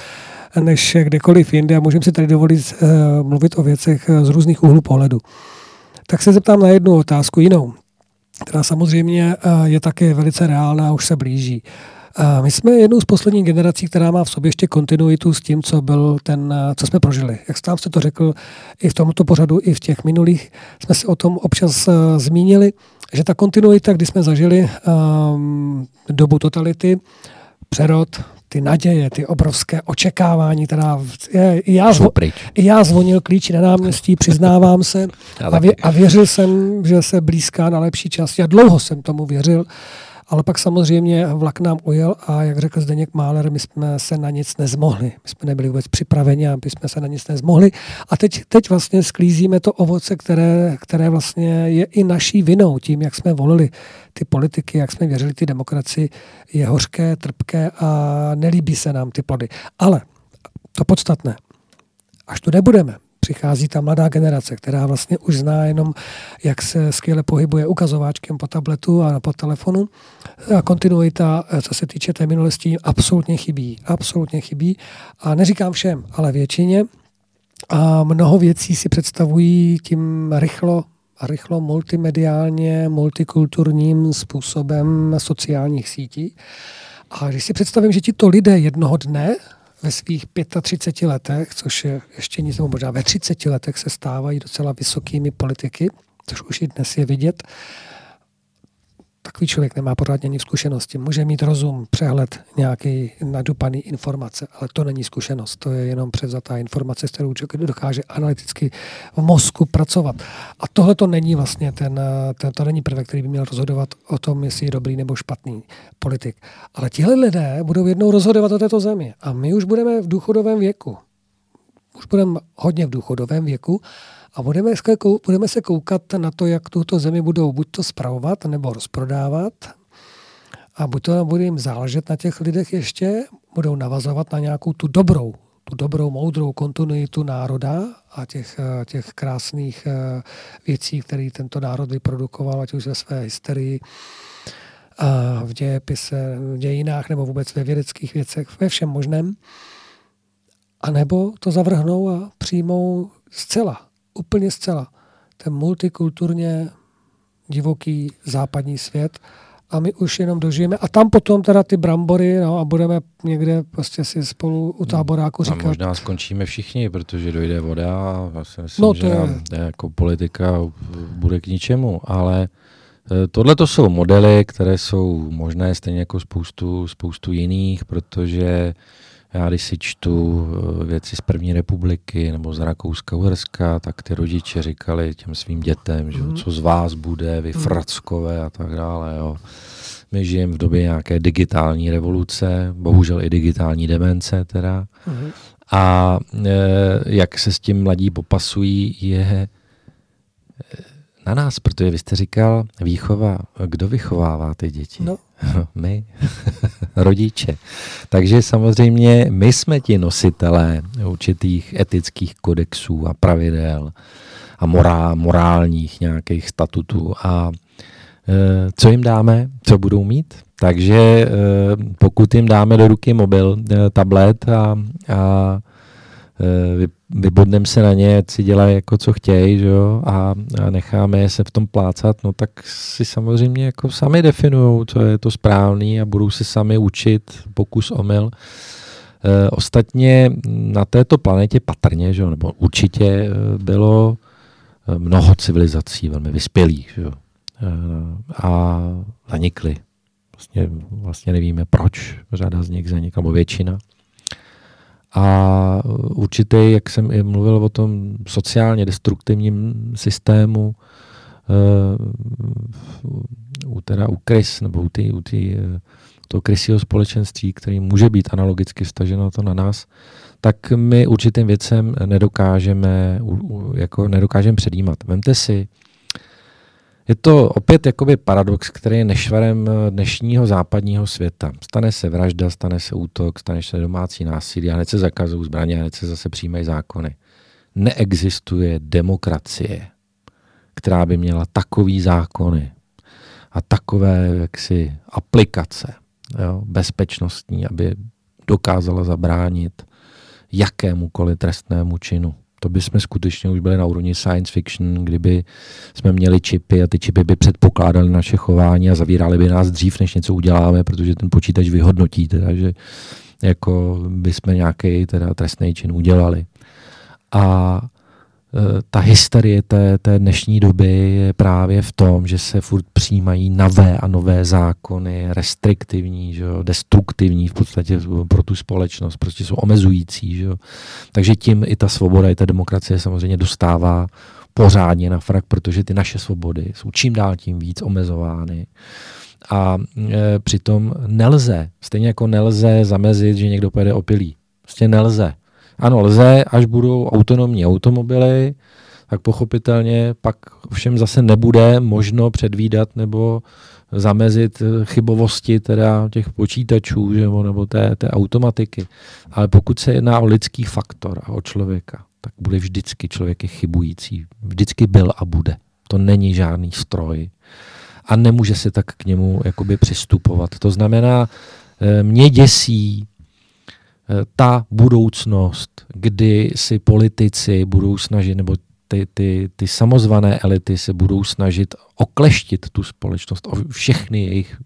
Než kdekoliv jinde a můžeme si tady dovolit uh, mluvit o věcech z různých úhlů pohledu. Tak se zeptám na jednu otázku jinou, která samozřejmě uh, je také velice reálná a už se blíží. My jsme jednou z posledních generací, která má v sobě ještě kontinuitu s tím, co byl ten, co jsme prožili. Jak sám jste to řekl i v tomto pořadu, i v těch minulých, jsme se o tom občas zmínili že ta kontinuita, kdy jsme zažili um, dobu totality, přerod, ty naděje, ty obrovské očekávání, teda je, i, já zvo, i já zvonil klíči na náměstí, přiznávám se. [laughs] A, vě, a věřil jsem, že se blízká na lepší čas. Já dlouho jsem tomu věřil, ale pak samozřejmě vlak nám ujel a jak řekl Zdeněk Máler, my jsme se na nic nezmohli. My jsme nebyli vůbec připraveni, aby jsme se na nic nezmohli. A teď, teď vlastně sklízíme to ovoce, které, které vlastně je i naší vinou tím, jak jsme volili ty politiky, jak jsme věřili ty demokracii, je hořké, trpké a nelíbí se nám ty plody. Ale to podstatné, až tu nebudeme, přichází ta mladá generace, která vlastně už zná jenom, jak se skvěle pohybuje ukazováčkem po tabletu a po telefonu. A kontinuita, co se týče té minulosti, absolutně chybí. Absolutně chybí. A neříkám všem, ale většině. A mnoho věcí si představují tím rychlo rychlo multimediálně, multikulturním způsobem sociálních sítí. A když si představím, že ti to lidé jednoho dne ve svých 35 letech, což je ještě nic, nebo možná ve 30 letech se stávají docela vysokými politiky, což už i dnes je vidět, takový člověk nemá pořádně ani zkušenosti. Může mít rozum, přehled, nějaký nadupaný informace, ale to není zkušenost. To je jenom převzatá informace, s kterou člověk dokáže analyticky v mozku pracovat. A tohle to není vlastně ten, ten, to není prvek, který by měl rozhodovat o tom, jestli je dobrý nebo špatný politik. Ale tihle lidé budou jednou rozhodovat o této zemi. A my už budeme v důchodovém věku. Už budeme hodně v důchodovém věku a budeme, budeme se koukat na to, jak tuto zemi budou buď to spravovat, nebo rozprodávat. A buď to bude jim záležet na těch lidech ještě, budou navazovat na nějakou tu dobrou, tu dobrou, moudrou kontinuitu národa a těch, těch krásných eh, věcí, které tento národ vyprodukoval, ať už ve své hysterii, v dějepise, v dějinách nebo vůbec ve vědeckých věcech, ve všem možném. A nebo to zavrhnou a přijmou zcela úplně zcela ten multikulturně divoký západní svět a my už jenom dožijeme. A tam potom teda ty brambory no, a budeme někde prostě si spolu u táboráku říkat. A možná skončíme všichni, protože dojde voda a já si myslím, no, to že je. jako politika bude k ničemu, ale eh, Tohle to jsou modely, které jsou možné stejně jako spoustu, spoustu jiných, protože já když si čtu eh, věci z první republiky nebo z Rakouska, Uherska, tak ty rodiče říkali těm svým dětem, že mm. co z vás bude, vy mm. frackové a tak dále. Jo. My žijeme v době nějaké digitální revoluce, bohužel i digitální demence teda. Mm. A e, jak se s tím mladí popasují, je na nás, protože vy jste říkal výchova. Kdo vychovává ty děti? No. [laughs] my, [laughs] rodiče. Takže samozřejmě my jsme ti nositelé určitých etických kodexů a pravidel a morál, morálních nějakých statutů. A e, co jim dáme? Co budou mít? Takže e, pokud jim dáme do ruky mobil, e, tablet a, a vybodneme se na ně, si dělají jako co chtějí, že jo, a, a necháme se v tom plácat, no tak si samozřejmě jako sami definují, co je to správný a budou se sami učit pokus omyl. E, ostatně na této planetě patrně, že jo, nebo určitě e, bylo mnoho civilizací velmi vyspělých, že jo, e, a zanikly. Vlastně, vlastně nevíme proč, řada z nich zanikla, nebo většina. A určitě, jak jsem i mluvil o tom sociálně destruktivním systému, uh, u, teda u krys, nebo u, tý, u tý, uh, toho krysího společenství, který může být analogicky staženo to na nás, tak my určitým věcem nedokážeme, jako nedokážeme předjímat. Vemte si, je to opět jakoby paradox, který je nešvarem eh, dnešního západního světa. Stane se vražda, stane se útok, stane se domácí násilí a hned se zakazují zbraně a hned se zase přijímají zákony. Neexistuje demokracie, která by měla takový zákony a takové jaksi aplikace jo, bezpečnostní, aby dokázala zabránit jakémukoliv trestnému činu. To by jsme skutečně už byli na úrovni science fiction, kdyby jsme měli čipy a ty čipy by předpokládaly naše chování a zavírali by nás dřív, než něco uděláme, protože ten počítač vyhodnotí, teda, že jako by jsme nějaký teda trestný čin udělali. A ta hysterie té, té dnešní doby je právě v tom, že se furt přijímají nové a nové zákony, restriktivní, že jo, destruktivní v podstatě pro tu společnost, prostě jsou omezující. Že jo. Takže tím i ta svoboda, i ta demokracie samozřejmě dostává pořádně na frak, protože ty naše svobody jsou čím dál tím víc omezovány. A e, přitom nelze, stejně jako nelze zamezit, že někdo pojede opilý. Prostě nelze. Ano, lze, až budou autonomní automobily, tak pochopitelně pak všem zase nebude možno předvídat nebo zamezit chybovosti teda těch počítačů že, nebo té, té automatiky. Ale pokud se jedná o lidský faktor a o člověka, tak bude vždycky člověk chybující. Vždycky byl a bude. To není žádný stroj. A nemůže se tak k němu jakoby přistupovat. To znamená, eh, mě děsí ta budoucnost, kdy si politici budou snažit, nebo ty, ty, ty samozvané elity se budou snažit okleštit tu společnost, o všechny jejich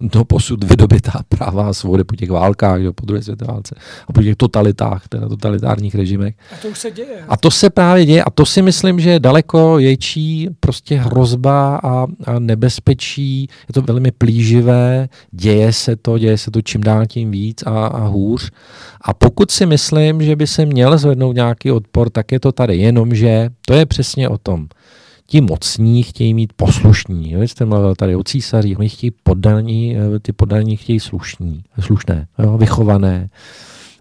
do posud vydobitá práva a svobody po těch válkách, jo, po druhé světové válce a po těch totalitách, teda totalitárních režimech. A to už se děje. A to se právě děje a to si myslím, že je daleko větší prostě hrozba a, a nebezpečí. Je to velmi plíživé, děje se to, děje se to čím dál tím víc a, a hůř. A pokud si myslím, že by se měl zvednout nějaký odpor, tak je to tady. Jenomže to je přesně o tom ti mocní chtějí mít poslušní. Jo? Jste mluvil tady o císařích, oni chtějí poddaní, eh, ty poddaní chtějí slušní, slušné, jo? vychované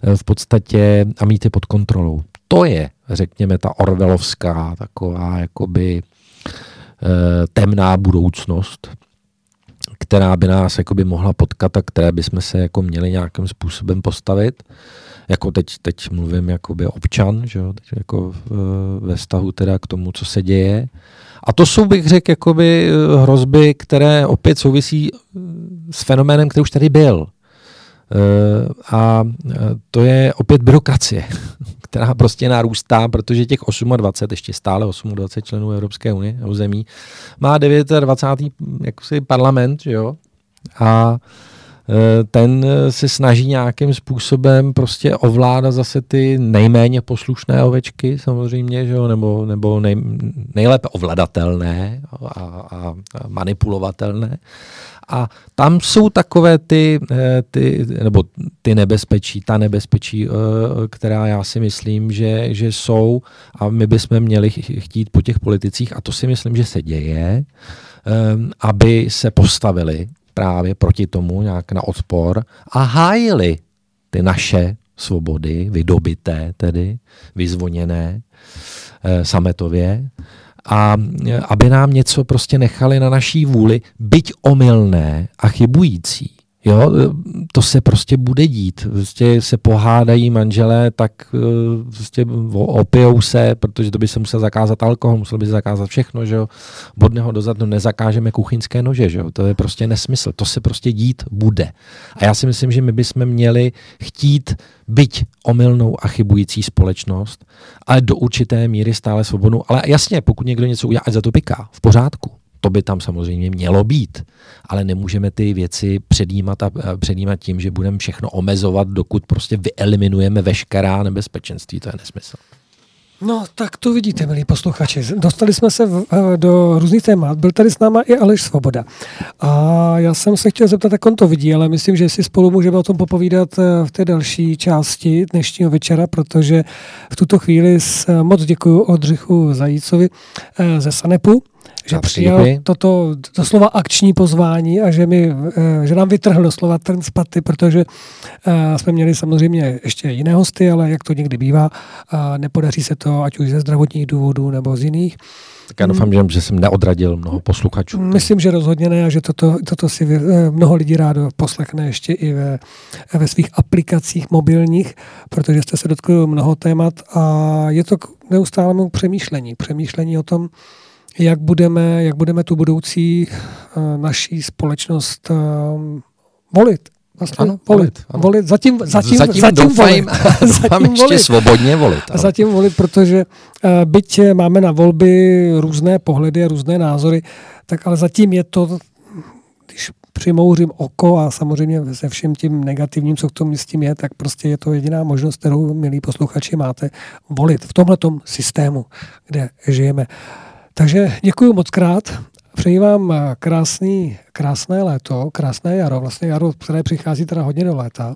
eh, v podstatě a mít je pod kontrolou. To je, řekněme, ta orvelovská taková jakoby eh, temná budoucnost, která by nás jakoby mohla potkat a které bychom se jako měli nějakým způsobem postavit. Jako teď, teď mluvím jakoby občan, že jo? Teď jako ve vztahu teda k tomu, co se děje. A to jsou, bych řekl, jakoby eh, hrozby, které opět souvisí eh, s fenoménem, který už tady byl. A to je opět byrokracie, [laughs] která prostě narůstá, protože těch 28, ještě stále 28 členů Evropské unie, zemí, má 29. Jakosi parlament, že jo? A ten eh, se snaží nějakým způsobem prostě ovládat zase ty nejméně poslušné ovečky samozřejmě, že jo, nebo, nebo nej, nejlépe ovladatelné a, a, a manipulovatelné. A tam jsou takové ty, eh, ty, nebo ty nebezpečí, ta nebezpečí, která já si myslím, že, že jsou a my bychom měli chtít po těch politicích, a to si myslím, že se děje, aby se postavili právě proti tomu nějak na odpor a hájili ty naše svobody, vydobité tedy, vyzvoněné e, sametově, a aby nám něco prostě nechali na naší vůli, byť omylné a chybující. Jo, to se prostě bude dít. Prostě se pohádají manželé, tak eh, prostě opijou se, protože to by se musel zakázat alkohol, musel by se zakázat všechno, že jo. Bodného dozadu nezakážeme kuchyňské nože, že jo. To je prostě nesmysl. To se prostě dít bude. A já si myslím, že my bychom měli chtít byť omylnou a chybující společnost, ale do určité míry stále svobodnou. Ale jasně, pokud někdo něco udělá, ať za to piká, v pořádku to by tam samozřejmě mělo být. Ale nemůžeme ty věci předjímat a předjímat tím, že budeme všechno omezovat, dokud prostě vyeliminujeme veškerá nebezpečenství. To je nesmysl. No, tak to vidíte, milí posluchači. Dostali jsme se v, eh, do různých témat. Byl tady s náma i Aleš Svoboda. A já jsem se chtěl zeptat, jak on to vidí, ale myslím, že si spolu můžeme o tom popovídat eh, v té další části dnešního večera, protože v tuto chvíli moc děkuji Odřichu Zajícovi eh, ze Sanepu, že přijal toto doslova akční pozvání a že, mi, eh, že nám vytrhl doslova trn z paty, protože eh, jsme měli samozřejmě ještě jiné hosty, ale jak to někdy bývá, nepodaří se to ať už ze zdravotních důvodů nebo z jiných. Tak já doufám, že, že jsem neodradil mnoho posluchačů. Myslím, že rozhodně ne a že toto, toto si eh, mnoho lidí rádo poslechne ještě i ve, ve svých aplikacích mobilních, protože jste se dotkli mnoho témat a je to k neustálému přemýšlení. Přemýšlení o tom, jak budeme, jak budeme tu budoucí uh, naší společnost uh, volit. Vlastně ano, volit. Ano. volit. Zatím, zatím, zatím, zatím doufám, volit. [laughs] [laughs] zatím ještě volit. svobodně volit. Ano. Zatím volit, protože uh, byť máme na volby různé pohledy a různé názory, tak ale zatím je to, když přimouřím oko a samozřejmě se vším tím negativním, co k tomu s tím je, tak prostě je to jediná možnost, kterou, milí posluchači, máte volit v tomhle systému, kde žijeme. Takže děkuji moc krát. Přeji vám krásný, krásné léto, krásné jaro, vlastně jaro, které přichází teda hodně do léta,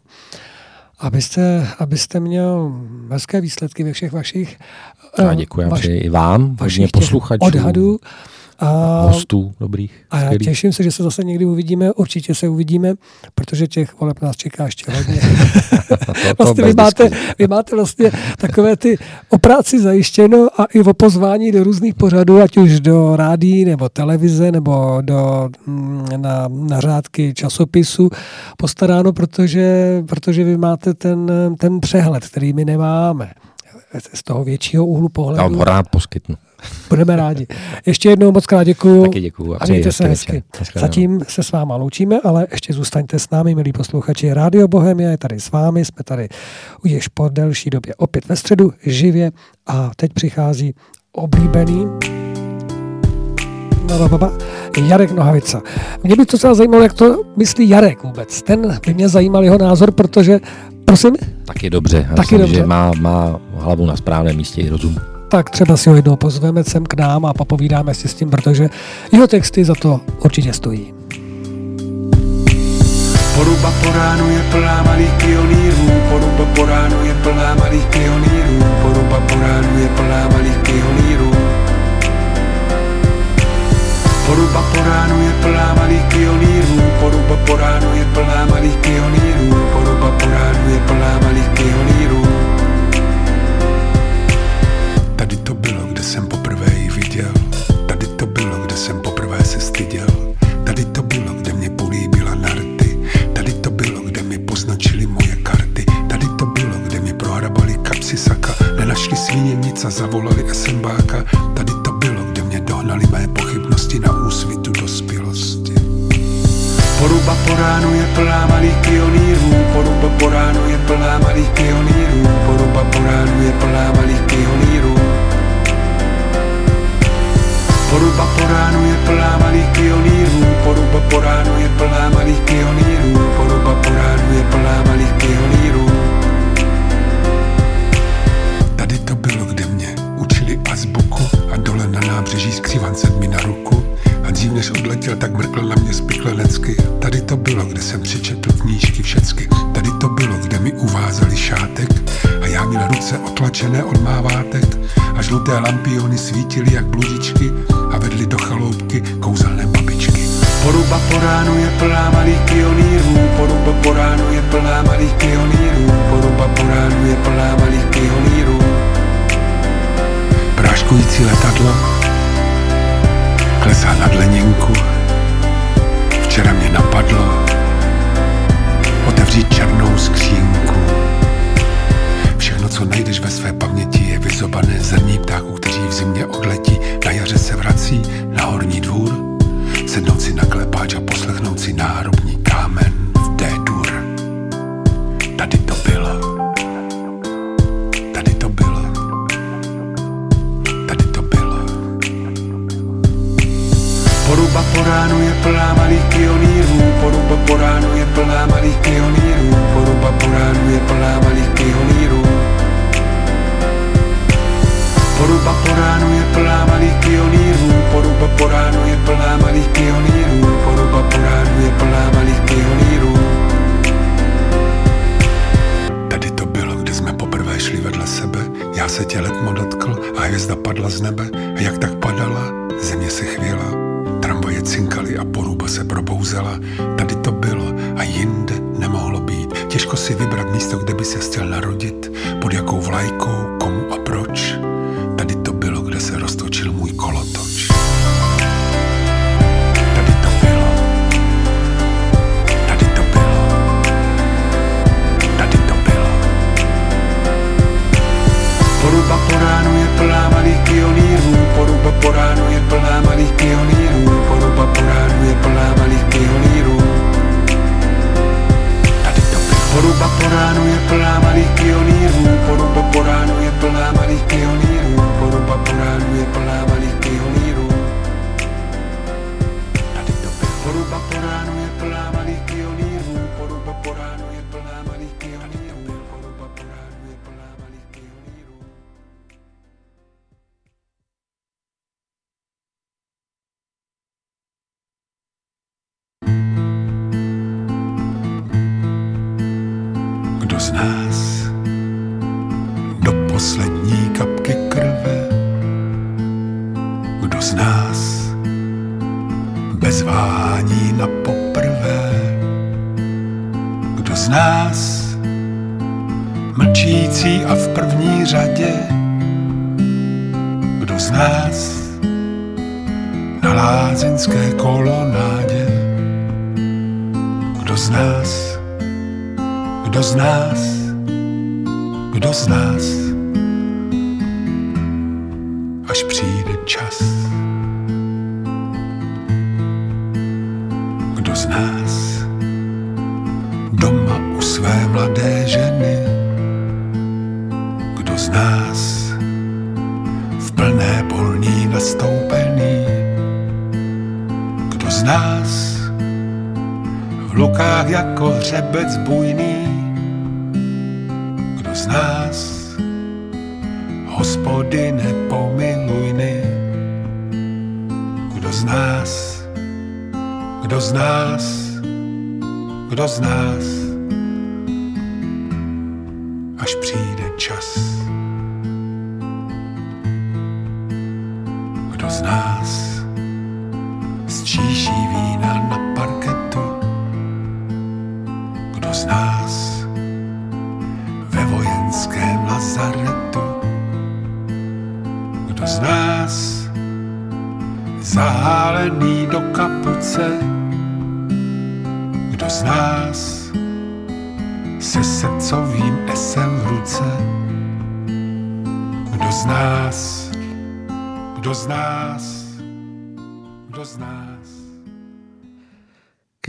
abyste, abyste měl hezké výsledky ve všech vašich a děkuji vaš, i vám, vašich posluchačů. Odhadů. A, hostů dobrých. A já těším se, že se zase někdy uvidíme, určitě se uvidíme, protože těch voleb nás čeká ještě hodně. [laughs] [laughs] to, to vlastně vy, máte, vy máte vlastně takové ty o práci zajištěno a i o pozvání do různých pořadů, ať už do rádí nebo televize nebo do, mm, na, na řádky časopisu postaráno, protože, protože vy máte ten, ten přehled, který my nemáme z toho většího úhlu pohledu. Já vám ho rád poskytnu. Budeme rádi. Ještě jednou moc krát děkuju. Taky děkuju. A mějte se hezky. Zatím se s váma loučíme, ale ještě zůstaňte s námi, milí posluchači. Rádio Bohemia je tady s vámi, jsme tady už po delší době opět ve středu, živě a teď přichází oblíbený Jarek Nohavica. Mě by to docela zajímalo, jak to myslí Jarek vůbec. Ten by mě zajímal jeho názor, protože, prosím? Taky dobře. Já Taky myslím, dobře. že má, má hlavu na správném místě i rozum tak třeba si ho jednou pozveme sem k nám a popovídáme si s tím, protože jeho texty za to určitě stojí. Poruba po ránu je plná malých pionýrů, poruba po ránu je plná malých pionýrů, poruba po ránu je plná malých pionýrů. Poruba po ránu je plná malých pionýrů, poruba po ránu je plná malých pionýrů, poruba po ránu je plná malých pionýrů. Kapsy saka. Nenašli a zavolali SMBáka. Tady to bylo, kde mě dohnali mé pochybnosti na úsvitu dospělosti. Poruba po ránu je plná malých pionýrů, poruba po ránu je plná malých pionýrů, poruba po ránu je plná malých pionýrů. Poruba po ránu je plná malých pionýrů, poruba po ránu je plná malých pionýrů, poruba po ránu je plná malých pionýrů. Učili azbuku a dole na nábřeží skřívan mi na ruku. A dřív než odletěl, tak mrkl na mě spiklenecky. Tady to bylo, kde jsem přečetl knížky všecky. Tady to bylo, kde mi uvázali šátek a já měl ruce otlačené od mávátek a žluté lampiony svítily jak bludičky a vedli do chaloupky kouzelné babičky. Poruba po ránu je plná malých pionýrů, poruba po ránu je plná malých pionýrů, poruba po ránu je plná malých pionýrů. Práškující letadlo klesá nad Leninku. Včera mě napadlo otevřít černou skřínku. Všechno, co najdeš ve své paměti, je vyzobané zrní ptáků, kteří v zimě odletí, na jaře se vrací na horní dvůr, sednout si na klepáč a poslechnout si náhrobní kámen v D-dur. Tady to bylo. Plná malých pionýrů, poruba po ránu je plná malých pionýrů, poruba po ránu je plná malých pionýrů. Poruba po ránu je plná malých pionýrů, poruba po ránu je plná malých pionýrů, poruba po ránu je plná malých pionýrů. Tady to bylo, kde jsme poprvé šli vedle sebe, já se tě letmo dotkl a hvězda padla z nebe. A jak tak padala, země se chvěla, cinkaly a poruba se probouzela. Tady to bylo a jinde nemohlo být. Těžko si vybrat místo, kde by se chtěl narodit, pod jakou vlajkou, komu a proč. plama di che ogni rupolo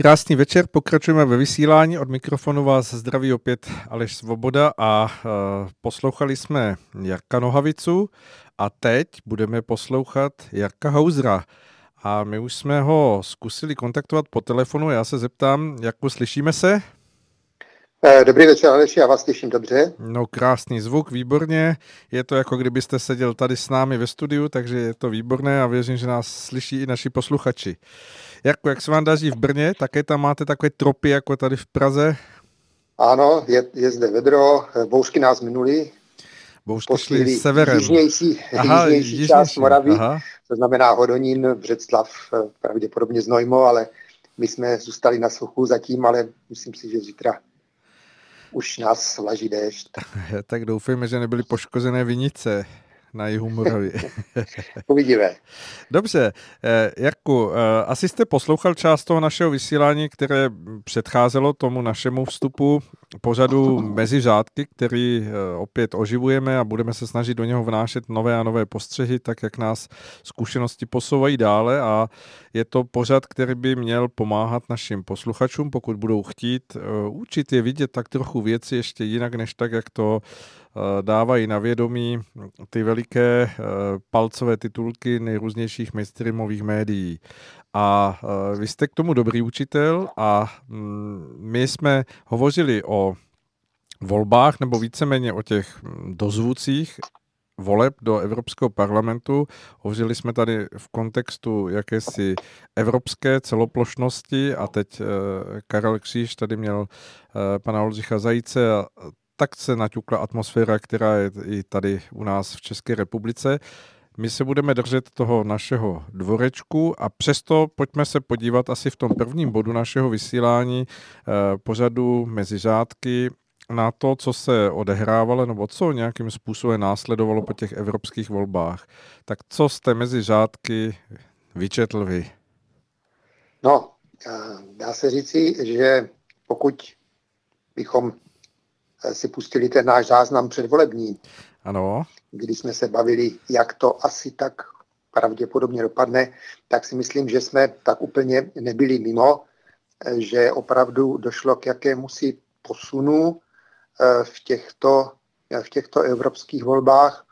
Krásný večer, pokračujeme ve vysílání. Od mikrofonu vás zdraví opět Aleš Svoboda a uh, poslouchali jsme Jarka Nohavicu a teď budeme poslouchat Jarka Hausera. A my už jsme ho zkusili kontaktovat po telefonu. Já se zeptám, Jarku, slyšíme se? Eh, Dobrý večer, Aleši, já vás slyším dobře. No krásný zvuk, výborně. Je to jako kdybyste seděl tady s námi ve studiu, takže je to výborné a věřím, že nás slyší i naši posluchači. Jarku, jak se vám daří v Brně? Také tam máte takové tropy jako tady v Praze? Ano, je, je zde vedro, bouřky nás minuli, Bouřky šly severem. jižnější, Aha, jižnější jižnější, část Moravy, aha. to znamená Hodonín, Břeclav, eh, pravděpodobně Znojmo, ale my jsme zůstali na suchu zatím, ale myslím si, že zítra už nás vlaží déšť. [laughs] Tak doufejme, že nebyly poškozené vinice na jihu Moravy. [laughs] Uvidíme. Dobře, eh, Jarku, eh, asi jste poslouchal část toho našeho vysílání, které předcházelo tomu našemu vstupu pořadu mezi řádky, který eh, opět oživujeme a budeme se snažit do něho vnášet nové a nové postřehy, tak jak nás zkušenosti posouvají dále a je to pořad, který by měl pomáhat našim posluchačům, pokud budou chtít učit je vidět tak trochu věci ještě jinak, než tak, jak to dávají na vědomí ty veliké palcové titulky nejrůznějších mainstreamových médií. A vy jste k tomu dobrý učitel a mm, my jsme hovořili o volbách nebo víceméně o těch mm, dozvucích voleb do Evropského parlamentu. Hovořili jsme tady v kontextu jakési evropské celoplošnosti a teď Karel Kříž tady měl pana Oldřicha Zajíce a tak se naťukla atmosféra, která je i tady u nás v České republice. My se budeme držet toho našeho dvorečku a přesto pojďme se podívat asi v tom prvním bodu našeho vysílání eh, pořadu mezi řádky na to, co se odehrávalo nebo co nějakým způsobem následovalo po těch evropských volbách. Tak co jste mezi řádky vyčetl vy? No, dá se říci, že pokud bychom si pustili ten náš záznam předvolební, ano. kdy jsme se bavili, jak to asi tak pravděpodobně dopadne, tak si myslím, že jsme tak úplně nebyli mimo, že opravdu došlo k jakému si posunu eh, v těchto, v těchto evropských volbách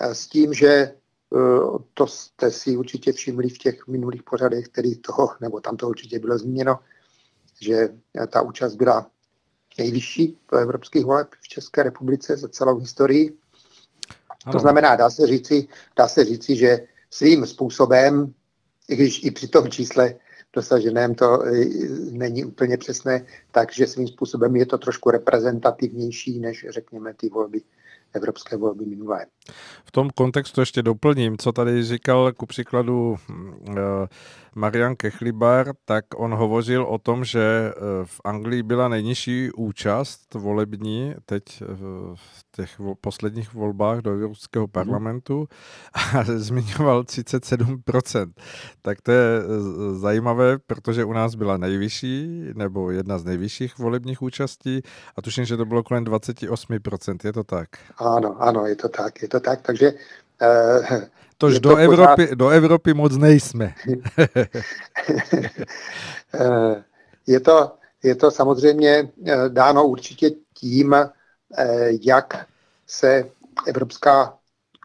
eh, s tím, že eh, to jste si určitě všimli v těch minulých pořadech, který toho, nebo tam to určitě bylo zmíněno, že ta účast byla nejvyšší do evropských voleb v České republice za celou historii. Ano. To znamená, dá se, říci, dá se říci, že svým způsobem, i když i při tom čísle dosaženém to není úplně přesné, takže svým způsobem je to trošku reprezentativnější než řekněme ty volby evropské volby minulé. V tom kontextu ještě doplním, co tady říkal ku příkladu uh, Marian Kechlibar, tak on hovořil o tom, že eh, v Anglii byla nejnižší účast volební teď eh, v těch posledních volbách do Evropského mhm. parlamentu a [laughs] zmiňoval 37%. Tak to je eh, zajímavé, protože u nás byla nejvyšší, nebo jedna z nejvyšších volebních účastí a tuším, že to bylo kolem 28%, je to tak? Ano, ano, je to tak, je to tak, takže Tož do, to Evropy, pořád... do Evropy moc nejsme. [laughs] Eh, je, to, je to samozřejmě eh, dáno určitě tím, eh, jak se Evropská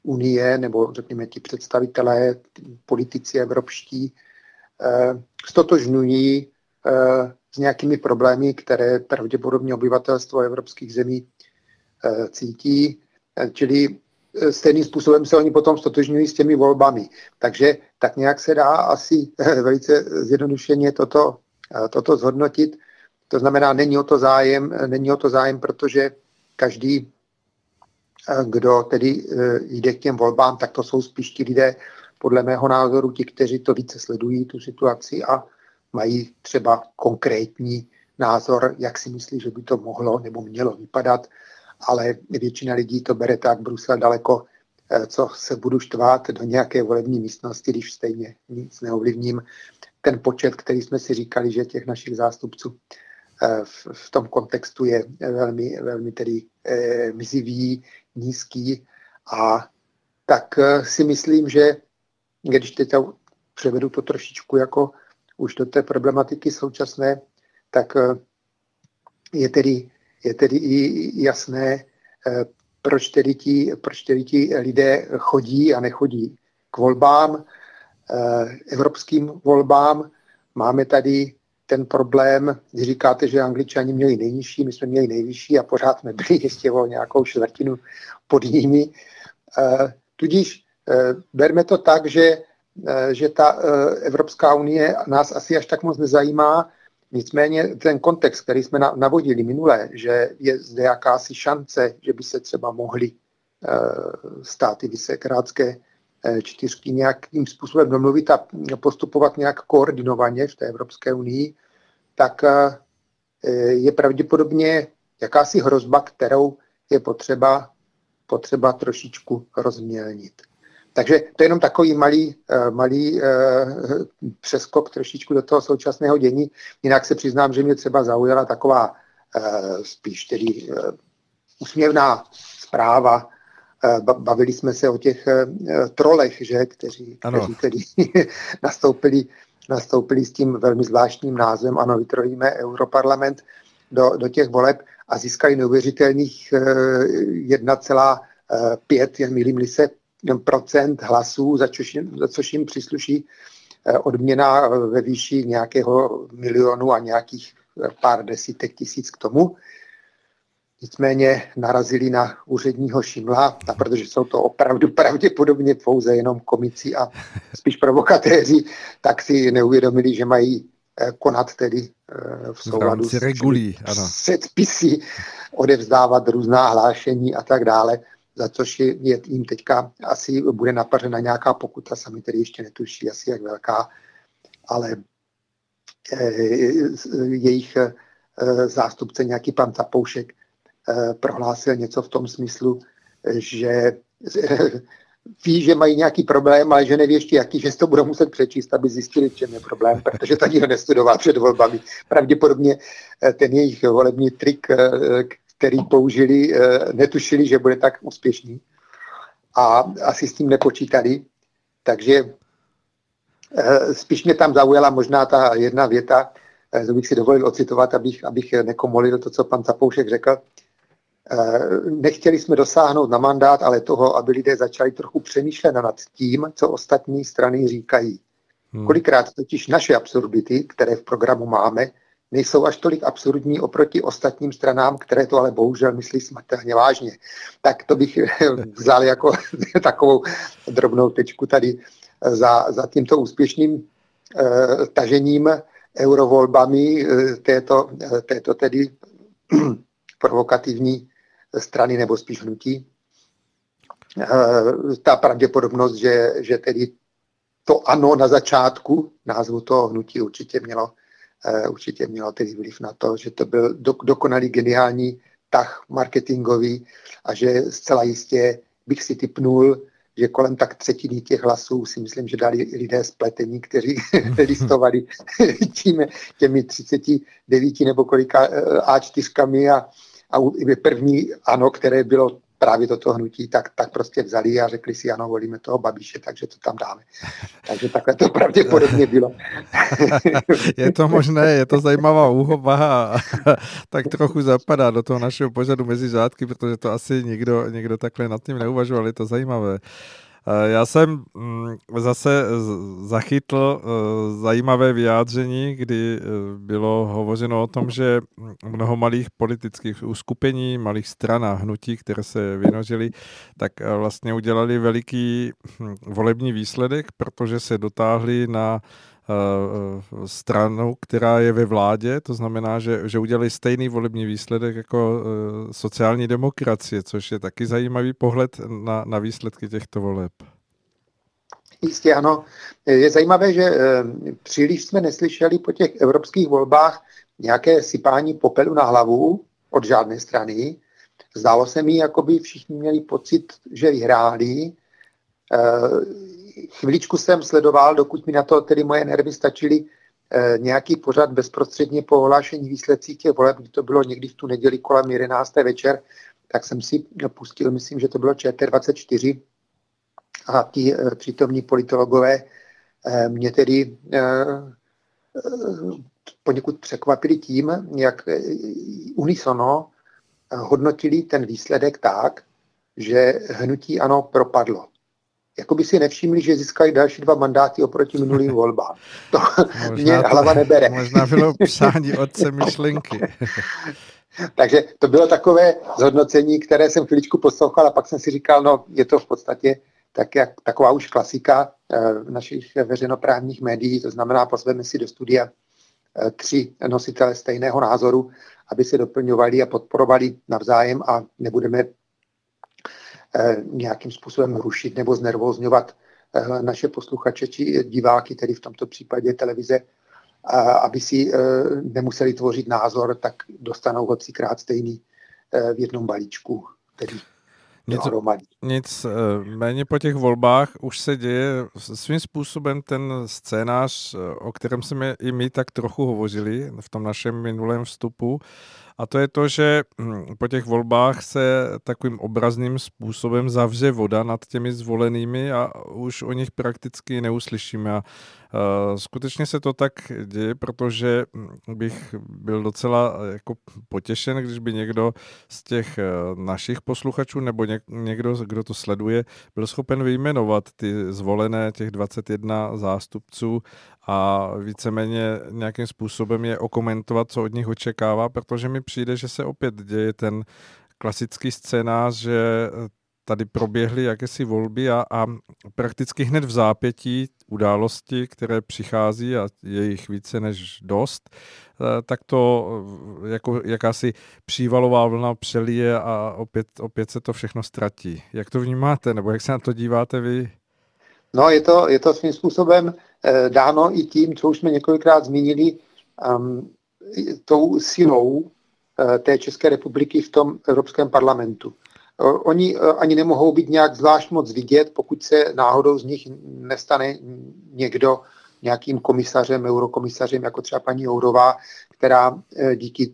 unie, nebo řekněme ti představitelé, politici evropští, stotožňují s nějakými problémy, které pravděpodobně obyvatelstvo evropských zemí cítí. Čili stejným způsobem se oni potom stotožňují s těmi volbami. Takže tak nějak se dá asi velice zjednodušeně toto, toto zhodnotit. To znamená, není o to zájem, není o to zájem, protože každý, kdo tedy e, jde k těm volbám, tak to jsou spíš ti lidé, podle mého názoru, ti, kteří to více sledují, tu situaci a mají třeba konkrétní názor, jak si myslí, že by to mohlo nebo mělo vypadat ale většina lidí to bere tak Brusel daleko, eh, co se budu štvát do nějaké volební místnosti, když stejně nic neovlivním. Ten počet, který jsme si říkali, že těch našich zástupců eh, v, tom kontextu je velmi, velmi tedy eh, mizivý, nízký a tak eh, si myslím, že když teď převedu to trošičku jako už do té problematiky současné, tak je tedy je tedy i jasné, eh, proč tedy ti, proč tedy ti lidé chodí a nechodí k volbám, eh, evropským volbám. Máme tady ten problém, když říkáte, že angličani měli nejnižší, my jsme měli nejvyšší a pořád jsme byli [laughs] ještě o nějakou čtvrtinu pod nimi. Eh, tudíž berme to tak, že, že ta Evropská unie nás asi až tak moc nezajímá, Nicméně ten kontext, který jsme navodili minule, že je zde jakási šance, že by se třeba mohly eh, státy Vysekrátské eh, čtyřky nějakým způsobem domluvit a postupovat nějak koordinovaně v té Evropské unii, tak eh, je pravděpodobně jakási hrozba, kterou je potřeba, potřeba trošičku rozmělnit. Takže to je jenom takový malý, eh, malý eh, přeskok trošičku do toho současného dění. Jinak se přiznám, že mě třeba zaujala taková eh, spíš tedy úsměvná zpráva. Bavili jsme se o těch trolech, že, kteří, kteří tedy [laughs] nastoupili, nastoupili s tím velmi zvláštním názvem Ano, vytrojíme Europarlament do, do těch voleb a získali neuvěřitelných 1,5, jen milím se, procent hlasů, za což, za což jim přísluší eh, odměna ve výši nějakého milionu a nějakých eh, pár desítek tisíc k tomu. Nicméně narazili na úředního Šimla, a protože jsou to opravdu pravděpodobně pouze jenom komici a spíš provokatéři, tak si neuvědomili, že mají eh, konat tedy v souladu s regulí, ano. předpisy, odevzdávat různá hlášení a tak dále za což je, jim teďka asi bude napařena nějaká pokuta, sami tedy ještě netuší asi jak velká, ale e, jejich e, zástupce, nějaký pan Zapoušek, e, prohlásil něco v tom smyslu, že [laughs] ví, že mají nějaký problém, ale že neví ještě jaký, že si to budou muset přečíst, aby zjistili, v čem je problém, protože to nikdo nestudoval před volbami. Pravděpodobně ten jejich volební trik, který použili, eh, netušili, že bude tak úspěšný a asi s tím nepočítali. Takže eh, spíš mě tam zaujala možná ta jedna věta, eh, to bych si dovolil ocitovat, abych, abych nekomolil to, co pan Zapoušek řekl. Nechtěli jsme dosáhnout na mandát, ale toho, aby lidé začali trochu přemýšlet nad tím, co ostatní strany říkají. Hmm. Kolikrát totiž naše absurdity, které v programu máme, nejsou až tolik absurdní oproti ostatním stranám, které to ale bohužel myslí smrtelně vážně. Tak to bych vzal jako [laughs] takovou drobnou tečku tady za, za tímto úspěšným tažením eurovolbami této, této tedy [clears throat] provokativní strany nebo spíš hnutí. Ta pravděpodobnost, že, že tedy to ano na začátku názvu toho hnutí určitě mělo, určitě mělo tedy vliv na to, že to byl dokonalý geniální tah marketingový a že zcela jistě bych si typnul, že kolem tak třetiny těch hlasů si myslím, že dali lidé spletení, kteří [laughs] [laughs] listovali tím, těmi 39 nebo kolika eh, A4 a, a první ano, které bylo právě toto hnutí, tak, tak prostě vzali a řekli si, ano, volíme toho Babiše, takže to tam dáme. Takže takhle to pravděpodobně bylo. [laughs] je to možné, je to zajímavá úhoba [laughs] tak trochu zapadá do toho našeho pořadu mezi řádky, protože to asi nikdo, nikdo takhle nad tím neuvažoval, je to zajímavé. Eh, já jsem mm, zase zachytl eh, zajímavé vyjádření, kdy eh, bylo hovořeno o tom, že mnoho malých politických uskupení, malých stran a hnutí, které se vynožily, tak vlastně udělali veliký hm, volební výsledek, protože se dotáhli na stranu, která je ve vládě, to znamená, že, že udělali stejný volební výsledek jako eh, sociální demokracie, což je taky zajímavý pohled na, na výsledky těchto voleb. Jistě ano. Je zajímavé, že eh, příliš jsme neslyšeli po těch evropských volbách nějaké sypání popelu na hlavu od žádné strany. Zdálo se mi, jako by všichni měli pocit, že vyhráli chviličku jsem sledoval, dokud mi na to tedy moje nervy stačily, eh, nějaký pořad bezprostředně po ohlášení výsledcí těch voleb, kdy to bylo někdy v tu neděli kolem 11. večer, tak jsem si pustil, myslím, že to bylo ČT24 a ti eh, přítomní politologové eh, mě tedy poněkud překvapili tím, jak unisono hodnotili ten výsledek tak, že hnutí ano propadlo jako by si nevšimli, že získali další dva mandáty oproti minulým volbám. [laughs] To možná mě to, hlava nebere. Možná bylo psání otce myšlenky. [laughs] Takže to bylo takové zhodnocení, které jsem chviličku poslouchal a pak jsem si říkal, no je to v podstatě tak jak, taková už klasika v našich veřejnoprávních médií, to znamená, pozveme si do studia eh, tři nositele stejného názoru, aby se doplňovali a podporovali navzájem a nebudeme nějakým způsobem rušit nebo znervozňovat eh, naše posluchače či diváky, tedy v tomto případě televize, aby si eh, nemuseli tvořit názor, tak dostanou ho třikrát stejný v jednom balíčku, tedy nic, nic méně po těch volbách už se děje svým způsobem ten scénář, o kterém jsme i my tak trochu hovořili v tom našem minulém vstupu, a to je to, že hm, po těch volbách se takovým obrazným způsobem zavře voda nad těmi zvolenými a už o nich prakticky neuslyšíme. A skutečně se to tak děje, protože hm, bych byl docela jako potěšen, když by někdo z těch eh, našich posluchačů nebo někdo, kdo to sleduje, byl schopen vyjmenovat ty zvolené těch 21 zástupců a víceméně nějakým způsobem je okomentovat, co od nich očekává, protože mi přijde, že se opět děje ten klasický scénář, že tady proběhly jakési volby a, a prakticky hned v zápětí události, které přichází a je jich více než dost, eh, tak to eh, jako jakási přívalová vlna přelije a opět, opět se to všechno ztratí. Jak to vnímáte, nebo jak se na to díváte vy? No, je to, je to svým způsobem eh, dáno i tím, co už jsme několikrát zmínili, um, tou silou té České republiky v tom Evropském parlamentu. Oni eh, ani nemohou být nějak zvlášť moc vidět, pokud se náhodou z nich nestane někdo nějakým komisařem, eurokomisařem, jako třeba paní Jourová, která eh, díky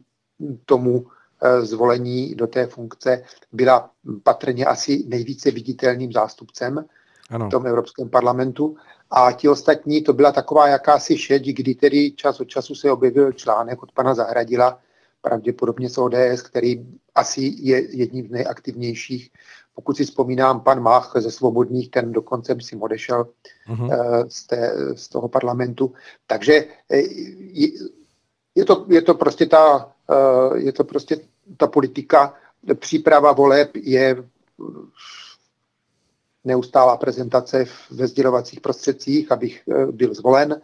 tomu eh, zvolení do té funkce byla patrně asi nejvíce viditelným zástupcem ano. v tom Evropském parlamentu. A ti ostatní, to byla taková jakási šeď, kdy tedy čas od času se objevil článek od pana Zahradila, pravděpodobně z ODS, který asi je jedním z nejaktivnějších. Pokud si vzpomínám, pan Mach ze Svobodných, ten dokonce si odešel uh-huh. z, té, z toho parlamentu. Takže eh, je, je, to, je to prostě ta, eh, je to prostě ta politika, příprava voleb je neustálá prezentace ve sdělovacích prostředcích, abych byl zvolen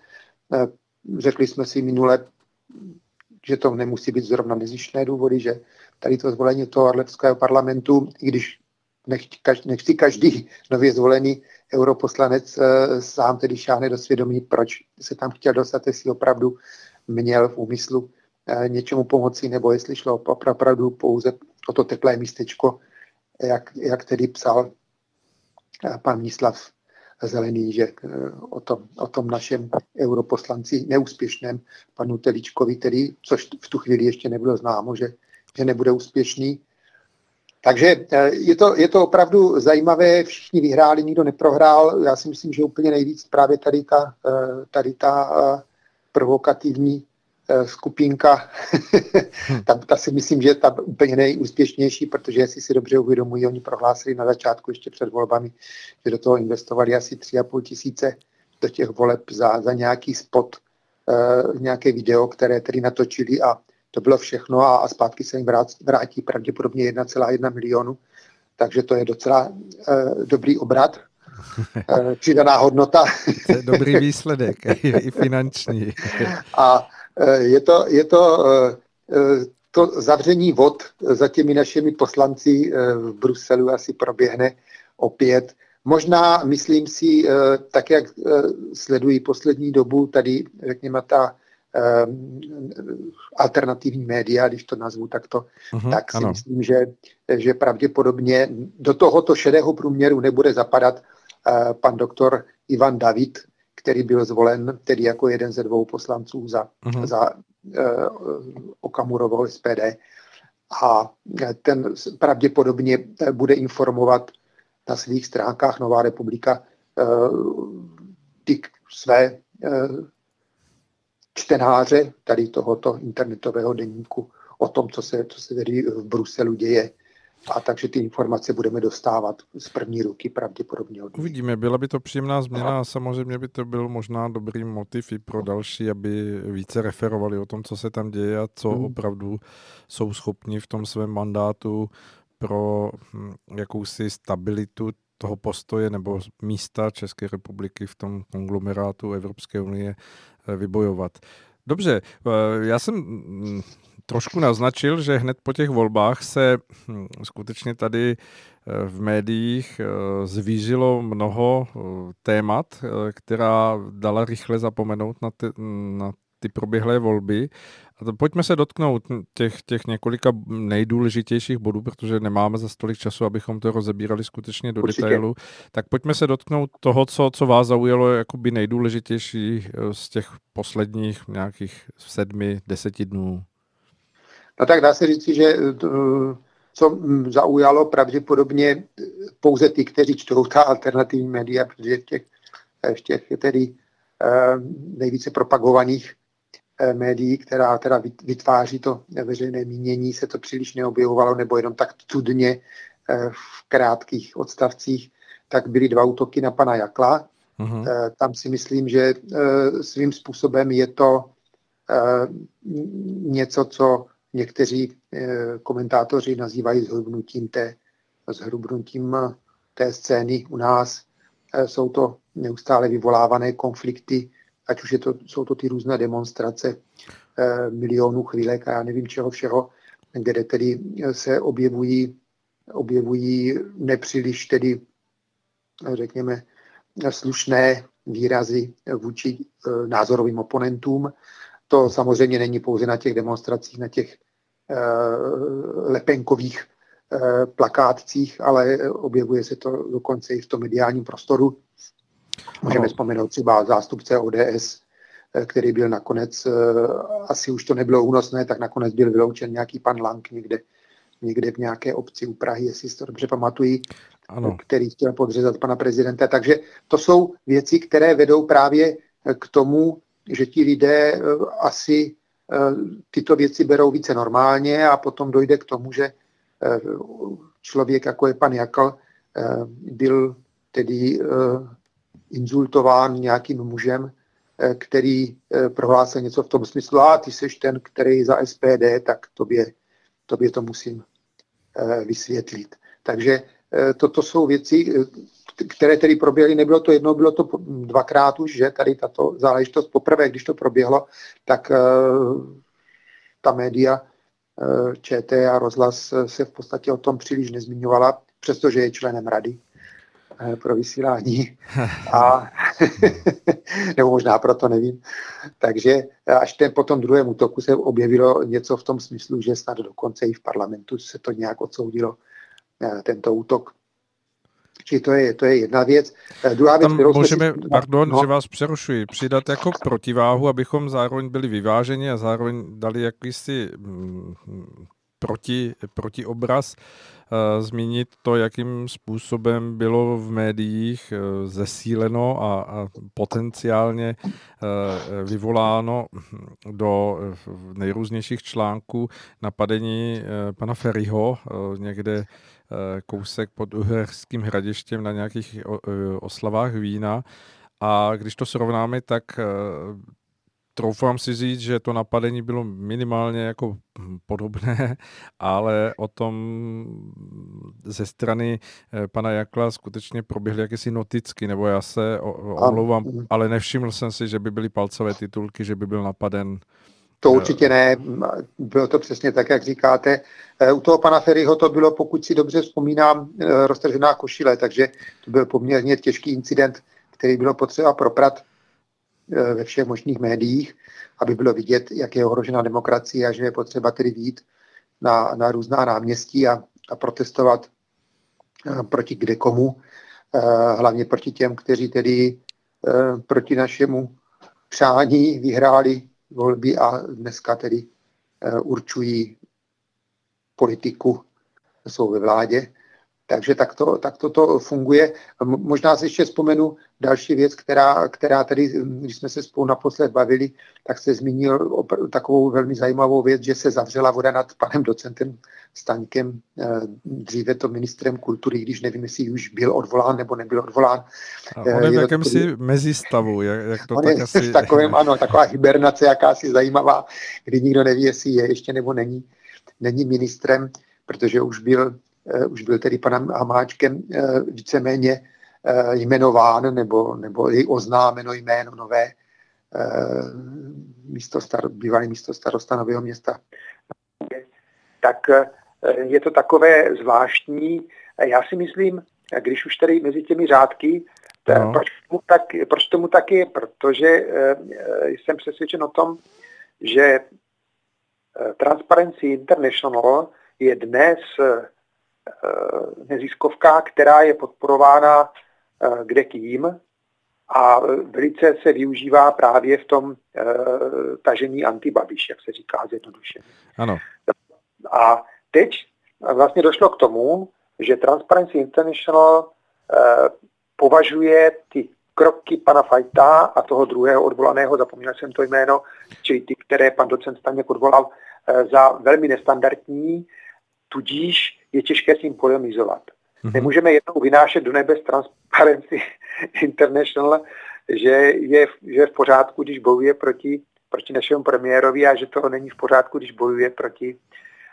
Řekli jsme si minule, že to nemusí být zrovna nezištné důvody, že tady to zvolení toho Arlevského parlamentu, i když nechci každý nově zvolený europoslanec eh, sám tedy šáhne do svědomí, proč se tam chtěl dostat, jestli opravdu měl v úmyslu eh, něčemu pomoci, nebo jestli šlo opravdu pouze o to teplé místečko, jak, jak tedy psal eh, pan Míslav Zelený, že o tom, o tom našem europoslanci neúspěšném panu Teličkovi, tedy, což v tu chvíli ještě nebylo známo, že, že nebude úspěšný, takže eh, je to, je to opravdu zajímavé, všichni vyhráli, nikdo neprohrál. Já si myslím, že úplně nejvíc právě tady ta, eh, tady ta eh, provokativní skupinka, [laughs] ta, ta si myslím, že je ta úplně nejúspěšnější, protože jestli si dobře uvědomují, oni prohlásili na začátku ještě před volbami, že do toho investovali asi 3,5 tisíce do těch voleb za, za nějaký spot, nějaké video, které tedy natočili a to bylo všechno a, a zpátky se jim vrátí pravděpodobně 1,1 milionu. Takže to je docela uh, dobrý obrat, uh, [laughs] přidaná hodnota. To je dobrý [laughs] výsledek, i finanční. A uh, je to, je to uh, to zavření vod za těmi našimi poslanci v Bruselu asi proběhne opět. Možná, myslím si, tak jak sledují poslední dobu tady, řekněme, ta alternativní média, když to nazvu takto, uh-huh, tak si ano. myslím, že, že pravděpodobně do tohoto šedého průměru nebude zapadat pan doktor Ivan David, který byl zvolen tedy jako jeden ze dvou poslanců za, uh-huh. za uh, Okamurovou SPD. A ten pravděpodobně bude informovat na svých stránkách Nová republika uh, ty své uh, čtenáře tady tohoto internetového denníku o tom, co se, co se tady v Bruselu děje. A takže ty informace budeme dostávat z první ruky pravděpodobně. Od Uvidíme, byla by to příjemná změna a samozřejmě by to byl možná dobrý motiv i pro další, aby více referovali o tom, co se tam děje a co hmm. opravdu jsou schopni v tom svém mandátu pro hm, jakousi stabilitu toho postoje nebo místa České republiky v tom konglomerátu Evropské unie eh, vybojovat. Dobře, eh, já jsem mm, trošku naznačil, že hned po těch volbách se hm, skutečně tady eh, v médiích zvířilo mnoho témat, která dala rychle zapomenout na ty, na ty proběhlé volby. A to pojďme se dotknout těch, těch několika nejdůležitějších bodů, protože nemáme za stolik času, abychom to rozebírali skutečně do Určitě. detailu. Tak pojďme se dotknout toho, co, co vás zaujalo jakoby nejdůležitější eh, z těch posledních nějakých sedmi, deseti dnů. No tak dá se říct, že eh, co zaujalo pravděpodobně pouze ty, kteří čtou ta alternativní média, protože v těch, v těch tedy nejvíce propagovaných Eh, médií, která teda vytváří to veřejné mínění, se to příliš neobjevovalo, nebo jenom tak cudně eh, v krátkých odstavcích, tak byly dva útoky na pana Jakla. Uh-huh. Tam si myslím, že svým způsobem je to něco, co někteří komentátoři nazývají zhrubnutím té, zhrubnutím té scény u nás. Jsou to neustále vyvolávané konflikty ať už je to, jsou to ty různé demonstrace eh, milionů chvílek a já nevím čeho všeho, kde tedy se objevují, objevují nepříliš tedy, řekněme, slušné výrazy vůči eh, názorovým oponentům. To samozřejmě není pouze na těch demonstracích, na těch eh, lepenkových eh, plakátcích, ale objevuje se to dokonce i v tom mediálním prostoru. Můžeme no. vzpomenout třeba zástupce ODS, eh, který byl nakonec, asi už to nebylo únosné, tak nakonec byl vyloučen nějaký pan Lang někde, někde v nějaké obci u Prahy, jestli si to dobře pamatují, ano. který chtěl podřezat pana prezidenta. Takže to jsou věci, které vedou právě k tomu, že ti lidé asi tyto věci berou více normálně a potom dojde k tomu, že člověk, jako je pan Jakl, byl tedy insultován nějakým mužem, eh, který eh, prohlásil něco v tom smyslu, a ty seš ten, který za SPD, tak tobě, tobě to musím eh, vysvětlit. Takže toto jsou věci, které tedy proběhly, nebylo to jedno, bylo to dvakrát už, že tady tato záležitost poprvé, když to proběhlo, tak ta média ČT a rozhlas se v podstatě o tom příliš nezmiňovala, přestože je členem rady pro vysílání. [laughs] A, [laughs] nebo možná proto nevím. Takže až ten po tom druhém útoku se objevilo něco v tom smyslu, že snad dokonce i v parlamentu se to nějak odsoudilo, tento útok. Čili to je, to je jedna věc. Druhá věc, Tam můžeme, si... pardon, no. že vás přerušuji, přidat jako protiváhu, abychom zároveň byli vyváženi a zároveň dali jakýsi mm, proti, proti obraz. Eh, zmínit to, jakým způsobem bylo v médiích eh, zesíleno a, a potenciálně eh, vyvoláno do nejrůznějších článků napadení pana Ferryho někde kousek pod Uherským hradištěm na nějakých oslavách vína. A když to srovnáme, tak troufám si říct, že to napadení bylo minimálně jako podobné, [laughs] ale o tom ze strany eh, pana Jakla skutečně proběhly jakési noticky, nebo já se omlouvám, ale nevšiml jsem si, že by byly palcové titulky, že by byl napaden to určitě ne, bylo to přesně tak, jak říkáte. Eh, u toho pana Ferryho to bylo, pokud si dobře vzpomínám, eh, roztržená košile, takže to byl poměrně těžký incident, který bylo potřeba proprat Eh, ve všech možných médiích, aby bylo vidět, jak je ohrožena demokracie a že je potřeba tedy výjít na, na různá náměstí a, a protestovat proti kde komu, hlavně proti těm, kteří tedy proti našemu přání vyhráli volby a dneska tedy určují politiku, jsou ve vládě. Takže tak to, tak to, to funguje. Možná si ještě vzpomenu další věc, která, která tady, když jsme se spolu naposled bavili, tak se zmínil takovou velmi zajímavou věc, že se zavřela voda nad panem docentem Staňkem, eh, dříve to ministrem kultury, když nevím, jestli už byl odvolán nebo nebyl odvolán. A on je v jakémsi mezistavu, jak, jak to on tak je asi... V takovém, ano, taková hibernace jakási zajímavá, kdy nikdo neví, jestli je ještě nebo není, není ministrem, protože už byl už byl tedy panem Hamáčkem eh, víceméně eh, jmenován nebo, nebo jej oznámeno jméno nové místo star, bývalý místo starosta Nového města. Tak je to takové zvláštní. Já si myslím, když už tady mezi těmi řádky, no. proč, tomu tak, proč tomu tak je? Protože jsem přesvědčen o tom, že Transparency International je dnes Eh, neziskovka, která je podporována eh, kde kým a velice se využívá právě v tom eh, tažení antibabiš, jak se říká zjednodušeně. Ano. A teď vlastně došlo k tomu, že Transparency International považuje ty kroky pana Fajta a toho druhého odvolaného, zapomněl jsem to jméno, čili ty, které pan docent Staněk odvolal, za velmi nestandardní, tudíž je těžké s ním polemizovat. Mm-hmm. Nemůžeme jednou vynášet do nebe z Transparency [laughs] International, že je, že je v pořádku, když bojuje proti, proti našemu premiérovi a že to není v pořádku, když bojuje proti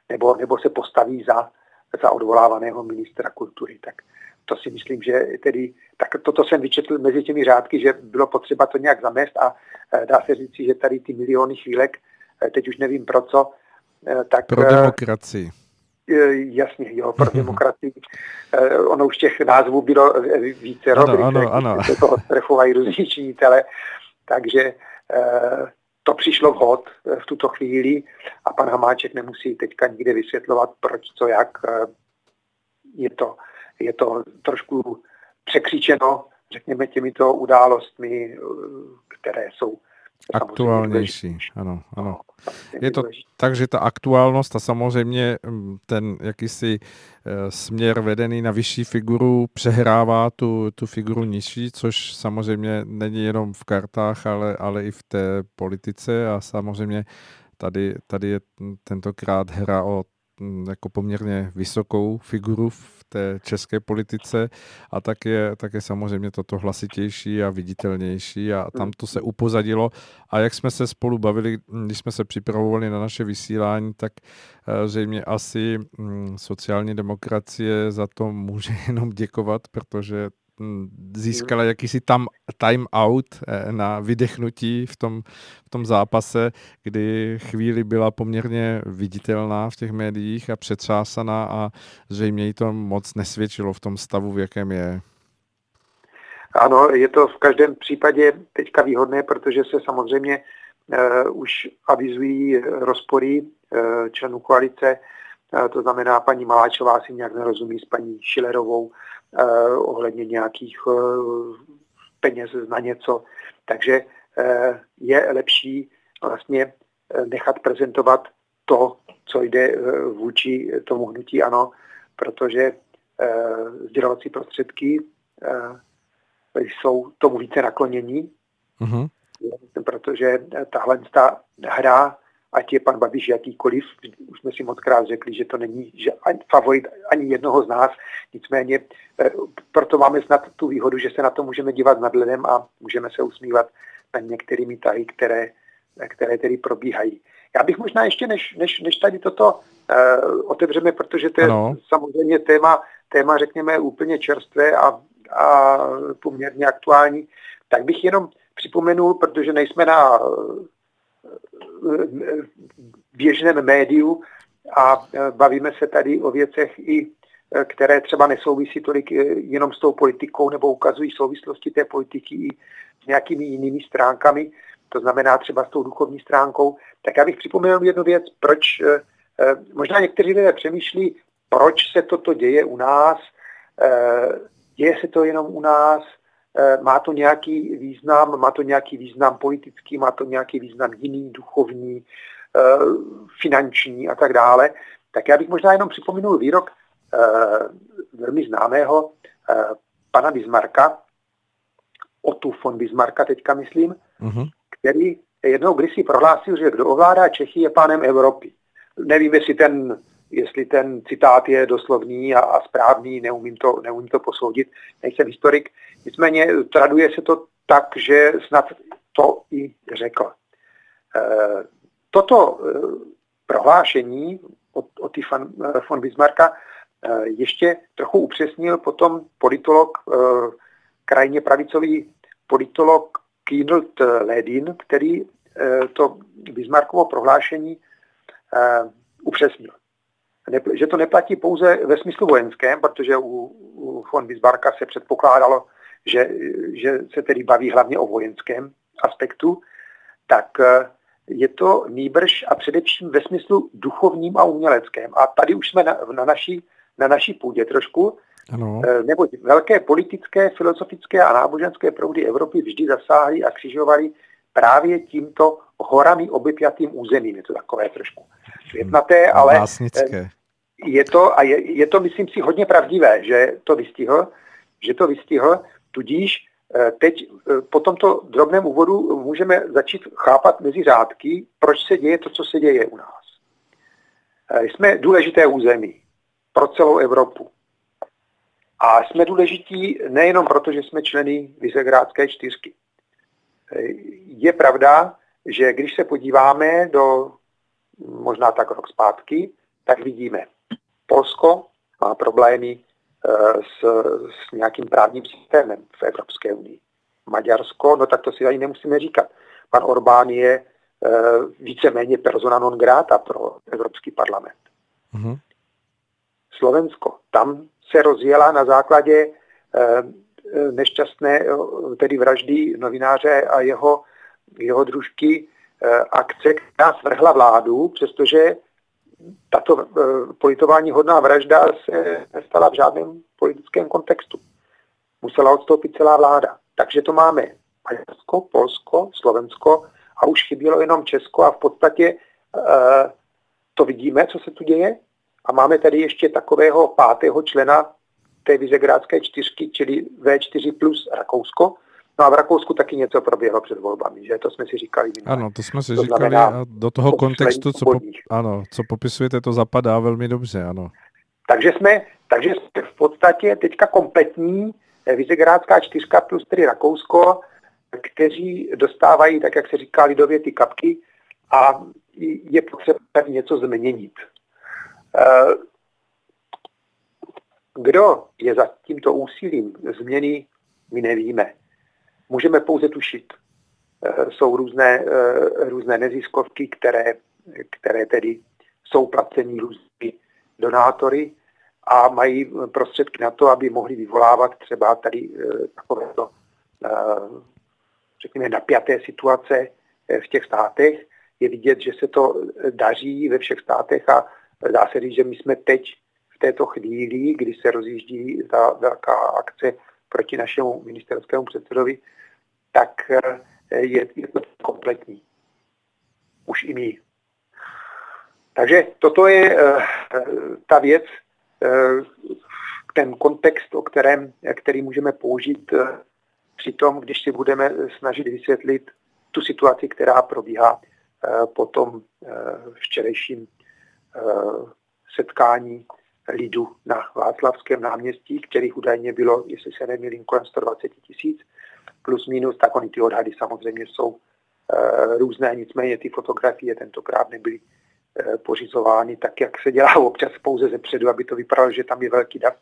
nebo, nebo se postaví za, za odvolávaného ministra kultury. Tak to si myslím, že tedy, tak toto jsem vyčetl mezi těmi řádky, že bylo potřeba to nějak zamést a e, dá se říci, že tady ty miliony chvílek, e, teď už nevím pro co, e, tak... Pro demokracii jasně, jo, pro [laughs] demokracii. Eh, ono už těch názvů bylo více ano, ano, ano. se toho strechovají různí činitele, takže eh, to přišlo vhod eh, v tuto chvíli a pan Hamáček nemusí teďka nikde vysvětlovat, proč, co, jak. Je to, je to trošku překřičeno, řekněme, těmito událostmi, které jsou Aktuálnější, ano, ano. No, je to tak, že ta aktuálnost a samozřejmě mm, ten jakýsi eh, směr vedený na vyšší figuru přehrává tu, tu figuru nižší, což samozřejmě není jenom v kartách, ale, ale i v té politice a samozřejmě tady, tady je tentokrát hra o mm, jako poměrně vysokou figuru v té české politice a tak je, tak je samozřejmě toto hlasitější a viditelnější a tam to se upozadilo. A jak jsme se spolu bavili, když jsme se připravovali na naše vysílání, tak eh, zřejmě asi mm, sociální demokracie za to může [laughs] jenom děkovat, protože Mm, získala jakýsi tam time out eh, na vydechnutí v tom, v tom zápase, kdy chvíli byla poměrně viditelná v těch médiích a přetřásaná a zřejmě jí to moc nesvědčilo v tom stavu, v jakém je. Ano, je to v každém případě teďka výhodné, protože se samozřejmě uh, už avizují rozpory uh, členů koalice, uh, to znamená, paní Maláčová si nějak nerozumí s paní Šilerovou, Eh, ohledně nějakých eh, peněz na něco. Takže eh, je lepší vlastně nechat prezentovat to, co jde vůči tomu hnutí ano, protože sdělovací prostředky jsou tomu více naklonění, uh-huh. protože tahle ta hra ať je pan Babiš jakýkoliv, už jsme si moc krát řekli, že to není že ani favorit ani jednoho z nás, nicméně eh, proto máme snad tu výhodu, že se na to můžeme dívat nadhledem a můžeme se usmívat na některými tahy, které, které tedy probíhají. Já bych možná ještě, než, než, než tady toto uh, otevřeme, protože to je ano. samozřejmě téma, téma, řekněme, úplně čerstvé a, a poměrně aktuální, tak bych jenom připomenul, protože nejsme na běžném médiu a e, bavíme se tady o věcech i e, které třeba nesouvisí tolik e, jenom s tou politikou nebo ukazují souvislosti té politiky i s nějakými jinými stránkami, to znamená třeba s tou duchovní stránkou, tak já bych připomenul jednu věc, proč možná někteří lidé přemýšlí, proč se toto děje u nás, děje se to jenom u nás, má to nějaký význam, má to nějaký význam politický, má to nějaký význam jiný, duchovní, eh, finanční a tak dále. Tak já bych možná jenom připomenul výrok eh, velmi známého pana Bismarcka, Otu von Bismarcka teďka myslím, uh-huh. který jednou kdysi prohlásil, že kdo ovládá Čechy je pánem Evropy. Nevím, jestli ten jestli ten citát je doslovný a, a správný, neumím to, neumím to posoudit, nejsem historik. Nicméně traduje se to tak, že snad to i řekl. E, toto e, prohlášení od, od von, e, von Bismarcka ještě trochu upřesnil potom politolog, krajně pravicový politolog Kienelt Ledin, který to Bismarckovo prohlášení upřesnil že to neplatí pouze ve smyslu vojenském, protože u, u von Bismarcka se předpokládalo, že, že se tedy baví hlavně o vojenském aspektu, tak eh, je to nýbrž a především ve smyslu duchovním a uměleckém. A tady už jsme na, na, naší, na naší půdě trošku, ano. Eh, neboť velké politické, filozofické a náboženské proudy Evropy vždy zasáhly a křižovaly právě tímto horami obypjatým územím. Je to takové trošku světnaté, ale Vásnické je to, a je, je to, myslím si, hodně pravdivé, že to vystihl, že to vystihl, tudíž eh, teď eh, po tomto drobném úvodu můžeme začít chápat mezi řádky, proč se děje to, co se děje u nás. Eh, jsme důležité území pro celou Evropu. A jsme důležití nejenom proto, že jsme členy Vysegrádské čtyřky. Je pravda, že když se podíváme do možná tak rok zpátky, tak vidíme, Polsko má problémy eh, s, s nějakým právním systémem v Evropské unii. Maďarsko, no tak to si ani nemusíme říkat. Pan Orbán je eh, víceméně persona non grata pro Evropský parlament. Mm-hmm. Slovensko, tam se rozjela na základě eh, nešťastné, tedy vraždy novináře a jeho, jeho družky akce, která svrhla vládu, přestože tato e, politování hodná vražda se nestala v žádném politickém kontextu. Musela odstoupit celá vláda. Takže to máme Maďarsko, Polsko, Slovensko a už chybělo jenom Česko a v podstatě e, to vidíme, co se tu děje. A máme tady ještě takového pátého člena té Vizegrádské čtyřky, čili V4 plus Rakousko, No a v Rakousku taky něco proběhlo před volbami, že to jsme si říkali. Minule. Ano, to jsme si to říkali a do toho kontextu, co, po, ano, co popisujete, to zapadá velmi dobře, ano. Takže jsme, takže jsme v podstatě teďka kompletní eh, Vizegrádská čtyřka plus tedy Rakousko, kteří dostávají, tak jak se říká lidově, ty kapky a je potřeba něco změnit. Eh, kdo je za tímto úsilím změny, my nevíme. Můžeme pouze tušit. Eh, jsou různé, eh, různé neziskovky, které, které tedy jsou placení různými donátory a mají prostředky na to, aby mohli vyvolávat třeba tady takovéto, řekněme, napjaté situace v těch státech. Je vidět, že se to daří ve všech státech a dá se říct, že my jsme teď v této chvíli, kdy se rozjíždí ta velká akce proti našemu ministerskému předsedovi, tak eh, je, je to kompletní. Už i my. Takže toto je uh, ta věc, uh, ten kontext, o kterém, který můžeme použít při tom, když si budeme snažit vysvětlit tu situaci, která probíhá po tom včerejším setkání lidu na Václavském náměstí, kterých údajně bylo, jestli se nemýlím, kolem 120 tisíc, plus minus, tak oni ty odhady samozřejmě jsou uh, různé, nicméně ty fotografie tentokrát nebyly uh, pořizovány tak, jak se dělá občas pouze ze předu, aby to vypadalo, že tam je velký dav,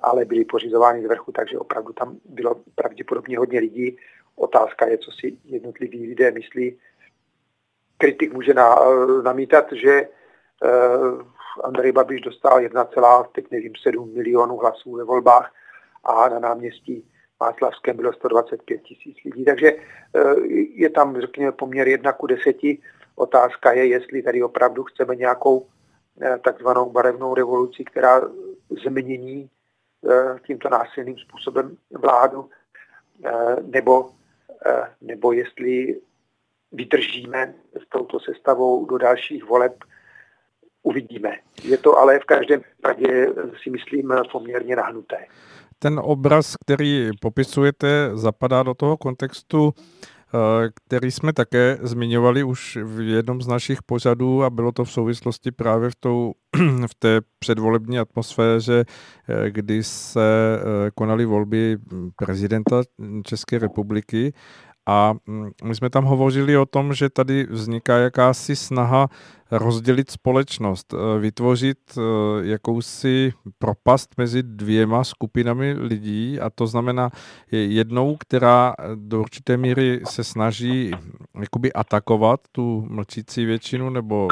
ale byly pořizovány z vrchu, takže opravdu tam bylo pravděpodobně hodně lidí. Otázka je, co si jednotliví lidé myslí. Kritik může na, namítat, že Andrej Babiš dostal 1, teď nevím, 7 milionů hlasů ve volbách a na náměstí Václavském bylo 125 tisíc lidí. Takže eh, je tam, řekněme, poměr 1 ku 10. Otázka je, jestli tady opravdu chceme nějakou eh, takzvanou barevnou revoluci, která změní eh, tímto násilným způsobem vládu, nebo, nebo jestli vydržíme s touto sestavou do dalších voleb uvidíme. Je to ale v každém případě, si myslím, poměrně nahnuté. Ten obraz, který popisujete, zapadá do toho kontextu, eh, který jsme také zmiňovali už v jednom z našich pořadů a bylo to v souvislosti právě v, tou, [clears throat] v té předvolební atmosféře, eh, kdy se eh, konaly volby prezidenta České republiky a mm, my jsme tam hovořili o tom, že tady vzniká jakási snaha rozdělit společnost, eh, vytvořit eh, jakousi propast mezi dvěma skupinami lidí. A to znamená jednou, která do určité míry se snaží jakoby atakovat tu mlčící většinu nebo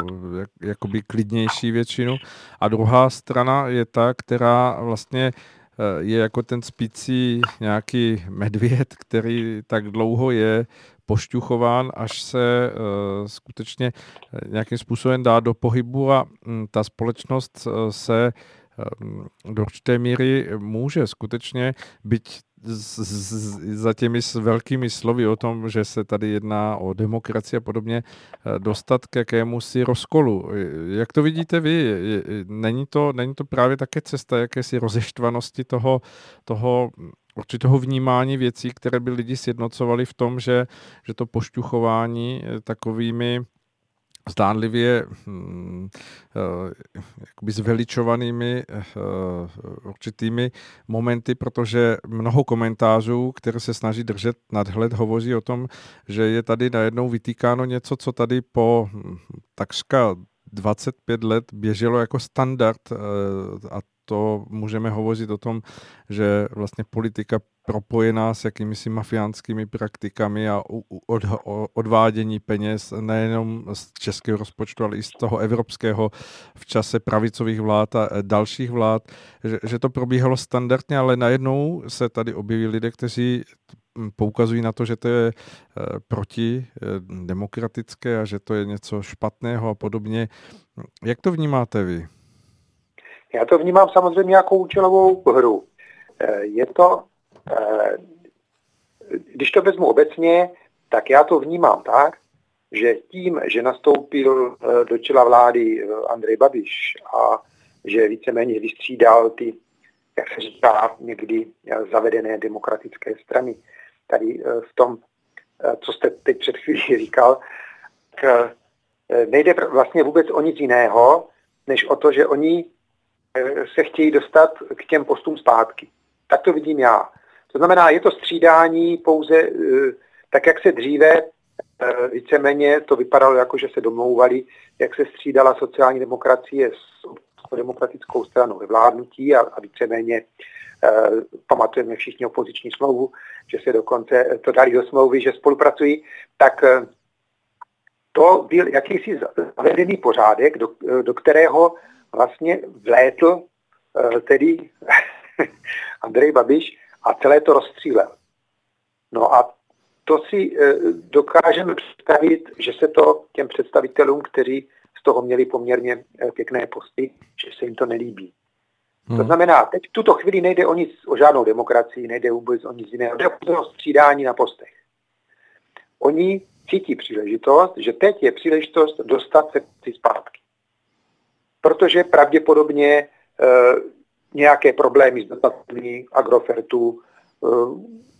jakoby klidnější většinu. A druhá strana je ta, která vlastně Eh, je jako ten spící nějaký medvěd, který tak dlouho je pošťuchován, až se uh, skutečně eh, nějakým způsobem dá do pohybu a um, ta společnost se um, do určité míry může skutečně, byť za těmi velkými slovy o tom, že se tady jedná o demokracii a podobně, eh, dostat k jakému si rozkolu. Jak to vidíte vy? Není to, není to právě také cesta jakési rozeštvanosti toho, toho určitého vnímání věcí, které by lidi sjednocovali v tom, že, že to pošťuchování eh, takovými zdánlivě hm, uh, jakoby zveličovanými uh, určitými momenty, protože mnoho komentářů, které se snaží držet nadhled, hovoří o tom, že je tady najednou vytýkáno něco, co tady po hm, takřka 25 let běželo jako standard uh, a to můžeme hovořit o tom, že vlastně politika propojená s jakými mafiánskými praktikami a od, odvádění peněz nejenom z českého rozpočtu, ale i z toho evropského v čase pravicových vlád a dalších vlád, že, že to probíhalo standardně, ale najednou se tady objeví lidé, kteří poukazují na to, že to je eh, proti eh, demokratické a že to je něco špatného a podobně. Jak to vnímáte vy? Já to vnímám samozřejmě jako účelovou hru. Eh, je to, eh, když to vezmu obecně, tak já to vnímám tak, že tím, že nastoupil eh, do čela vlády Andrej Babiš a že víceméně vystřídal ty, jak se říká, někdy zavedené demokratické strany, tady v tom, co jste teď před chvílí [laughs] říkal, nejde vlastně vůbec o nic jiného, než o to, že oni se chtějí dostat k těm postům zpátky. Tak to vidím já. To znamená, je to střídání pouze tak, jak se dříve víceméně to vypadalo jako, že se domlouvali, jak se střídala sociální demokracie s demokratickou stranou ve vládnutí a, a víceméně eh, pamatujeme všichni opoziční smlouvu, že se dokonce to dali do smlouvy, že spolupracují, tak eh, to byl jakýsi zavedený pořádek, do, do kterého vlastně vlétl eh, tedy [laughs] Andrej Babiš a celé to rozstřílel. No a to si eh, dokážeme představit, že se to těm představitelům, kteří z toho měli poměrně eh, pěkné posty, že se jim to nelíbí. Hmm. To znamená, teď v tuto chvíli nejde o nic, o žádnou demokracii, nejde vůbec o nic jiného, jde o střídání na postech. Oni cítí příležitost, že teď je příležitost dostat se zpátky. Protože pravděpodobně e, nějaké problémy s dotacemi Agrofertu, e,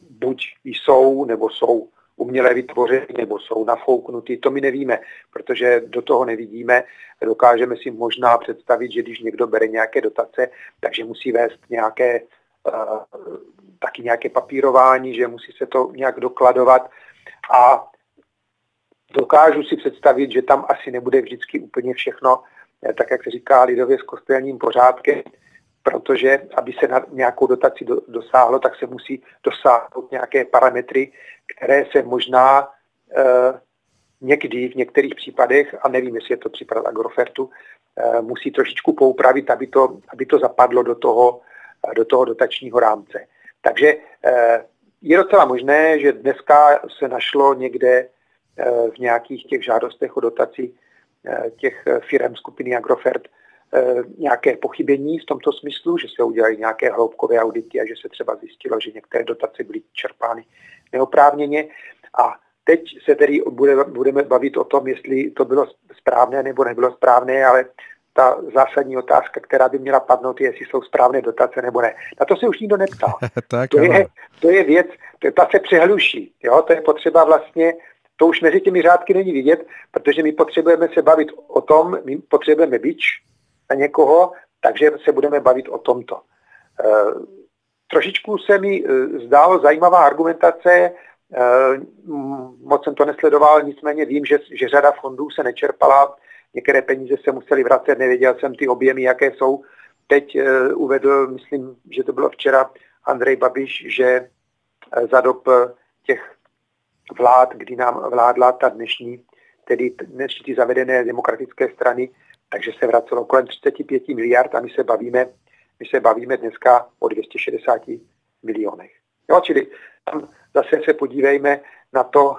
buď jsou, nebo jsou umělé vytvořeny, nebo jsou nafouknuty, to my nevíme, protože do toho nevidíme. Dokážeme si možná představit, že když někdo bere nějaké dotace, takže musí vést nějaké, uh, taky nějaké papírování, že musí se to nějak dokladovat a dokážu si představit, že tam asi nebude vždycky úplně všechno, eh, tak jak se říká lidově s kostelním pořádkem, protože aby se na nějakou dotaci do, dosáhlo, tak se musí dosáhnout nějaké parametry, které se možná e, někdy v některých případech, a nevím, jestli je to případ Agrofertu, e, musí trošičku poupravit, aby to, aby to zapadlo do toho, do toho dotačního rámce. Takže e, je docela možné, že dneska se našlo někde e, v nějakých těch žádostech o dotaci těch firm skupiny Agrofert Eh, nějaké pochybení v tomto smyslu, že se udělali nějaké hloubkové audity a že se třeba zjistilo, že některé dotace byly čerpány neoprávněně. A teď se tedy budeme bavit o tom, jestli to bylo správné nebo nebylo správné, ale ta zásadní otázka, která by měla padnout, je, jestli jsou správné dotace nebo ne. Na to se už nikdo neptá. [laughs] tak, to, je, to je věc, to, ta se přehluší. Jo? To je potřeba vlastně, to už mezi těmi řádky není vidět, protože my potřebujeme se bavit o tom, my potřebujeme bič, na někoho, takže se budeme bavit o tomto. E, trošičku se mi e, zdálo zajímavá argumentace, e, moc jsem to nesledoval, nicméně vím, že, že řada fondů se nečerpala, některé peníze se museli vracet, nevěděl jsem ty objemy, jaké jsou. Teď uvedl, myslím, že to bylo včera, Andrej Babiš, že za dob těch vlád, kdy nám vládla ta dnešní, tedy dnešní zavedené demokratické strany, takže se vracelo kolem 35 miliard a my se bavíme, my se bavíme dneska o 260 milionech. Jo, čili tam zase se podívejme na to,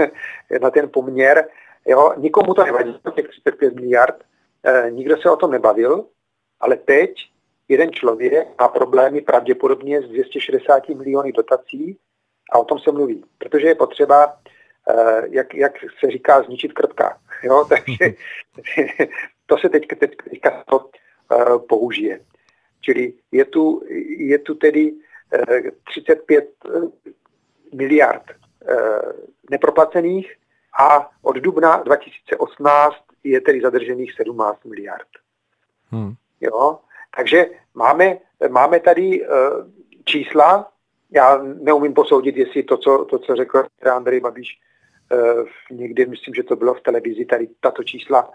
[laughs] na ten poměr. Jo, nikomu to nevadí, těch 35 miliard, e, nikdo se o tom nebavil, ale teď jeden člověk má problémy pravděpodobně s 260 miliony dotací a o tom se mluví, protože je potřeba, e, jak, jak se říká, zničit krtka. Jo, [laughs] takže to se teď, teď, teďka to uh, použije. Čili je tu, je tu tedy uh, 35 uh, miliard neproplacených a od dubna 2018 je tedy zadržených 17 miliard. Hmm. Jo? Takže máme, máme tady čísla, já neumím posoudit, jestli to, co, to, co řekl Andrej Babiš, uh, někdy, myslím, že to bylo v televizi, tady tato čísla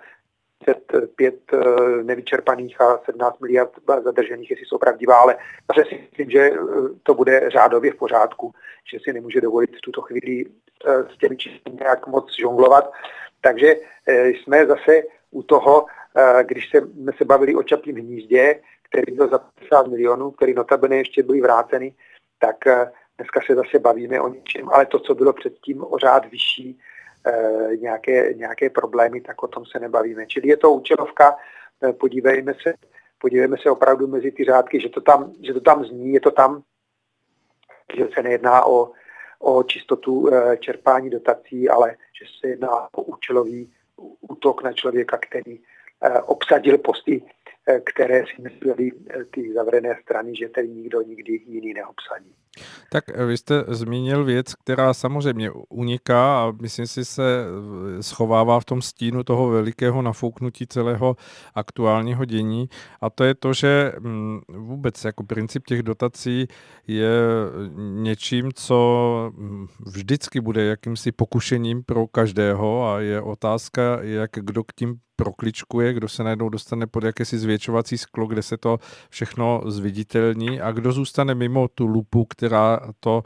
35 eh, nevyčerpaných a 17 miliard zadržených, jestli jsou pravdivá, ale zase si myslím, že eh, to bude řádově v pořádku, že si nemůže dovolit v tuto chvíli eh, s těmi čísly nějak moc žonglovat. Takže jsme zase u toho, když jsme se bavili o Čapím hnízdě, který byl za 50 milionů, který notabene ještě byly vráceny, tak dneska se zase bavíme o něčem, ale to, co bylo předtím o řád vyšší, Eh, nějaké, nějaké problémy, tak o tom se nebavíme. Čili je to účelovka, eh, podívejme se, podívejme se opravdu mezi ty řádky, že to tam, že to tam zní, je to tam, že se nejedná o, o čistotu eh, čerpání dotací, ale že se jedná o účelový útok na člověka, který obsadil posty, které si mysleli ty zavřené strany, že tedy nikdo nikdy jiný neobsadí. Tak eh, vy jste zmínil věc, která samozřejmě uniká a myslím si se eh, schovává v tom stínu toho velikého nafouknutí celého aktuálního dění a to je to, že mm, vůbec jako princip těch dotací je něčím, co mm, vždycky bude jakýmsi pokušením pro každého a je otázka, jak kdo k tím prokličkuje, kdo se najednou dostane pod jakési zvětšovací sklo, kde se to všechno zviditelní. A kdo zůstane mimo tu lupu, která to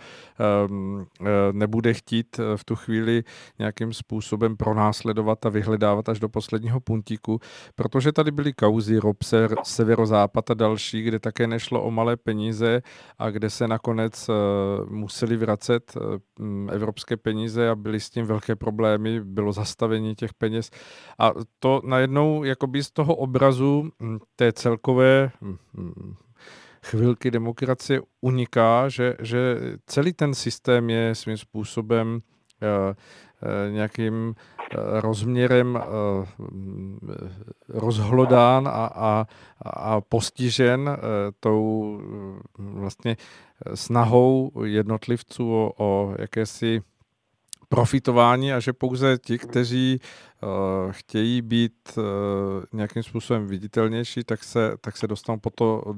um, nebude chtít eh, v tu chvíli nějakým způsobem pronásledovat a vyhledávat až do posledního puntíku, protože tady byly kauzy Robser, Severozápad a další, kde také nešlo o malé peníze a kde se nakonec uh, museli vracet uh, evropské peníze a byly s tím velké problémy, bylo zastavení těch peněz. A to najednou jakoby z toho obrazu hm, té celkové hm, hm, chvilky demokracie uniká, že, že celý ten systém je svým způsobem uh, uh, nějakým uh, rozměrem rozhlodán a, a, a postižen tou vlastně snahou jednotlivců o, o jakési profitování a že pouze ti, kteří uh, chtějí být uh, nějakým způsobem viditelnější, tak se, tak se dostanou po to uh,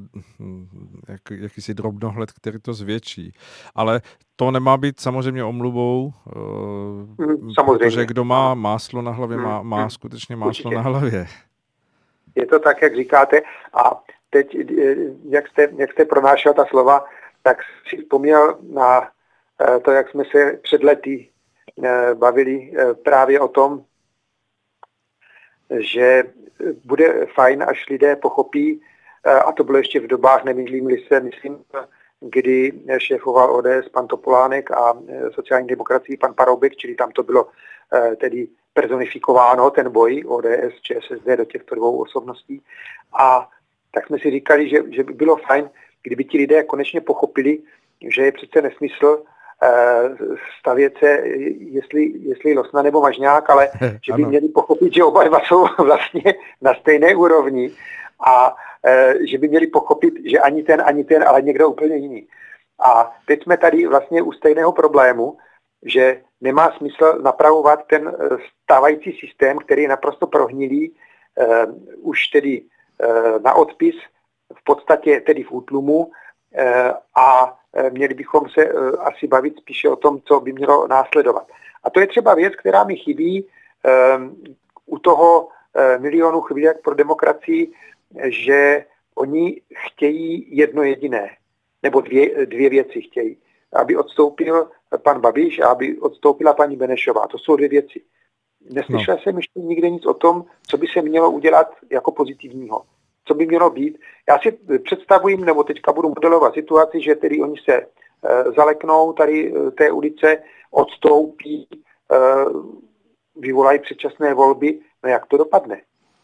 jak, jakýsi drobnohled, který to zvětší. Ale to nemá být samozřejmě omluvou, uh, samozřejmě. protože kdo má máslo na hlavě, má, má hmm. skutečně máslo Určitě. na hlavě. Je to tak, jak říkáte. A teď, jak jste, jak jste pronášel ta slova, tak si vzpomněl na to, jak jsme se před lety Eh, bavili eh, právě o tom, že bude fajn, až lidé pochopí, eh, a to bylo ještě v dobách, nemýlím se, myslím, kdy šéfoval ODS pan Topolánek a sociální demokracii pan Paroubek, čili tam to bylo tedy personifikováno, ten boj ODS, ČSSD do těchto dvou osobností. A tak jsme si říkali, že, že by bylo fajn, kdyby ti lidé konečně pochopili, že je přece nesmysl Eh, stavět se, jestli, jestli Losna nebo Mažňák, ale [laughs] že by měli pochopit, že oba dva jsou [laughs] vlastně na stejné úrovni a eh, že by měli pochopit, že ani ten, ani ten, ale někdo úplně jiný. A teď jsme tady vlastně u stejného problému, že nemá smysl napravovat ten eh, stávající systém, který je naprosto prohnilý, už tedy na odpis, v podstatě tedy v útlumu a Eh, měli bychom se eh, asi bavit spíše o tom, co by mělo následovat. A to je třeba věc, která mi chybí u toho eh, milionu chvílek pro demokracii, že oni chtějí jedno jediné, nebo dvě, dvě věci chtějí. Aby odstoupil pan Babiš a aby odstoupila paní Benešová. To jsou dvě věci. Neslyšel no. jsem ještě nikde nic o tom, co by se mělo udělat jako pozitivního co by mělo být. Já si představuji, nebo teďka budu modelovat situaci, že tedy oni se e, zaleknou tady e, té ulice, odstoupí, e, vyvolají předčasné volby, no jak to dopadne?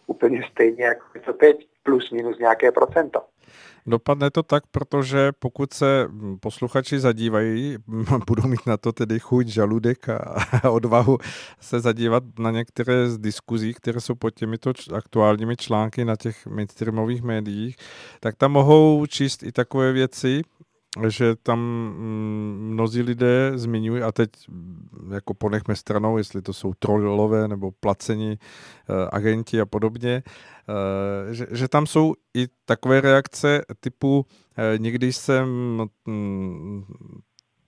Úplně stejně jako to teď, plus minus nějaké procento. Dopadne to tak, protože pokud se posluchači zadívají, [laughs] budou mít na to tedy chuť, žaludek a odvahu se zadívat na některé z diskuzí, které jsou pod těmito aktuálními články na těch mainstreamových médiích, tak tam mohou číst i takové věci, že tam mm, mnozí lidé zmiňují, a teď mm, jako ponechme stranou, jestli to jsou trollové nebo placení eh, agenti a podobně, eh, že, že tam jsou i takové reakce typu eh, někdy jsem mm,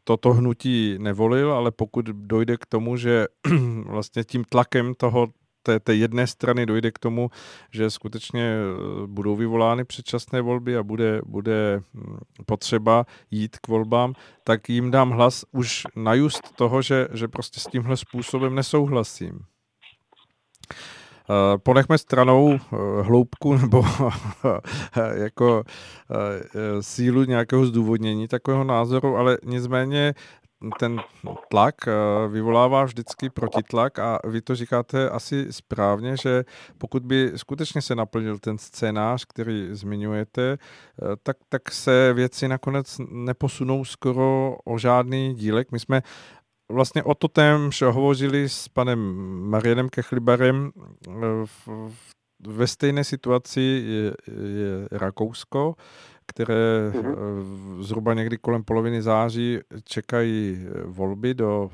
toto hnutí nevolil, ale pokud dojde k tomu, že [clears throat] vlastně tím tlakem toho té, té jedné strany dojde k tomu, že skutečně eh, budou vyvolány předčasné volby a bude, bude hm, potřeba jít k volbám, tak jim dám hlas už na just toho, že, že prostě s tímhle způsobem nesouhlasím. Eh, ponechme stranou eh, hloubku [laughs] nebo jako sílu nějakého zdůvodnění takového názoru, ale nicméně ten tlak eh, vyvolává vždycky protitlak a vy to říkáte asi správně, že pokud by skutečně se naplnil ten scénář, který zmiňujete, eh, tak, tak se věci nakonec neposunou skoro o žádný dílek. My jsme vlastně o to témž hovořili s panem Marianem Kechlibarem v, v ve stejné situaci je, je Rakousko, které mm-hmm. zhruba někdy kolem poloviny září čekají volby do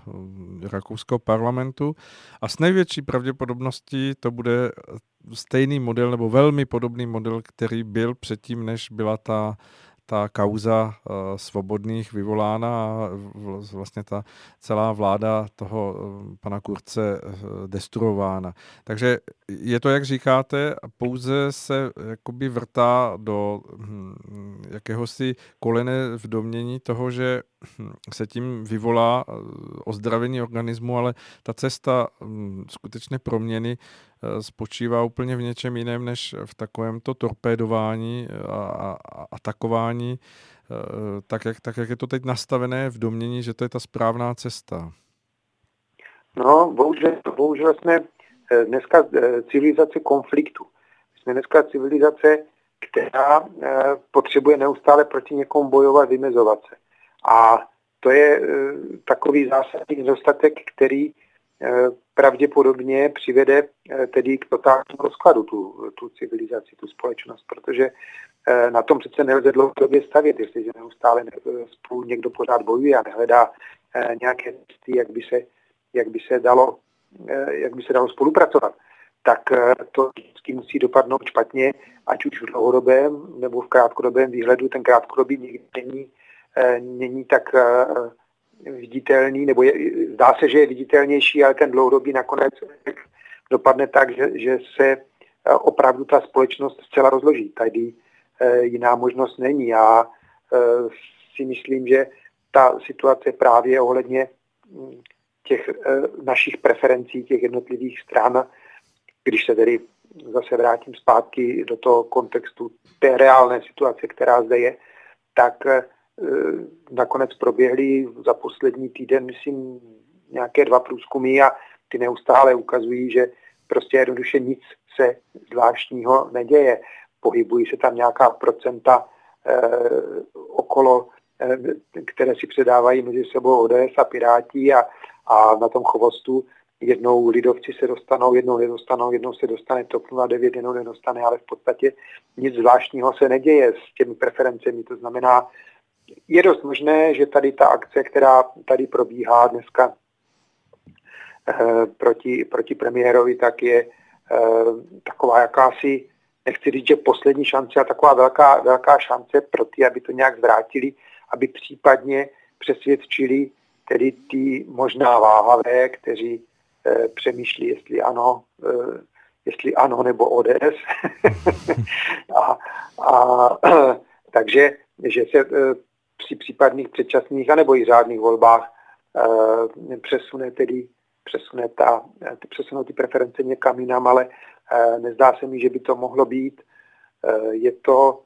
rakouského parlamentu a s největší pravděpodobností to bude stejný model nebo velmi podobný model, který byl předtím, než byla ta ta kauza uh, svobodných vyvolána a vlastně ta celá vláda toho uh, pana Kurce uh, destruována. Takže je to, jak říkáte, pouze se jakoby vrtá do hm, jakéhosi kolene v domění toho, že hm, se tím vyvolá ozdravení organismu, ale ta cesta hm, skutečné proměny Eh, spočívá úplně v něčem jiném, než v takovémto torpédování a, a atakování, eh, tak jak, tak jak je to teď nastavené v domění, že to je ta správná cesta. No, bohužel, bohužel jsme eh, dneska civilizace konfliktu. Jsme dneska civilizace, která potřebuje neustále proti někomu bojovat, vymezovat se. A to je takový zásadní nedostatek, který Eh, pravděpodobně přivede eh, tedy k totálnímu rozkladu tu, tu civilizaci, tu společnost, protože eh, na tom přece nelze dlouhodobě stavět, jestliže neustále spolu někdo pořád bojuje a nehledá nějaké cesty, jak by se, jak by se dalo, jak by se dalo spolupracovat, tak to vždycky musí dopadnout špatně, ať už v dlouhodobém nebo v krátkodobém výhledu. Ten krátkodobý nikdy není, není tak viditelný, nebo je, zdá se, že je viditelnější, ale ten dlouhodobý nakonec dopadne tak, že, že se eh, opravdu ta společnost zcela rozloží. Tady e, jiná možnost není. Já e, si myslím, že ta situace právě ohledně hm, těch našich preferencí, těch jednotlivých stran, když se tedy zase vrátím zpátky do toho kontextu té reálné situace, která zde je, tak Eh, nakonec proběhly za poslední týden, myslím, nějaké dva průzkumy a ty neustále ukazují, že prostě jednoduše nic se zvláštního neděje. Pohybují se tam nějaká procenta eh, okolo, eh, které si předávají mezi sebou ODS a Piráti a, a na tom chovostu jednou lidovci se dostanou, jednou nedostanou, jednou se dostane TOP 09, jednou nedostane, ale v podstatě nic zvláštního se neděje s těmi preferencemi. To znamená, je dost možné, že tady ta akce, která tady probíhá dneska eh, proti, proti premiérovi, tak je eh, taková jakási, nechci říct, že poslední šance, a taková velká, velká šance pro ty, aby to nějak zvrátili, aby případně přesvědčili tedy ty možná váhavé, kteří eh, přemýšlí, jestli ano, jestli ano nebo ODS. [laughs] a, a, [clears throat] takže že se při případných předčasných anebo i řádných volbách e, přesune tedy přesune, ta, přesunou ty preference někam jinam, ale e, nezdá se mi, že by to mohlo být. Je, to,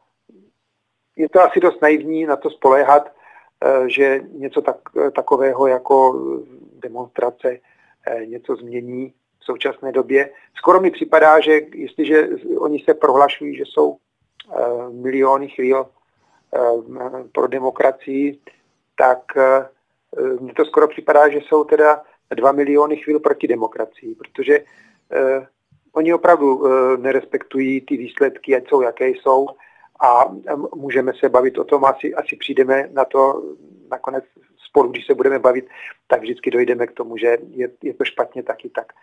je to asi dost naivní na to spoléhat, že něco tak, takového jako demonstrace něco změní v současné době. Skoro mi připadá, že jestliže oni se prohlašují, že jsou miliony chvíl Eh, pro demokracii, tak eh, mně to skoro připadá, že jsou teda dva miliony chvíl proti demokracii, protože eh, oni opravdu nerespektují ty výsledky, ať jsou, jaké jsou a můžeme se bavit o tom, asi, asi přijdeme na to nakonec spolu, když se budeme bavit, tak vždycky dojdeme k tomu, že je, je to špatně taky tak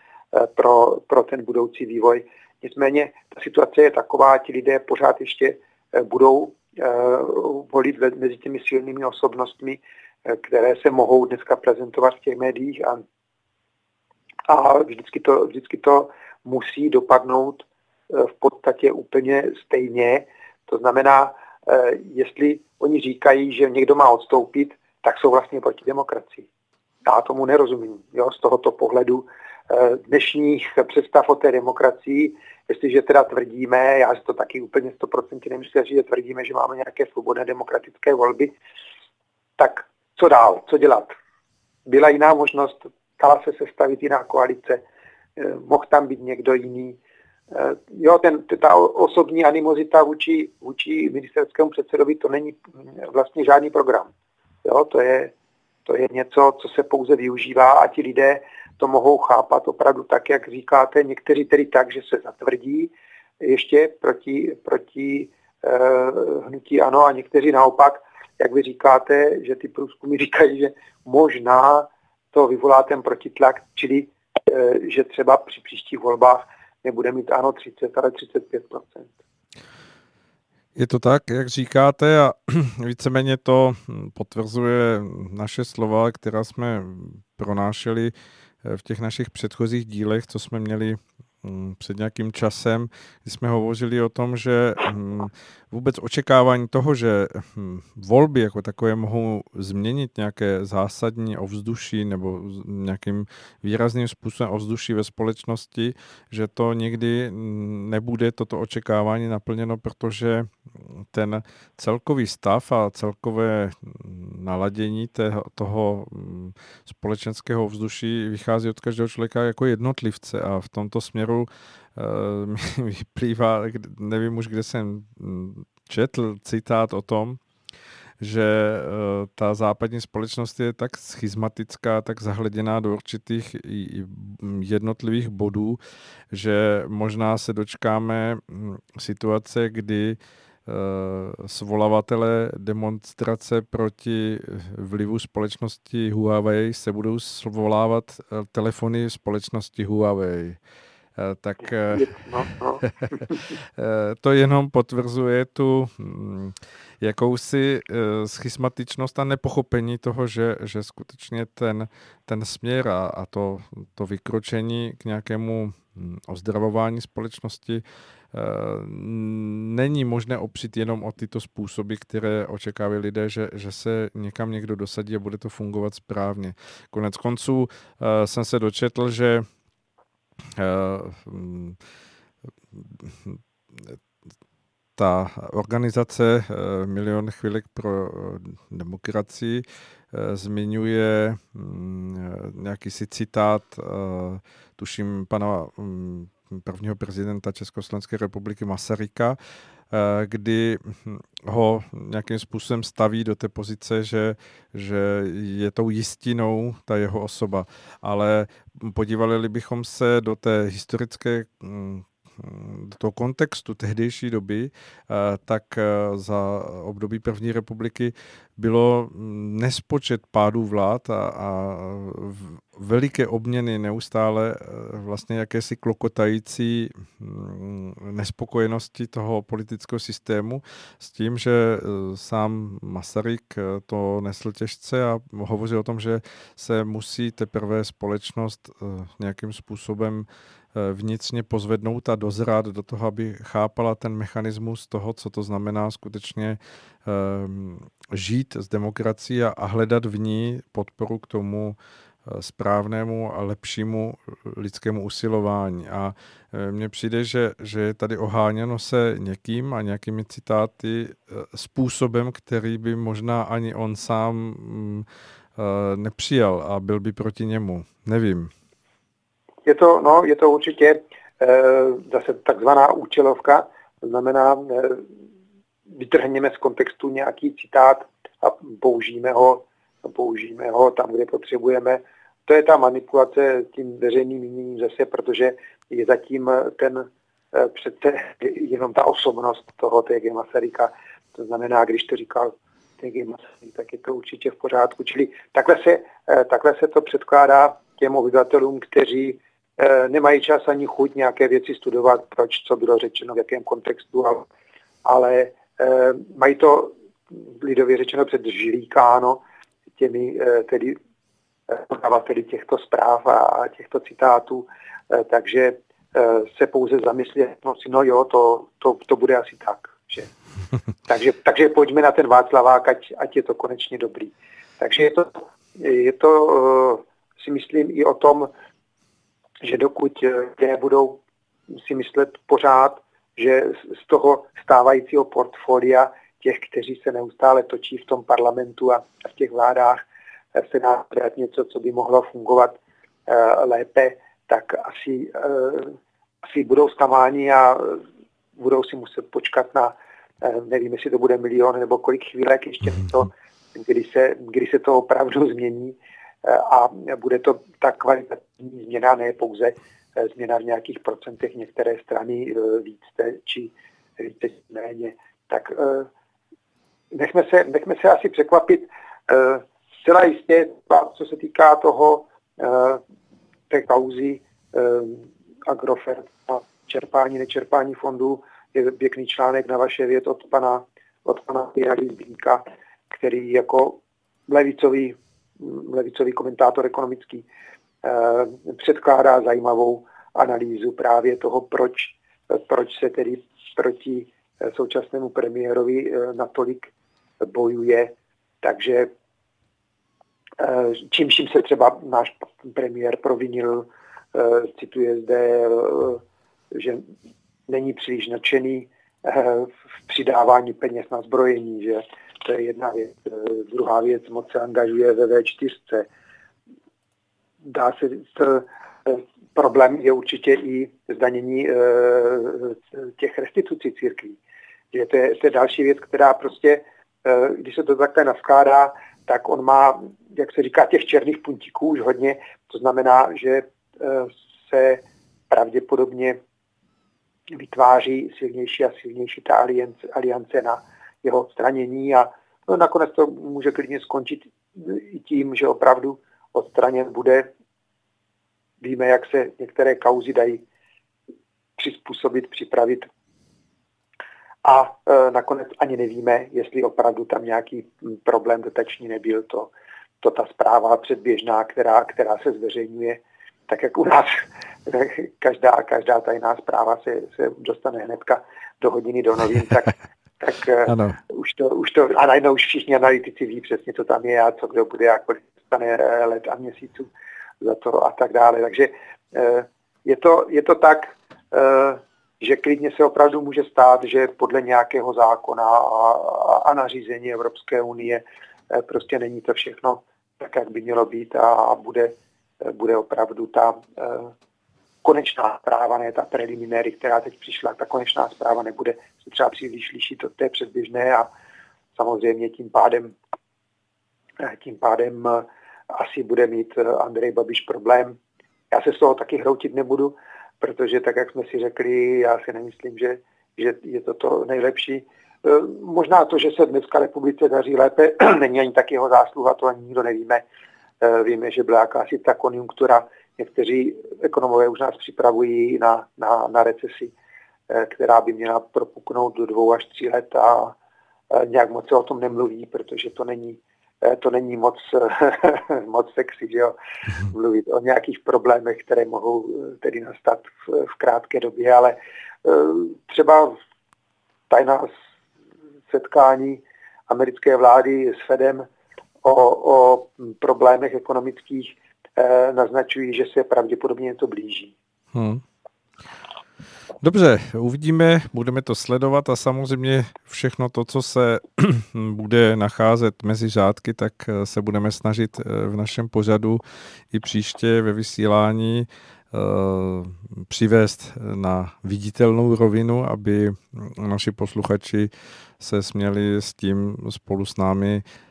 pro, pro ten budoucí vývoj. Nicméně ta situace je taková, ti lidé pořád ještě budou Eh, volit mezi těmi silnými osobnostmi, eh, které se mohou dneska prezentovat v těch médiích a, a vždycky, to, vždycky to musí dopadnout eh, v podstatě úplně stejně. To znamená, jestli oni říkají, že někdo má odstoupit, tak jsou vlastně proti demokracii. Já tomu nerozumím. Jo? Z tohoto pohledu dnešních představ o té demokracii Jestliže teda tvrdíme, já si to taky úplně 100% nemyslím, že tvrdíme, že máme nějaké svobodné demokratické volby, tak co dál, co dělat? Byla jiná možnost, stala se sestavit jiná koalice, eh, mohl tam být někdo jiný. Eh, jo, ten, ta osobní animozita vůči, vůči ministerskému předsedovi, to není vlastně žádný program. Jo, to je, to je něco, co se pouze využívá a ti lidé to mohou chápat opravdu tak, jak říkáte, někteří tedy tak, že se zatvrdí ještě proti, proti uh, hnutí ano a někteří naopak, jak vy říkáte, že ty průzkumy říkají, že možná to vyvolá ten protitlak, čili že třeba při příštích volbách nebude mít ano 30, ale 35% je to tak, jak říkáte a [clears throat] víceméně to potvrzuje naše slova, která jsme pronášeli. eh, v těch našich předchozích dílech, co jsme měli Mm, před nějakým časem, kdy jsme hovořili o tom, že mm, vůbec očekávání toho, že hm, volby jako takové mohou změnit nějaké zásadní ovzduší nebo nějakým výrazným způsobem ovzduší ve společnosti, že to někdy nebude toto očekávání naplněno, protože ten celkový stav a celkové naladění toho hm, společenského ovzduší vychází od každého člověka jako jednotlivce a v tomto směru [laughs] uh, vyplývá, nevím už, kde jsem hm, četl citát o tom, že uh, ta západní společnost je tak schizmatická, tak zahleděná do určitých jednotlivých bodů, že možná se dočkáme hm, situace, kdy Eh, svolavatele demonstrace proti vlivu společnosti Huawei se budou svolávat eh, telefony společnosti Huawei. Eh, tak no, no. [laughs] to jenom potvrzuje tu hm, jakousi schismatičnost a nepochopení toho, že, že skutečně ten, ten směr a, a to, to vykročení k nějakému hm, ozdravování společnosti Eh, není možné opřít jenom o tyto způsoby, které očekávají lidé, že, že se někam někdo dosadí a bude to fungovat správně. Konec konců eh, jsem se dočetl, že eh, ta organizace Milion chvílek pro demokracii zmiňuje mm, nějaký si citát, tuším pana mm, prvního prezidenta Československé republiky Masaryka, eh, kdy ho nějakým způsobem staví do té pozice, že, že je tou jistinou ta jeho osoba. Ale podívali bychom se do té historické mm, do toho kontextu tehdejší doby, eh, tak eh, za období první republiky bylo mm, nespočet pádů vlád a, a veliké obměny neustále eh, vlastně jakési klokotající mm, nespokojenosti toho politického systému s tím, že sám Masaryk to nesl těžce a hovoří o tom, že se musí teprve společnost nějakým způsobem vnitřně pozvednout a dozrát do toho, aby chápala ten mechanismus toho, co to znamená skutečně um, žít s demokracií a, hledat v ní podporu k tomu uh, správnému a lepšímu lidskému usilování. A mně přijde, že, že je tady oháněno se někým a nějakými citáty způsobem, který by možná ani on sám um, nepřijal a byl by proti němu. Nevím. Je to, no, je to určitě e, zase takzvaná účelovka, to znamená, e, vytrhneme z kontextu nějaký citát a použijeme ho, použijeme ho tam, kde potřebujeme. To je ta manipulace tím veřejným míněním zase, protože je zatím ten e, přece jenom ta osobnost toho T.G. Masaryka. To znamená, když to říkal T.G. Masaryk, tak je to určitě v pořádku. Čili takhle se, takhle se to předkládá těm obyvatelům, kteří Eh, nemají čas ani chuť nějaké věci studovat, proč, co bylo řečeno, v jakém kontextu, ale, ale eh, mají to lidově řečeno předžilíkáno těmi eh, tedy podavateli těchto zpráv a těchto citátů, takže se pouze zamyslet, no si, no jo, to, to, to bude asi tak. Že. [laughs] takže, takže pojďme na ten Václavák, ať, ať je to konečně dobrý. Takže je to, je to si myslím i o tom, že dokud lidé budou si myslet pořád, že z toho stávajícího portfolia těch, kteří se neustále točí v tom parlamentu a v těch vládách, eh, se dá dělat něco, co by mohlo fungovat eh, lépe, tak asi, eh, asi budou zklamáni a budou si muset počkat na, nevím, jestli to bude milion nebo kolik chvílek ještě to, kdy se, kdy se to opravdu [laughs] změní a bude to ta kvalitativní změna, ne pouze eh, změna v nějakých procentech některé strany eh, více či více méně. Tak eh, nechme se, nechme se asi překvapit. Zcela jistě, co se týká toho, té kauzy Agrofert a čerpání, nečerpání fondů, je pěkný článek na vaše věc od pana, od pana Jary Zbínka, který jako levicový, levicový komentátor ekonomický eh, předkládá zajímavou analýzu právě toho, proč, proč se tedy proti eh, současnému premiérovi eh, natolik bojuje. Takže čím, čím se třeba náš premiér provinil, cituje zde, že není příliš nadšený v přidávání peněz na zbrojení, že to je jedna věc. Druhá věc, moc se angažuje ve V4. Dá se, problém je určitě i zdanění těch restitucí církví. Že to je, to je další věc, která prostě, když se to takhle naskládá, tak on má, jak se říká, těch černých puntíků už hodně. To znamená, že se pravděpodobně vytváří silnější a silnější ta aliance, aliance na jeho odstranění a no, nakonec to může klidně skončit i tím, že opravdu odstraněn bude. Víme, jak se některé kauzy dají přizpůsobit, připravit a e, nakonec ani nevíme, jestli opravdu tam nějaký problém dotační nebyl. To, to ta zpráva předběžná, která, která se zveřejňuje, tak jak u nás [laughs] každá, každá tajná zpráva se, se dostane hnedka do hodiny do novin, tak, tak eh, ano. už, to, už to, a najednou už všichni analytici ví přesně, co tam je a co kdo bude a kolik dostane eh, let a měsíců za to a tak dále. Takže eh, je to, je to tak, že klidně se opravdu může stát, že podle nějakého zákona a, a nařízení Evropské unie prostě není to všechno tak, jak by mělo být a bude, bude opravdu ta konečná zpráva, ne ta preliminary, která teď přišla, ta konečná zpráva nebude se třeba příliš lišit od té předběžné a samozřejmě tím pádem, eh, tím pádem eh, asi bude mít eh, Andrej Babiš problém. Já se z toho taky hroutit nebudu, protože tak, jak jsme si řekli, já si nemyslím, že, že je to to nejlepší. Možná to, že se dneska republice daří lépe, [clears throat] není ani tak jeho zásluha, to ani nikdo nevíme. Víme, že byla jakási ta konjunktura, Někteří ekonomové už nás připravují na, na, na recesi, eh, která by měla propuknout do dvou až tří let a eh, nějak moc se o tom nemluví, protože to není, eh, to není moc, [laughs] moc sexy, že jo? Mhm. mluvit o nějakých problémech, které mohou tedy nastat v, v krátké době, ale třeba tajná setkání americké vlády s Fedem o, o problémech ekonomických naznačují, že se pravděpodobně to blíží. Hmm. Dobře, uvidíme, budeme to sledovat a samozřejmě všechno to, co se [clears throat] bude nacházet mezi řádky, tak eh, se budeme snažit eh, v našem pořadu i příště ve vysílání přivést na viditelnou rovinu, aby naši posluchači se směli s tím spolu s námi Eh,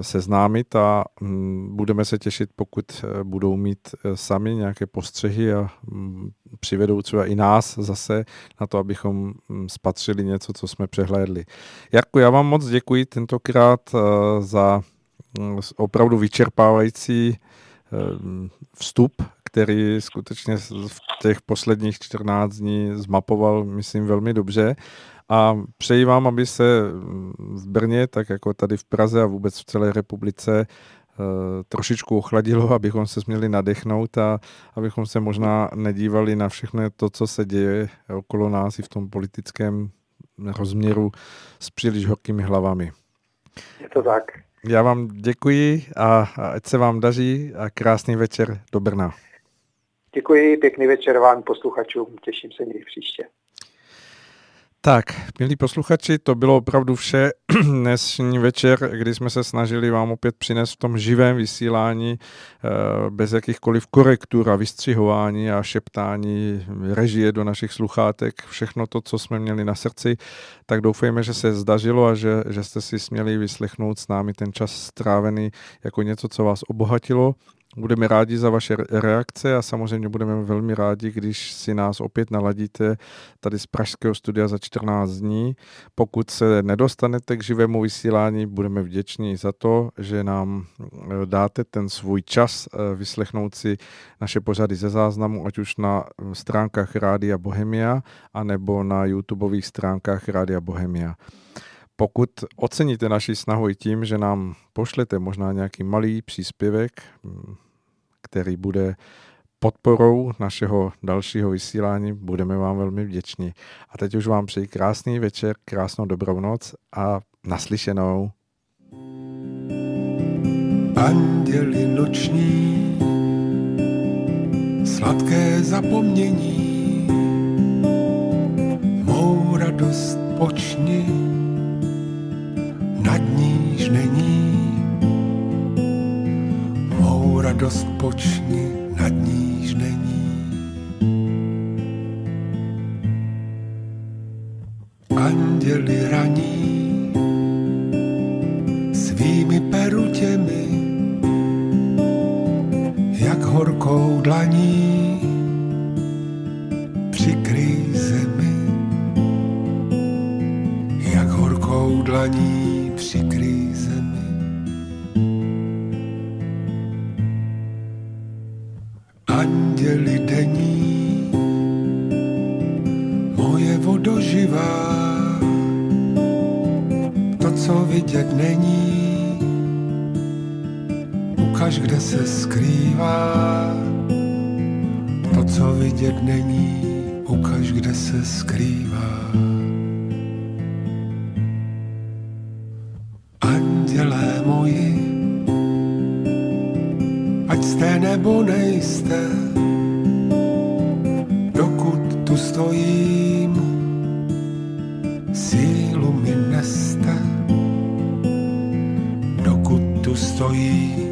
seznámit a mm, budeme se těšit, pokud eh, budou mít eh, sami nějaké postřehy a mm, přivedou třeba i nás zase na to, abychom mm, spatřili něco, co jsme přehlédli. Jarku, já vám moc děkuji tentokrát za opravdu vyčerpávající vstup, který skutečně v těch posledních 14 dní zmapoval, myslím, velmi dobře a přeji vám, aby se v Brně, tak jako tady v Praze a vůbec v celé republice eh, trošičku ochladilo, [laughs] abychom se směli nadechnout a abychom se možná nedívali na všechno to, co se děje okolo nás i v tom politickém rozměru s příliš horkými hlavami. Je to tak. Já vám děkuji a, a ať se vám daří a krásný večer do Brna. Děkuji, pěkný večer vám posluchačům, těším se někdy příště. Tak, milí posluchači, to bylo opravdu vše. [clears throat] Dnešní večer, kdy jsme se snažili vám opět přinést v tom živém vysílání eh, bez jakýchkoliv korektur a vystřihování a šeptání režie do našich sluchátek, všechno to, co jsme měli na srdci, tak doufejme, že se zdažilo a že, že jste si směli vyslechnout s námi ten čas strávený jako něco, co vás obohatilo Budeme rádi za vaše reakce a samozřejmě budeme velmi rádi, když si nás opět naladíte tady z Pražského studia za 14 dní. Pokud se nedostanete k živému vysílání, budeme vděční za to, že nám dáte ten svůj čas vyslechnout si naše pořady ze záznamu, ať už na stránkách Rádia Bohemia, anebo na YouTubeových stránkách Rádia Bohemia. Pokud oceníte naši snahu i tím, že nám pošlete možná nějaký malý příspěvek, mm, který bude podporou našeho dalšího vysílání, budeme vám velmi vděční. A teď už vám přeji krásný večer, krásnou dobrou noc a naslyšenou. Anděli noční, sladké zapomnění, mou radost počni, nad níž není. Mou radost počni, nad níž není. Anděli raní svými perutěmi, jak horkou dlaní přikryj zemi, jak horkou dlaní přikryj zemi. Anděli denní, moje vodoživá, to, co vidět není, ukaž, kde se skrývá. To, co vidět není, ukaž, kde se skrývá. Jste nebo nejste, dokud tu stojím, sílu mi neste, dokud tu stojím.